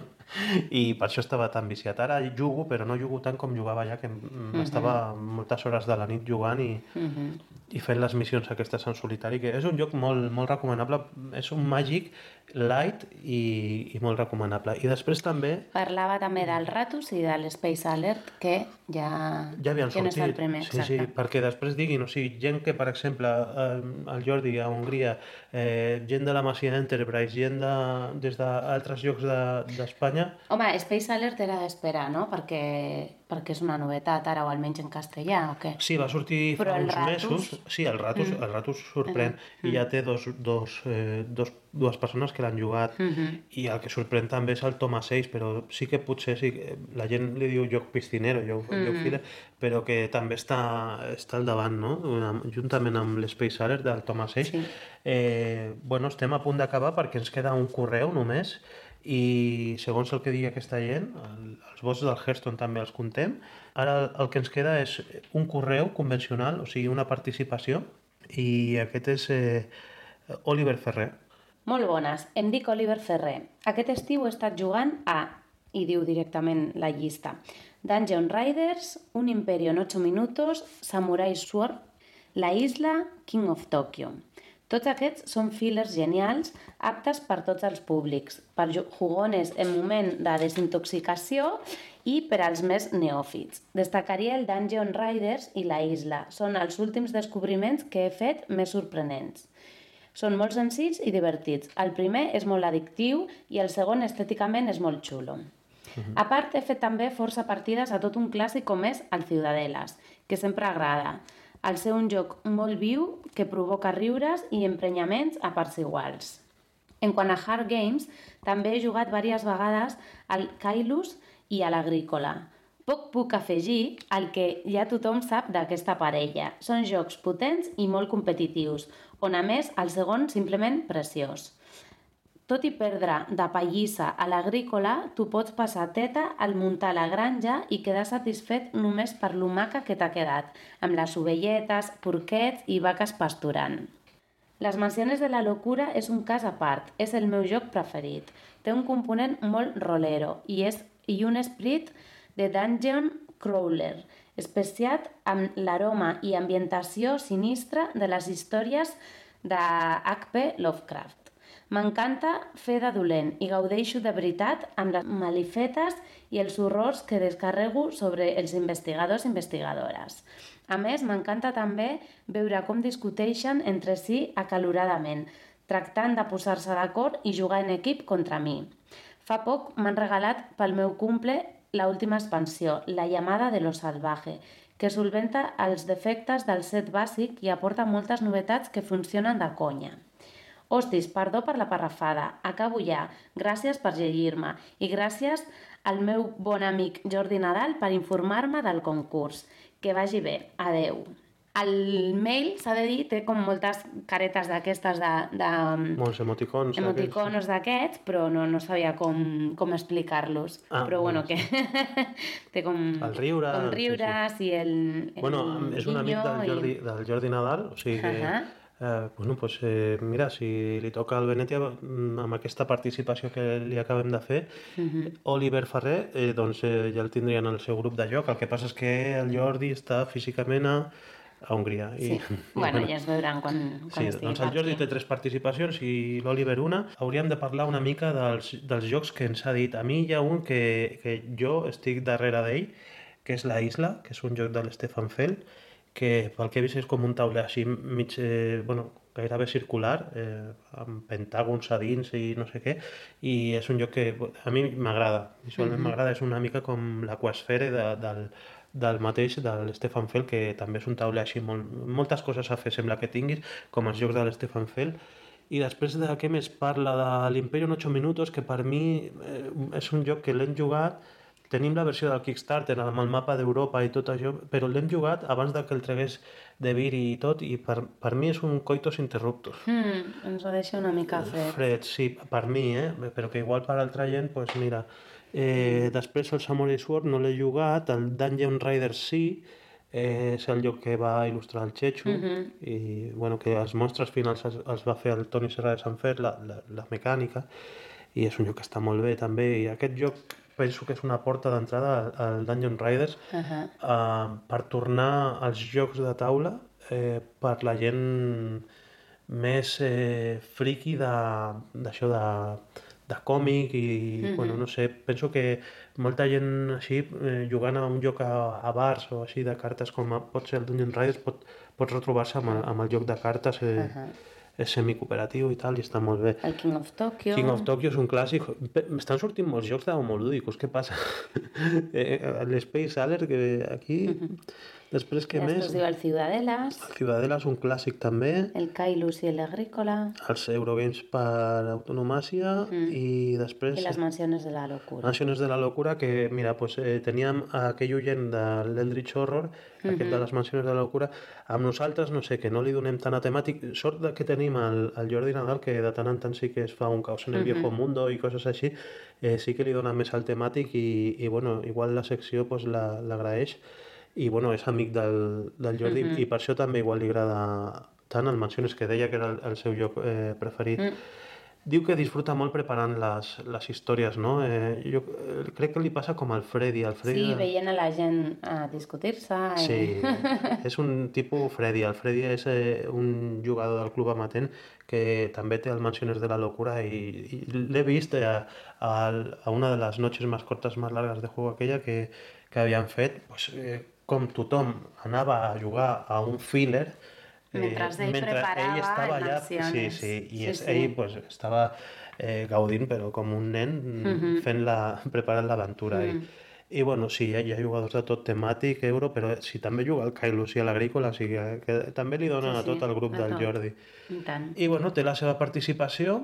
I per això estava tan viciat. Ara jugo, però no jugo tant com jugava ja, que mm, estava moltes hores de la nit jugant i, Mhm. i fent les missions aquestes en solitari, que és un joc molt, molt recomanable, és un màgic light i, i molt recomanable. I després també Parlava també del Ratus i de l'Space Alert, que ja... ja havien que no és sortit. el primer, sí, exacte. sí, perquè després diguin, o sigui, gent que, per exemple, eh, el Jordi a Hongria, eh, gent de la Masia Enterprise, gent de, des d'altres llocs de- d'Espanya, Home, Space Alert era d'esperar, no? Perquè, perquè és una novetat ara, o almenys en castellà, o què? Sí, va sortir Però fa uns Ratus- mesos. Sí, el Ratus, Mm. el Ratus sorprèn. Mm. I ja té dos, dos, eh, dos, dues persones que l'han jugat. Mhm. I el que sorprèn també és el Thomas 6, però sí que potser sí, que la gent li diu joc piscinero, joc, Mhm. joc fila, però que també està, està al davant, no? Juntament amb l'Space Alert del Thomas 6. Sí. Eh, bueno, estem a punt d'acabar perquè ens queda un correu només i segons el que digui aquesta gent, el, els vots del Hearthstone també els contem. Ara el, el que ens queda és un correu convencional, o sigui, una participació, i aquest és eh, Oliver Ferrer. Molt bones. Em dic Oliver Ferrer. Aquest estiu he estat jugant a, i diu directament la llista, Dungeon Riders, Un Imperio en 8 minutos, Samurai Sword, La Isla, King of Tokyo. Tots aquests són fillers genials, aptes per tots els públics, per ju- jugones en moment de desintoxicació i per als més neòfits. Destacaria el Dungeon Riders i La Isla. Són els últims descobriments que he fet més sorprenents. Són molt senzills i divertits. El primer és molt addictiu i el segon estèticament és molt xulo. A part, he fet també força partides a tot un clàssic com és el Ciudadelas, que sempre agrada. Al ser un joc molt viu que provoca riures i emprenyaments a parts iguals. En quant a Hard Games, també he jugat diverses vegades al Kailus i a l'Agrícola. Poc puc afegir el que ja tothom sap d'aquesta parella. Són jocs potents i molt competitius, on a més el segon simplement preciós. Tot i perdre de pallissa a l'agrícola, tu pots passar teta al muntar la granja i quedar satisfet només per lo maca que t'ha quedat, amb les ovelletes, porquets i vaques pasturant. Les mansiones de la locura és un cas a part, és el meu joc preferit. Té un component molt rolero i, és, i un esprit de dungeon crawler, especiat amb l'aroma i ambientació sinistra de les històries de H.P. Lovecraft. M'encanta fer de dolent i gaudeixo de veritat amb les malifetes i els horrors que descarrego sobre els investigadors i investigadores. A més, m'encanta també veure com discuteixen entre si acaloradament, tractant de posar-se d'acord i jugar en equip contra mi. Fa poc m'han regalat pel meu cumple la última expansió, La llamada de lo salvaje, que solventa els defectes del set bàsic i aporta moltes novetats que funcionen de conya. Hostis, perdó per la parrafada. Acabo ja. Gràcies per llegir-me. I gràcies al meu bon amic Jordi Nadal per informar-me del concurs. Que vagi bé. Adeu. El mail, s'ha de dir, té com moltes caretes d'aquestes de, de Molts emoticons. emoticonos d'aquests, però no, no sabia com, com explicar-los. Ah, però bueno, bueno. que *laughs* té com, El riure, com sí, riures i el, el Bueno, és un amic del Jordi, del Jordi Nadal, o sigui que... Ahà. Eh, bueno, pues, eh, mira, si li toca al Venetia mm, amb aquesta participació que li acabem de fer, I... Mhm. Oliver Ferrer, eh, doncs eh, ja el tindrien al seu grup de joc. El que passa és que el Jordi està físicament a, a Hongria. Sí. *laughs* Bueno, ja es veuran quan, quan Sí, estigui doncs el Jordi té tres participacions i l'Oliver una. Hauríem de parlar una mica dels, dels jocs que ens ha dit. A mi hi ha un que, que jo estic darrere d'ell, que és La Isla, que és un joc de l'Stefan Feld, que pel que he vist és com un tauler així mig, eh, bueno, gairebé circular, eh, amb pentàgons a dins i no sé què, i és un joc que a mi m'agrada, visualment Mhm. m'agrada, és una mica com l'Aquasfere de, del, del mateix, de l'Stefan Feld, que també és un tauler així, molt, moltes coses a fer sembla que tinguis, com els jocs de l'Stefan Feld, i després de què més parla de l'Imperi en 8 minuts, que per mi eh, és un joc que l'hem jugat, tenim la versió del Kickstarter amb el mapa d'Europa i tot això, però l'hem jugat abans de que el tregués de Vir i tot, i per, per mi és un coitus interruptus. Mm, ens ho deixa una mica fred. Fred, sí, per mi, eh? però que igual per altra gent, doncs pues mira, eh, després el Samurai Sword no l'he jugat, el Dungeon Rider sí, eh, és el lloc que va il·lustrar el Chechu, Mhm. i bueno, que els monstres finals els, els va fer el Toni Serra de Sant Fer, la, la, la mecànica, i és un joc que està molt bé també, i aquest joc penso que és una porta d'entrada al, al Dungeon Riders Uh -huh. uh, per tornar als jocs de taula eh, per la gent més eh, friki de- d'això de, de còmic i, Mhm. bueno, no sé, penso que molta gent així, eh, jugant a un joc a, a bars o així de cartes com a, pot ser el Dungeon Riders, pot, pot retrobar-se amb, el- amb el joc de cartes eh, Uh -huh. és semicooperatiu i tal, i està molt bé. El King of Tokyo. King of Tokyo és un clàssic. Pe- Estan sortint molts jocs d'homolúdicos, què passa? *laughs* eh, L'Space Alert, que aquí... Després, què I després més? diu el Ciudadelas, Ciudadela és un clàssic també, el Kailus i el Agrícola els Eurogames per autonomàcia Mm. i després i les mansiones de la locura. Mansiones de la locura, que mira, pues, eh, teníem aquell oient de l'Eldritch Horror, aquest de Mhm. les Mansiones de la locura, amb nosaltres, no sé, que no li donem tant a temàtic. Sort que tenim el, el Jordi Nadal, que de tant en tant sí que es fa un caos en el Mhm. viejo mundo i coses així, eh, sí que li dona més al temàtic i, i bueno, igual la secció pues, la- l'agraeix i bueno, és amic del, del Jordi Mhm. i per això també igual li agrada tant el Mansiones, que deia que era el, el seu lloc eh, preferit. Mm. Diu que disfruta molt preparant les, les històries, no? Eh, jo eh, crec que li passa com al Freddy. El Freddy Sí, veient a la gent a discutir-se. i- Sí, *laughs* és un tipus Freddy. El Freddy és eh, un jugador del club amatent que també té el Mansiones de la Locura i, i l'he vist eh, a, a una de les noches más cortas, más largas de juego aquella que, que havien fet, pues, eh, com tothom anava a jugar a un filler, Mentre ell preparava ell estava allà, sí, sí, i Sí, és, sí. ell pues, estava eh, gaudint, però com un nen, Mhm. fent la, *laughs* preparant l'aventura. Mm. I, i bueno, sí, hi ha, hi ha jugadors de tot temàtic, euro, però si també juga el Kailus i a l'Agrícola, o sigui que, també li donen Sí, a tot sí, el grup del tot. Jordi. I tant. I bueno, té la seva participació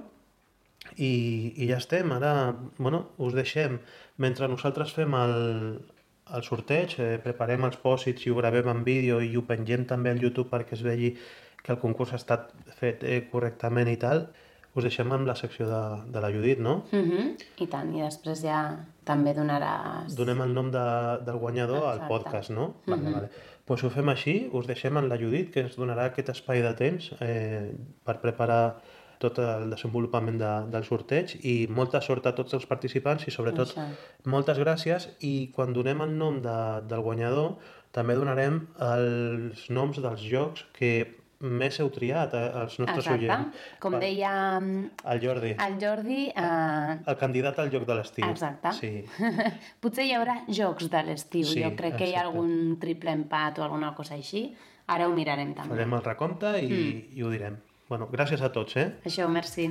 i, i ja estem. Ara, bueno, us deixem. Mentre nosaltres fem el, el sorteig, eh, preparem els pòsits i ho gravem en vídeo i ho pengem també al YouTube perquè es vegi que el concurs ha estat fet eh, correctament i tal, us deixem amb la secció de, de la Judit, no? Mhm, I tant, i després ja també donaràs... Donem el nom de, del guanyador al Exacte. podcast, no? Vale, Mhm. vale. Pues ho fem així, us deixem en la Judit, que ens donarà aquest espai de temps eh, per preparar tot el desenvolupament de, del sorteig i molta sort a tots els participants i sobretot Això. moltes gràcies i quan donem el nom de, del guanyador també donarem els noms dels jocs que més heu triat eh, als nostres Exacte. oients. Com Per- deia mm, El Jordi, el Jordi, eh, el candidat al joc de l'estiu. Exacte. Sí. *laughs* potser hi haurà jocs de l'estiu. Sí, jo crec que hi ha algun triple empat o alguna cosa així. Ara ho mirarem també. Farem el recompte i, Mm. i ho direm. Bueno, gràcies a tots, eh? Això, merci.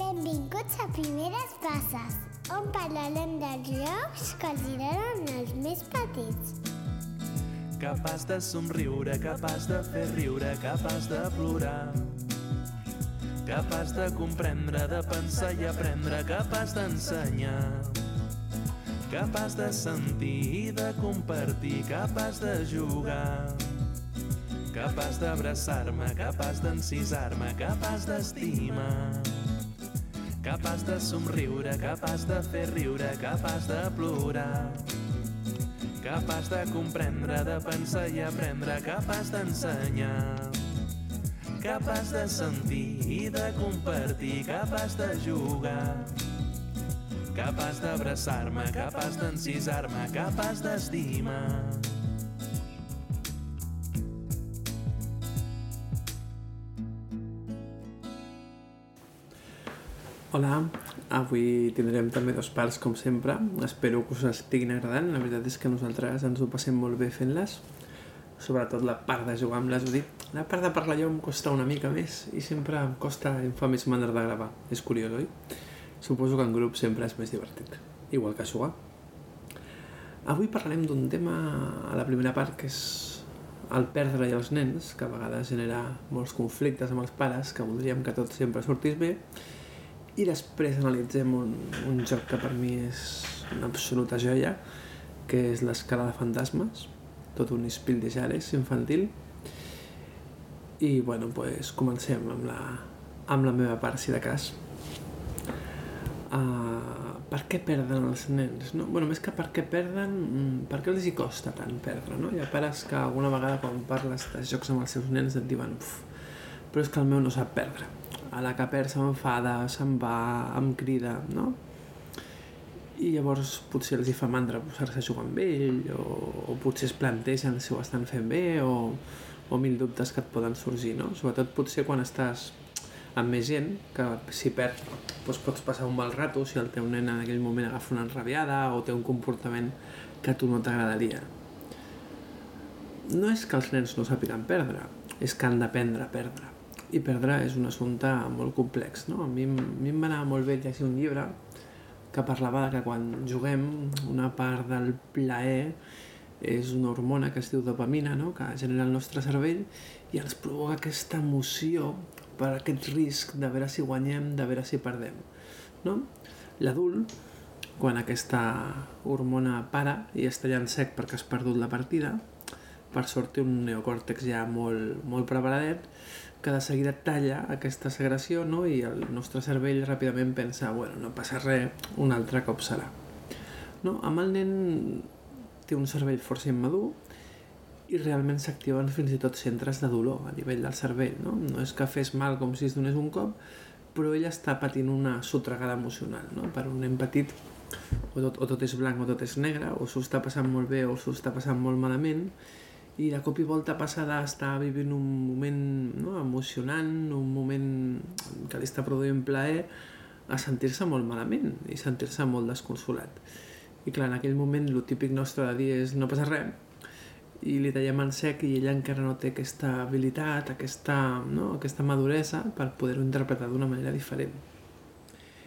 Benvinguts a Primeres Passes, on parlarem dels jocs que els agraden als més petits. Capaç de somriure, capaç de fer riure, capaç de plorar. Capaç de comprendre, de pensar i aprendre, capaç d'ensenyar. Capaç de sentir i de compartir, capaç de jugar. Capaç d'abraçar-me, capaç d'encisar-me, capaç d'estimar. Capaç de somriure, capaç de fer riure, capaç de plorar. Capaç de comprendre, de pensar i aprendre, capaç d'ensenyar. Capaç de sentir i de compartir, capaç de jugar. Capaç d'abraçar-me, capaç d'encisar-me, capaç d'estimar. Hola, avui tindrem també dos parts com sempre. Espero que us estiguin agradant. La veritat és que nosaltres ens ho passem molt bé fent-les. Sobretot la part de jugar amb la Judit. La part de parlar jo em costa una mica més i sempre em costa, em fa més mandra de gravar. És curiós, oi? Suposo que en grup sempre és més divertit. Igual que jugar. Avui parlarem d'un tema a la primera part que és el perdre i els nens, que a vegades genera molts conflictes amb els pares, que voldríem que tot sempre sortís bé, i després analitzem un, un joc que per mi és una absoluta joia, que és l'escala de fantasmes, tot un espill de jales infantil. I bueno, pues comencem amb la, amb la meva part, si de cas. Uh, per què perden els nens? No? Bueno, més que per què perden, mm, per què els hi costa tant perdre? No? Hi ha pares que alguna vegada quan parles de jocs amb els seus nens et diuen "Uf, però és que el meu no sap perdre. A la que perd s'enfada, se'n va, em crida, no? I llavors potser els hi fa mandra posar-se a jugar amb ell o, o potser es plantegen si ho estan fent bé o, o mil dubtes que et poden sorgir, no? Sobretot potser quan estàs amb més gent, que si perd doncs pots passar un mal rato si el teu nen en aquell moment agafa una enrabiada o té un comportament que a tu no t'agradaria. No és que els nens no sàpiguen perdre, és que han d'aprendre a perdre. I perdre és un assumpte molt complex. No? A, mi, a mi em va anar molt bé llegir un llibre que parlava de que quan juguem una part del plaer és una hormona que es diu dopamina, no? que genera el nostre cervell i ens provoca aquesta emoció per aquest risc de veure si guanyem, de veure si perdem. No? L'adult, quan aquesta hormona para i està ja en sec perquè has perdut la partida, per sort un neocòrtex ja molt, molt preparadet, que de seguida talla aquesta segregació no? i el nostre cervell ràpidament pensa bueno, no passa res, un altre cop serà. No? Amb el nen té un cervell força immadur i realment s'activen fins i tot centres de dolor a nivell del cervell. No, no és que fes mal com si es donés un cop, però ell està patint una sotregada emocional. No? Per un nen petit o tot, o tot és blanc o tot és negre, o s'ho està passant molt bé o s'ho està passant molt malament, i de cop i volta passa d'estar vivint un moment no, emocionant, un moment que li està produint plaer, a sentir-se molt malament i sentir-se molt desconsolat. I clar, en aquell moment el típic nostre de dir és no passa res, i li tallem en sec i ella encara no té aquesta habilitat, aquesta, no, aquesta maduresa per poder-ho interpretar d'una manera diferent.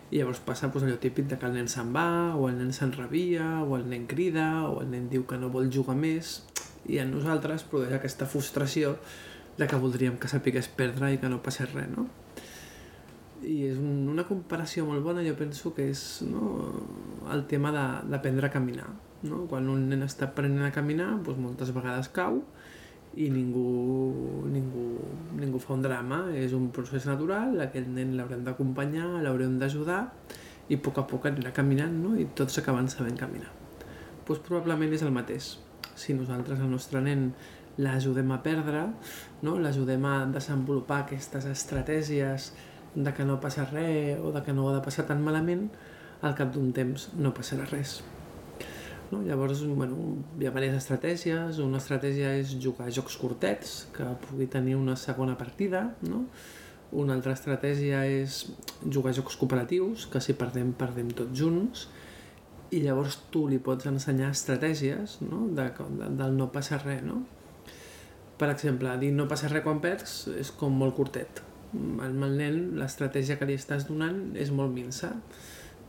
I llavors passa pues, allò típic de que el nen se'n va, o el nen s'enrabia, o el nen crida, o el nen diu que no vol jugar més, i en nosaltres produeix aquesta frustració de que voldríem que sapigués perdre i que no passés res, no? I és un, una comparació molt bona, jo penso que és no, el tema d'aprendre a caminar. No? Quan un nen està aprenent a caminar, doncs moltes vegades cau i ningú, ningú, ningú fa un drama. És un procés natural, aquest nen l'haurem d'acompanyar, l'haurem d'ajudar i a poc a poc anirà caminant no? i tots acaben sabent caminar. Doncs probablement és el mateix. Si nosaltres al nostre nen l'ajudem a perdre, no? l'ajudem a desenvolupar aquestes estratègies de que no passa res o de que no ho ha de passar tan malament, al cap d'un temps no passarà res. No? Llavors, bueno, hi ha diverses estratègies. Una estratègia és jugar jocs curtets, que pugui tenir una segona partida. No? Una altra estratègia és jugar jocs cooperatius, que si perdem, perdem tots junts. I llavors tu li pots ensenyar estratègies no? de, de, del no passar res. No? Per exemple, dir no passa res quan perds és com molt curtet. Amb el nen l'estratègia que li estàs donant és molt minsa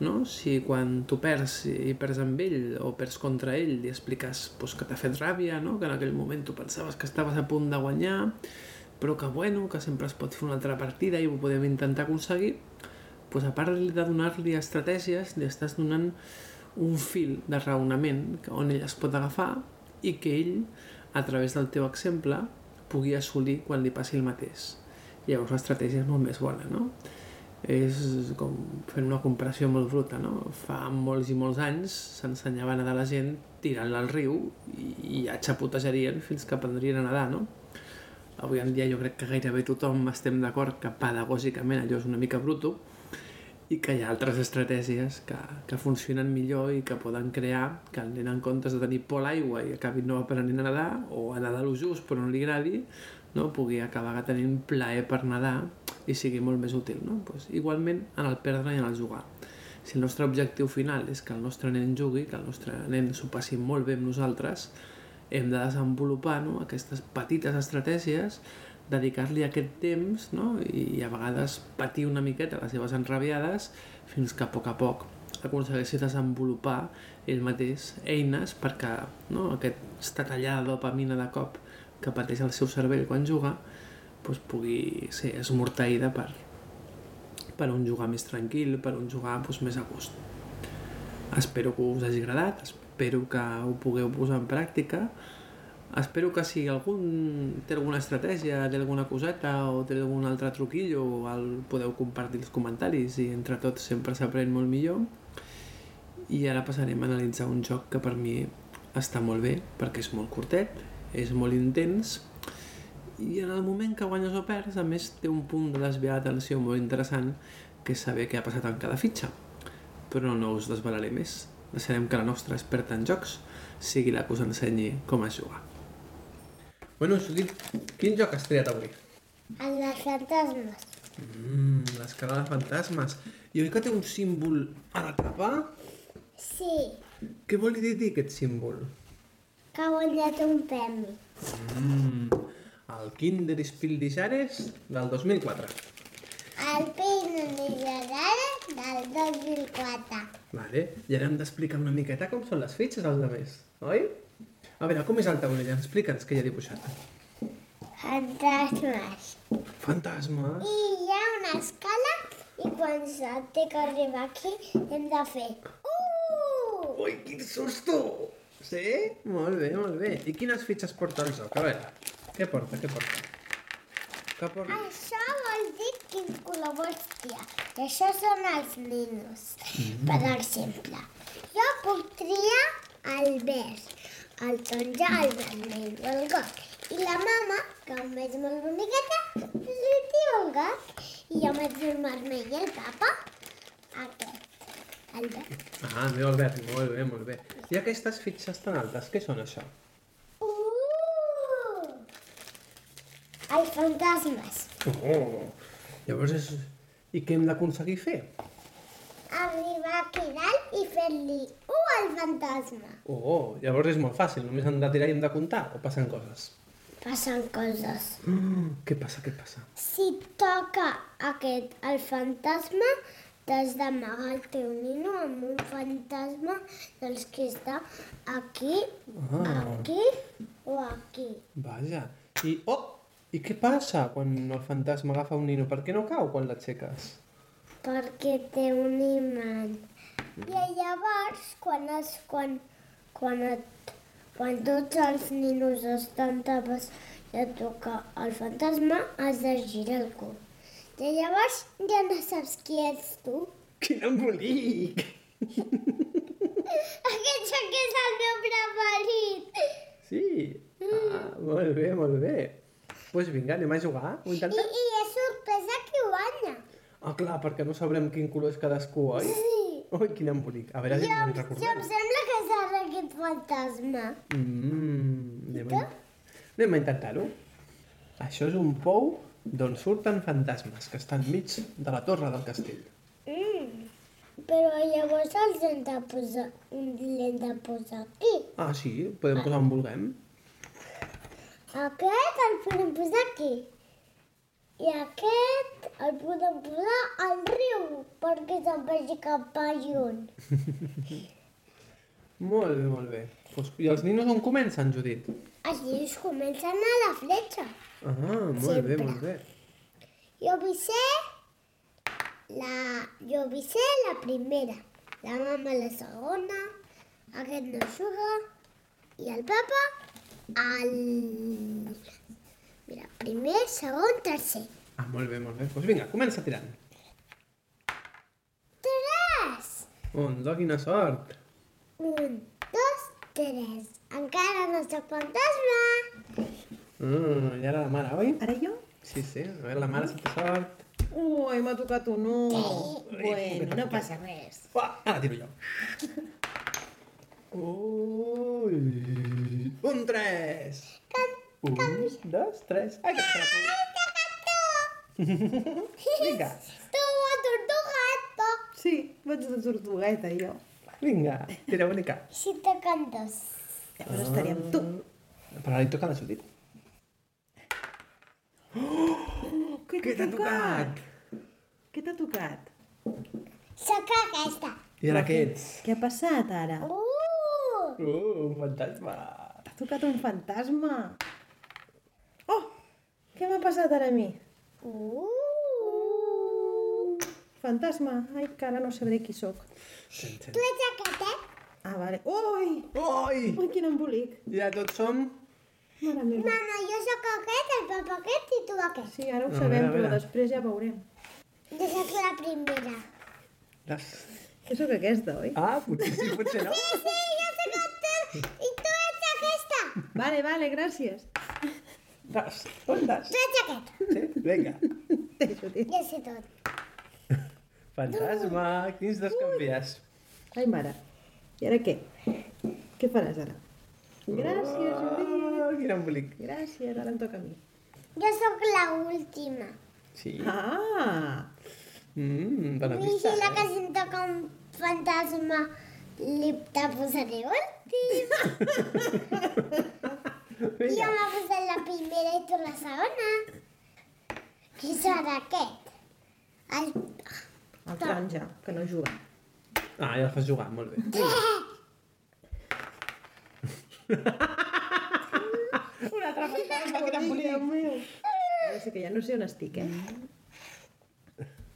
no? Si quan tu perds i perds amb ell o perds contra ell li expliques pues, que t'ha fet ràbia, no? que en aquell moment tu pensaves que estaves a punt de guanyar, però que bueno, que sempre es pot fer una altra partida i ho podem intentar aconseguir, pues, a part de donar-li estratègies, li estàs donant un fil de raonament on ell es pot agafar i que ell, a través del teu exemple, pugui assolir quan li passi el mateix. Llavors l'estratègia és molt més bona, no? És com fent una comparació molt bruta, no? Fa molts i molts anys s'ensenyava a nedar la gent tirant-la al riu i, i ja xapotejarien fins que aprendrien a nedar, no? Avui en dia jo crec que gairebé tothom estem d'acord que pedagògicament allò és una mica bruto i que hi ha altres estratègies que, que funcionen millor i que poden crear que el nen en comptes de tenir por a l'aigua i acabi no aprenent a nedar o a nedar lo just però no li agradi, no? pugui acabar tenint plaer per nedar i sigui molt més útil. No? Pues, igualment en el perdre i en el jugar. Si el nostre objectiu final és que el nostre nen jugui, que el nostre nen s'ho passi molt bé amb nosaltres, hem de desenvolupar no? aquestes petites estratègies, dedicar-li aquest temps no? I, i a vegades patir una miqueta les seves enrabiades fins que a poc a poc aconsegueixi desenvolupar ell mateix eines perquè no? aquesta tallada de dopamina de cop que pateix el seu cervell quan juga doncs pugui ser esmorteïda per, per un jugar més tranquil, per un jugar doncs, més a gust. Espero que us hagi agradat, espero que ho pugueu posar en pràctica, espero que si algun té alguna estratègia, té alguna coseta o té algun altre truquillo, el podeu compartir els comentaris i entre tots sempre s'aprèn molt millor. I ara passarem a analitzar un joc que per mi està molt bé perquè és molt curtet, és molt intens i en el moment que guanyes o perds, a més, té un punt de desviar l'atenció molt interessant, que és saber què ha passat en cada fitxa. Però no us desvelaré més. Deixarem que la nostra experta en jocs sigui la que us ensenyi com es jugar. Bueno, Judit, quin joc has triat avui? El dels fantasmes. Mmm, l'escala de fantasmes. I oi que té un símbol a la tapa? Sí, Què vol dir aquest símbol? que ha guanyat un premi. Mmm, el Kinder Spildisares del 2004. El Nigerara del 2004. Vale, i ara hem d'explicar una miqueta com són les fitxes als altres, oi? A veure, com és el taulell? Explica'ns què hi ha dibuixat. Fantasmes. Fantasmes. I hi ha una escala i quan se't té que arribar aquí hem de fer uh! Ui, quin susto! Sí? Molt bé, molt bé. I quines fitxes porta el joc? A veure, què porta, què porta? Què porta? Això vol dir quin color vols triar. I això són els ninos. Per exemple, jo puc triar el verd, el taronja, el vermell o el groc. I la mama, que ho veig molt boniqueta, li tira el groc. I jo vaig el vermell i el papa, aquest, el verd. Ah, meu Albert, molt bé, molt bé. I aquestes fitxes tan altes, què són això? Uh! Els fantasmes. Oh, llavors és... I què hem d'aconseguir fer? Arribar aquí dalt i fer-li uh al fantasma. Oh, llavors és molt fàcil, només hem de tirar i hem de comptar, o passen coses? Passen coses. Mm, què passa, què passa? Si toca aquest, el fantasma, t'has d'amagar el teu nino amb un fantasma dels que està aquí, Ah. aquí o aquí. Vaja. I, oh, i què passa quan el fantasma agafa un nino? Per què no cau quan l'aixeques? Perquè té un imant. I llavors, quan, es, quan, quan, et, quan tots els ninos estan tapats i et toca el fantasma, has de girar el cul. I llavors ja no saps qui ets tu. Quin embolic! *laughs* Aquest joc és el meu preferit. Sí? Ah, molt bé, molt bé. Pues vinga, anem a jugar. Ho I, intentem? I és sorpresa qui guanya. Ah, clar, perquè no sabrem quin color és cadascú, oi? Sí. Ui, quin embolic. A veure si Jo, ens jo recordem. em sembla que serà aquest fantasma. Mm, anem, a, anem a intentar-ho. Això és un pou d'on surten fantasmes, que estan mig de la torre del castell. Mm. Però llavors els hem de posar, l'hem de posar aquí. Ah, sí? Podem posar on vulguem. Aquest el podem posar aquí. I aquest el podem posar al riu perquè se'n vagi cap a lluny. *laughs* Molt bé, molt bé. Pues, I els ninos on comencen, Judit? Així es comencen a la fletxa. Ah, molt Sempre. bé, molt bé. Jo vull ser la... Jo vull ser la primera. La mama la segona. Aquest no juga. I el papa el... Mira, primer, segon, tercer. Ah, molt bé, molt bé. Doncs pues vinga, comença tirant. Tres! Un, dos, quina sort. Un, dos, tres. Encara no soc fantasma. Mm, I ara la mare, oi? Ara jo? Sí, sí. A veure, la mare, si té sort. Ui, m'ha tocat un no. Bueno, no passa res. Uah, ara tiro jo. *laughs* Ui, un tres. Un, dos, tres. Ai, que xapo. *laughs* Vinga, Tu, tortugato. Sí, vaig de tortugueta, jo. vinga, tira bonica. Si toquen dos. Llavors estaré amb tu. Però ara li toca a la Judit. Què Què t'ha tocat? Què t'ha tocat? Soc aquesta. I ara què ets? Què ha passat ara? Uh! Uh, un fantasma. T'ha tocat un fantasma. Oh! Què m'ha passat ara a mi? Uh! Fantasma. Ai, que ara no sabré qui sóc. Tu ets aquest, eh? Ah, vale. Ui! Ui! Ui, quin embolic. Ja tots som... Mare meva. Mama, jo sóc aquest, el papa aquest i tu aquest. Sí, ara ho A sabem, veure, a però després ja veurem. Jo sóc la primera. Les... Jo sóc aquesta, oi? Ah, potser sí, potser no. Sí, sí, jo sóc aquest i tu ets aquesta. Vale, vale, gràcies. Dos, un, dos. Tu ets aquest. Sí, vinga. Jo sé tot. Fantasma, quins dos canvies? Ai, mare. I ara què? Què faràs ara? Gràcies, Judit. Oh, quin embolic. Gràcies, ara em toca a mi. Jo sóc la última. Sí. Ah! Mm, bona I pista. si la que si em toca un fantasma, li te posaré últim. Jo m'ha posat la primera i tu la segona. Qui serà aquest? El... El taronja, que no juga. Ah, ja el fas jugar, molt bé. Vinga. *laughs* Un altre fantasma, que. Déu meu. Ara sí que ja no sé on estic, eh?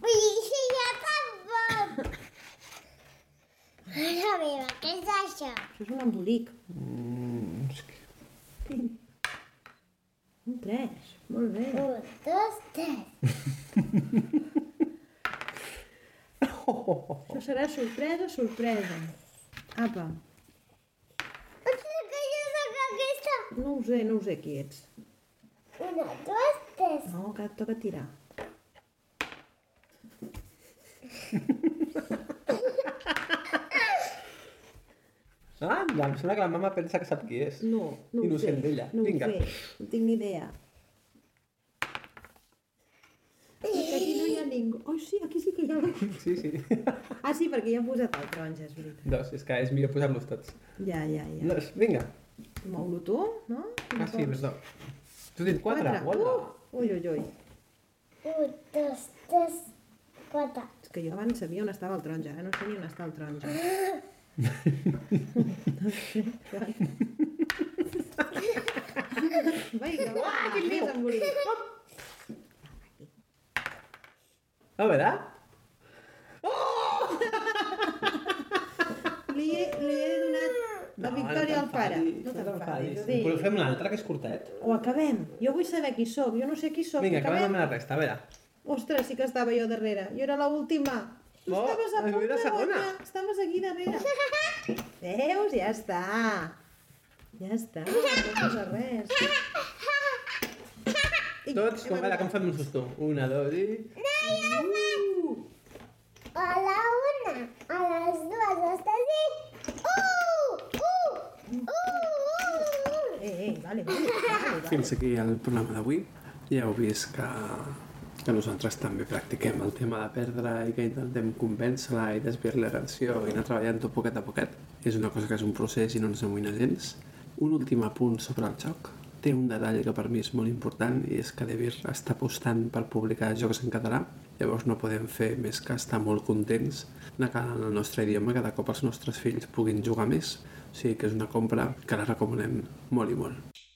Ui, si ja tampoc. Mare meva, què és això? Això és un embolic. Mm, és que... Un tres. Molt bé. Un, dos, tres. Això serà sorpresa, sorpresa. Apa. Que jo sóc aquesta. No ho sé, no ho sé qui ets. Una, dos, tres. No, que et toca tirar. *laughs* Ah, em sembla que la mama pensa que sap qui és. No, no ho Innocent sé. d'ella. No Vinga. ho sé, no tinc ni idea. Que aquí no hi ha ningú. Oh, sí, aquí sí que hi ha. *laughs* Sí, sí. Ah, sí, perquè ja hem posat el taronja, és veritat. Dos, és que és millor posar-los tots. Ja, ja, ja. Dos, vinga. Mou-lo tu, no? Ah, sí, perdó. Tu dit quatre? Hola. Uh, ui, ui, ui. Un, dos, tres, quatre. És que jo abans sabia on estava el taronja, ara no sé ni on està el taronja. *gasps* Vinga, va, més embolic. A veure. Li he, li he donat La No, Victòria no Alfara. t'enfadis, No no t'enfadis. dic. Però fem un altre, que és curtet. O acabem. Jo vull saber qui sóc. Jo no sé qui sóc. Vinga, acabem acabem. amb la resta, a veure. Ostres, sí que estava jo darrere. Jo era l'última. Tu Oh, estaves a punt de segona? guanyar. Estaves aquí darrere. *laughs* Veus? Ja està. Ja està. No passa res. Tots, com, ara, com fem un susto? Una, dos i... A la una, a les dues, estàs dir... Uh! Uh! Uh! Uh! Eh, eh, vale, vale. vale. Fins aquí el programa d'avui. Ja heu vist que, que nosaltres també practiquem el tema de perdre i que intentem convèncer-la i desviar-li l'atenció i anar treballant-ho poquet a poquet. És una cosa que és un procés i no ens amoïna gens. Un últim apunt sobre el joc. Té un detall que per mi és molt important i és que Devir està apostant per publicar jocs en català. Llavors no podem fer més que estar molt contents de que en el nostre idioma cada cop els nostres fills puguin jugar més. O sigui que és una compra que la recomanem molt i molt.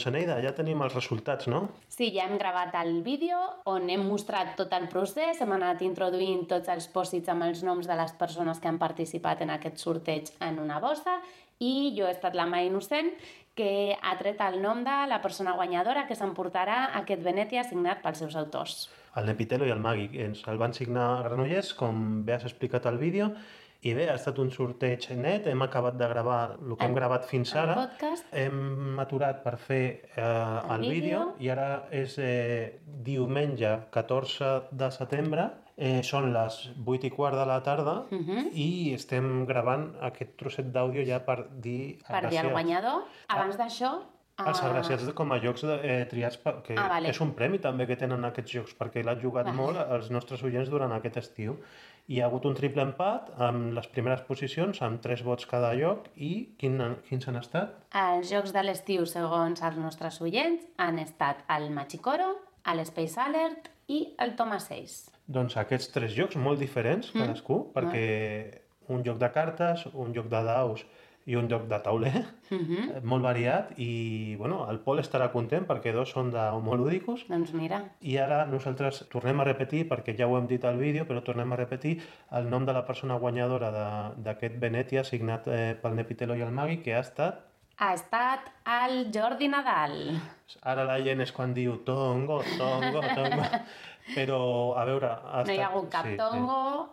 Doncs, Eneida, ja tenim els resultats, no? Sí, ja hem gravat el vídeo on hem mostrat tot el procés, hem anat introduint tots els pòsits amb els noms de les persones que han participat en aquest sorteig en una bossa i jo he estat la mà innocent que ha tret el nom de la persona guanyadora que s'emportarà aquest Venetia signat pels seus autors. El Nepitelo i el Magui. Ens el van signar a Granollers, com bé has explicat al vídeo, i bé, ha estat un sorteig net, hem acabat de gravar el que hem gravat fins El ara, podcast. hem aturat per fer eh, el, El vídeo vídeo. i ara és eh, diumenge 14 de setembre, eh, són les 8 i quart de la tarda Mhm. i estem gravant aquest trosset d'àudio ja per dir Per dir el guanyador. Abans d'això... els ah, agraciats com a jocs de, eh, triats, per, que Ah, vale. és un premi també que tenen aquests jocs, perquè l'han jugat Vale. molt els nostres oients durant aquest estiu. Hi ha hagut un triple empat amb les primeres posicions, amb tres vots cada lloc, i quin, quins han estat? Els jocs de l'estiu, segons els nostres oients, han estat el Machicoro, l'Space Alert i el Toma 6. Doncs aquests tres jocs molt diferents, Mm. cadascú, perquè un joc de cartes, un joc de daus i un joc de tauler, Mhm. eh, molt variat, i bueno, el Pol estarà content perquè dos són d'homolúdicos, Doncs mira, I ara nosaltres tornem a repetir, perquè ja ho hem dit al vídeo, però tornem a repetir el nom de la persona guanyadora de- d'aquest Venetia signat eh, pel Nepitelo i el Magui, que ha estat... ha estat el Jordi Nadal. Ara la gent és quan diu tongo, tongo, tongo... *laughs* Però, a veure... Ha No hi ha estat- hagut cap sí, sí. tongo,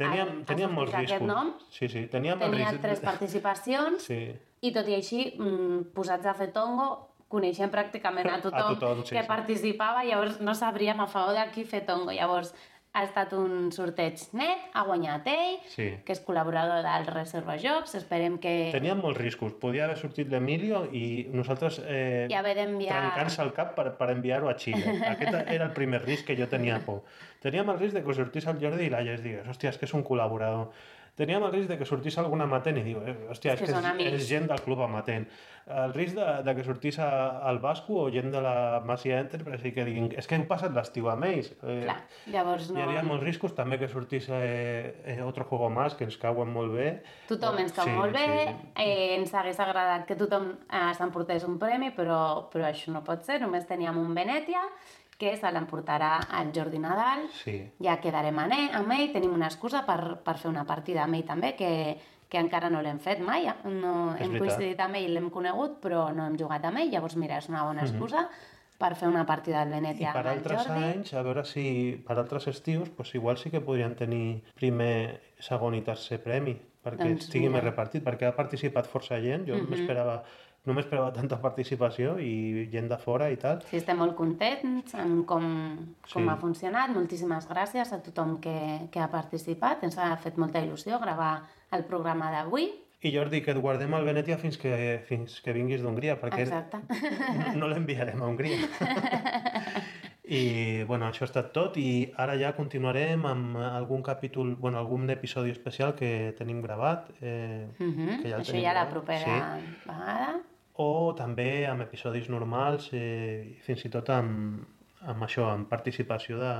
Teníem, has teníem molts riscos. nom? Sí, sí, teníem tenia risc... tres participacions Sí, i tot i així, mm, posats a fer tongo, coneixem pràcticament *laughs* a tothom, tothom, sí, que sí. participava, llavors no sabríem a favor de qui fer tongo. Llavors ha estat un sorteig net, ha guanyat ell, sí. que és col·laborador del Reserva Jocs, esperem que... Teníem molts riscos. Podia haver sortit l'Emilio i nosaltres eh, I haver d'enviar- trencant-se el cap per, per enviar-ho a Xile. *laughs* Aquest era el primer risc que jo tenia por. Teníem el risc de que sortís el Jordi i l'Alla es digués, hòstia, és que és un col·laborador. Teníem el risc de que sortís algun amatent i diu, eh, hòstia, és És que és, amics. és gent del club amatent. El risc de, de que sortís a, al Basco o gent de la Masia Enterprise i que diguin, és que hem passat l'estiu amb ells. Eh, Clar, llavors Hi no... havia molts riscos, també que sortís eh, eh, Otro Juego Más, que ens cauen molt bé. Tothom ens cau Sí, molt bé, sí. eh, ens hagués agradat que tothom eh, s'emportés un premi, però, però això no pot ser, només teníem un Venetia, que se l'emportarà el Jordi Nadal, Sí. ja quedarem amb ell, tenim una excusa per, per fer una partida amb ell també, que, que encara no l'hem fet mai, no, És hem veritat. coincidit amb ell, l'hem conegut, però no hem jugat amb ell, llavors mira, és una bona Mhm. excusa per fer una partida I Venetia per amb el altres Jordi. anys, a veure si per altres estius, pues igual sí que podrien tenir primer, segon i tercer premi, perquè Doncs estigui mira. més repartit, perquè ha participat força gent, jo Mhm. m'esperava no m'esperava tanta participació i gent de fora i tal. Sí, estem molt contents amb com, com Sí. ha funcionat. Moltíssimes gràcies a tothom que, que ha participat. Ens ha fet molta il·lusió gravar el programa d'avui. I Jordi, que et guardem al Venetia fins que, fins que vinguis d'Hongria, perquè Exacte. *laughs* no l'enviarem a Hongria. *laughs* I, bueno, això ha estat tot i ara ja continuarem amb algun capítol, bueno, algun episodi especial que tenim gravat. Eh, Mhm. que ja el Això tenim ja la gravat. propera vegada. O també amb episodis normals, eh, fins i tot amb, amb això, amb participació de,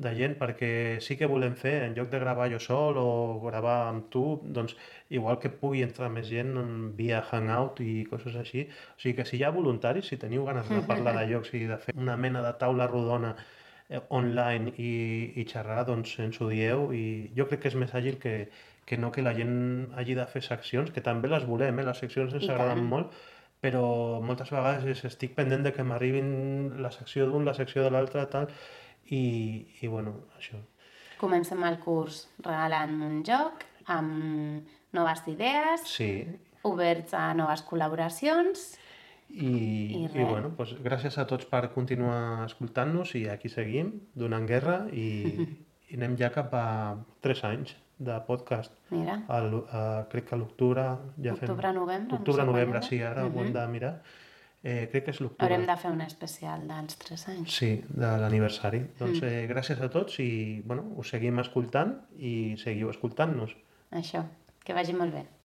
de gent perquè sí que volem fer, en lloc de gravar jo sol o gravar amb tu, doncs igual que pugui entrar més gent en via Hangout i coses així. O sigui que si hi ha voluntaris, si teniu ganes de parlar de jocs i de fer una mena de taula rodona eh, online i, i xerrar, doncs ens ho dieu i jo crec que és més àgil que, que no que la gent hagi de fer seccions, que també les volem, eh? les seccions ens I agraden tant. molt, però moltes vegades és, estic pendent de que m'arribin la secció d'un, la secció de l'altre, tal, i, i bueno, això. Comencem el curs regalant un joc amb noves idees, Sí, oberts a noves col·laboracions. i, I i, bueno, doncs gràcies a tots per continuar escoltant-nos i aquí seguim, donant guerra i, *laughs* i anem ja cap a 3 anys de podcast. Mira. El, uh, crec que l'octubre ja fem... Octubre-novembre, no sé Octubre, novembre, sí, ara ho hem de mirar. Eh, crec que és l'octubre. Haurem de fer un especial dels 3 anys. Sí, de l'aniversari. Doncs Mm. eh, gràcies a tots i bueno, us seguim escoltant i seguiu escoltant-nos. Això, que vagi molt bé.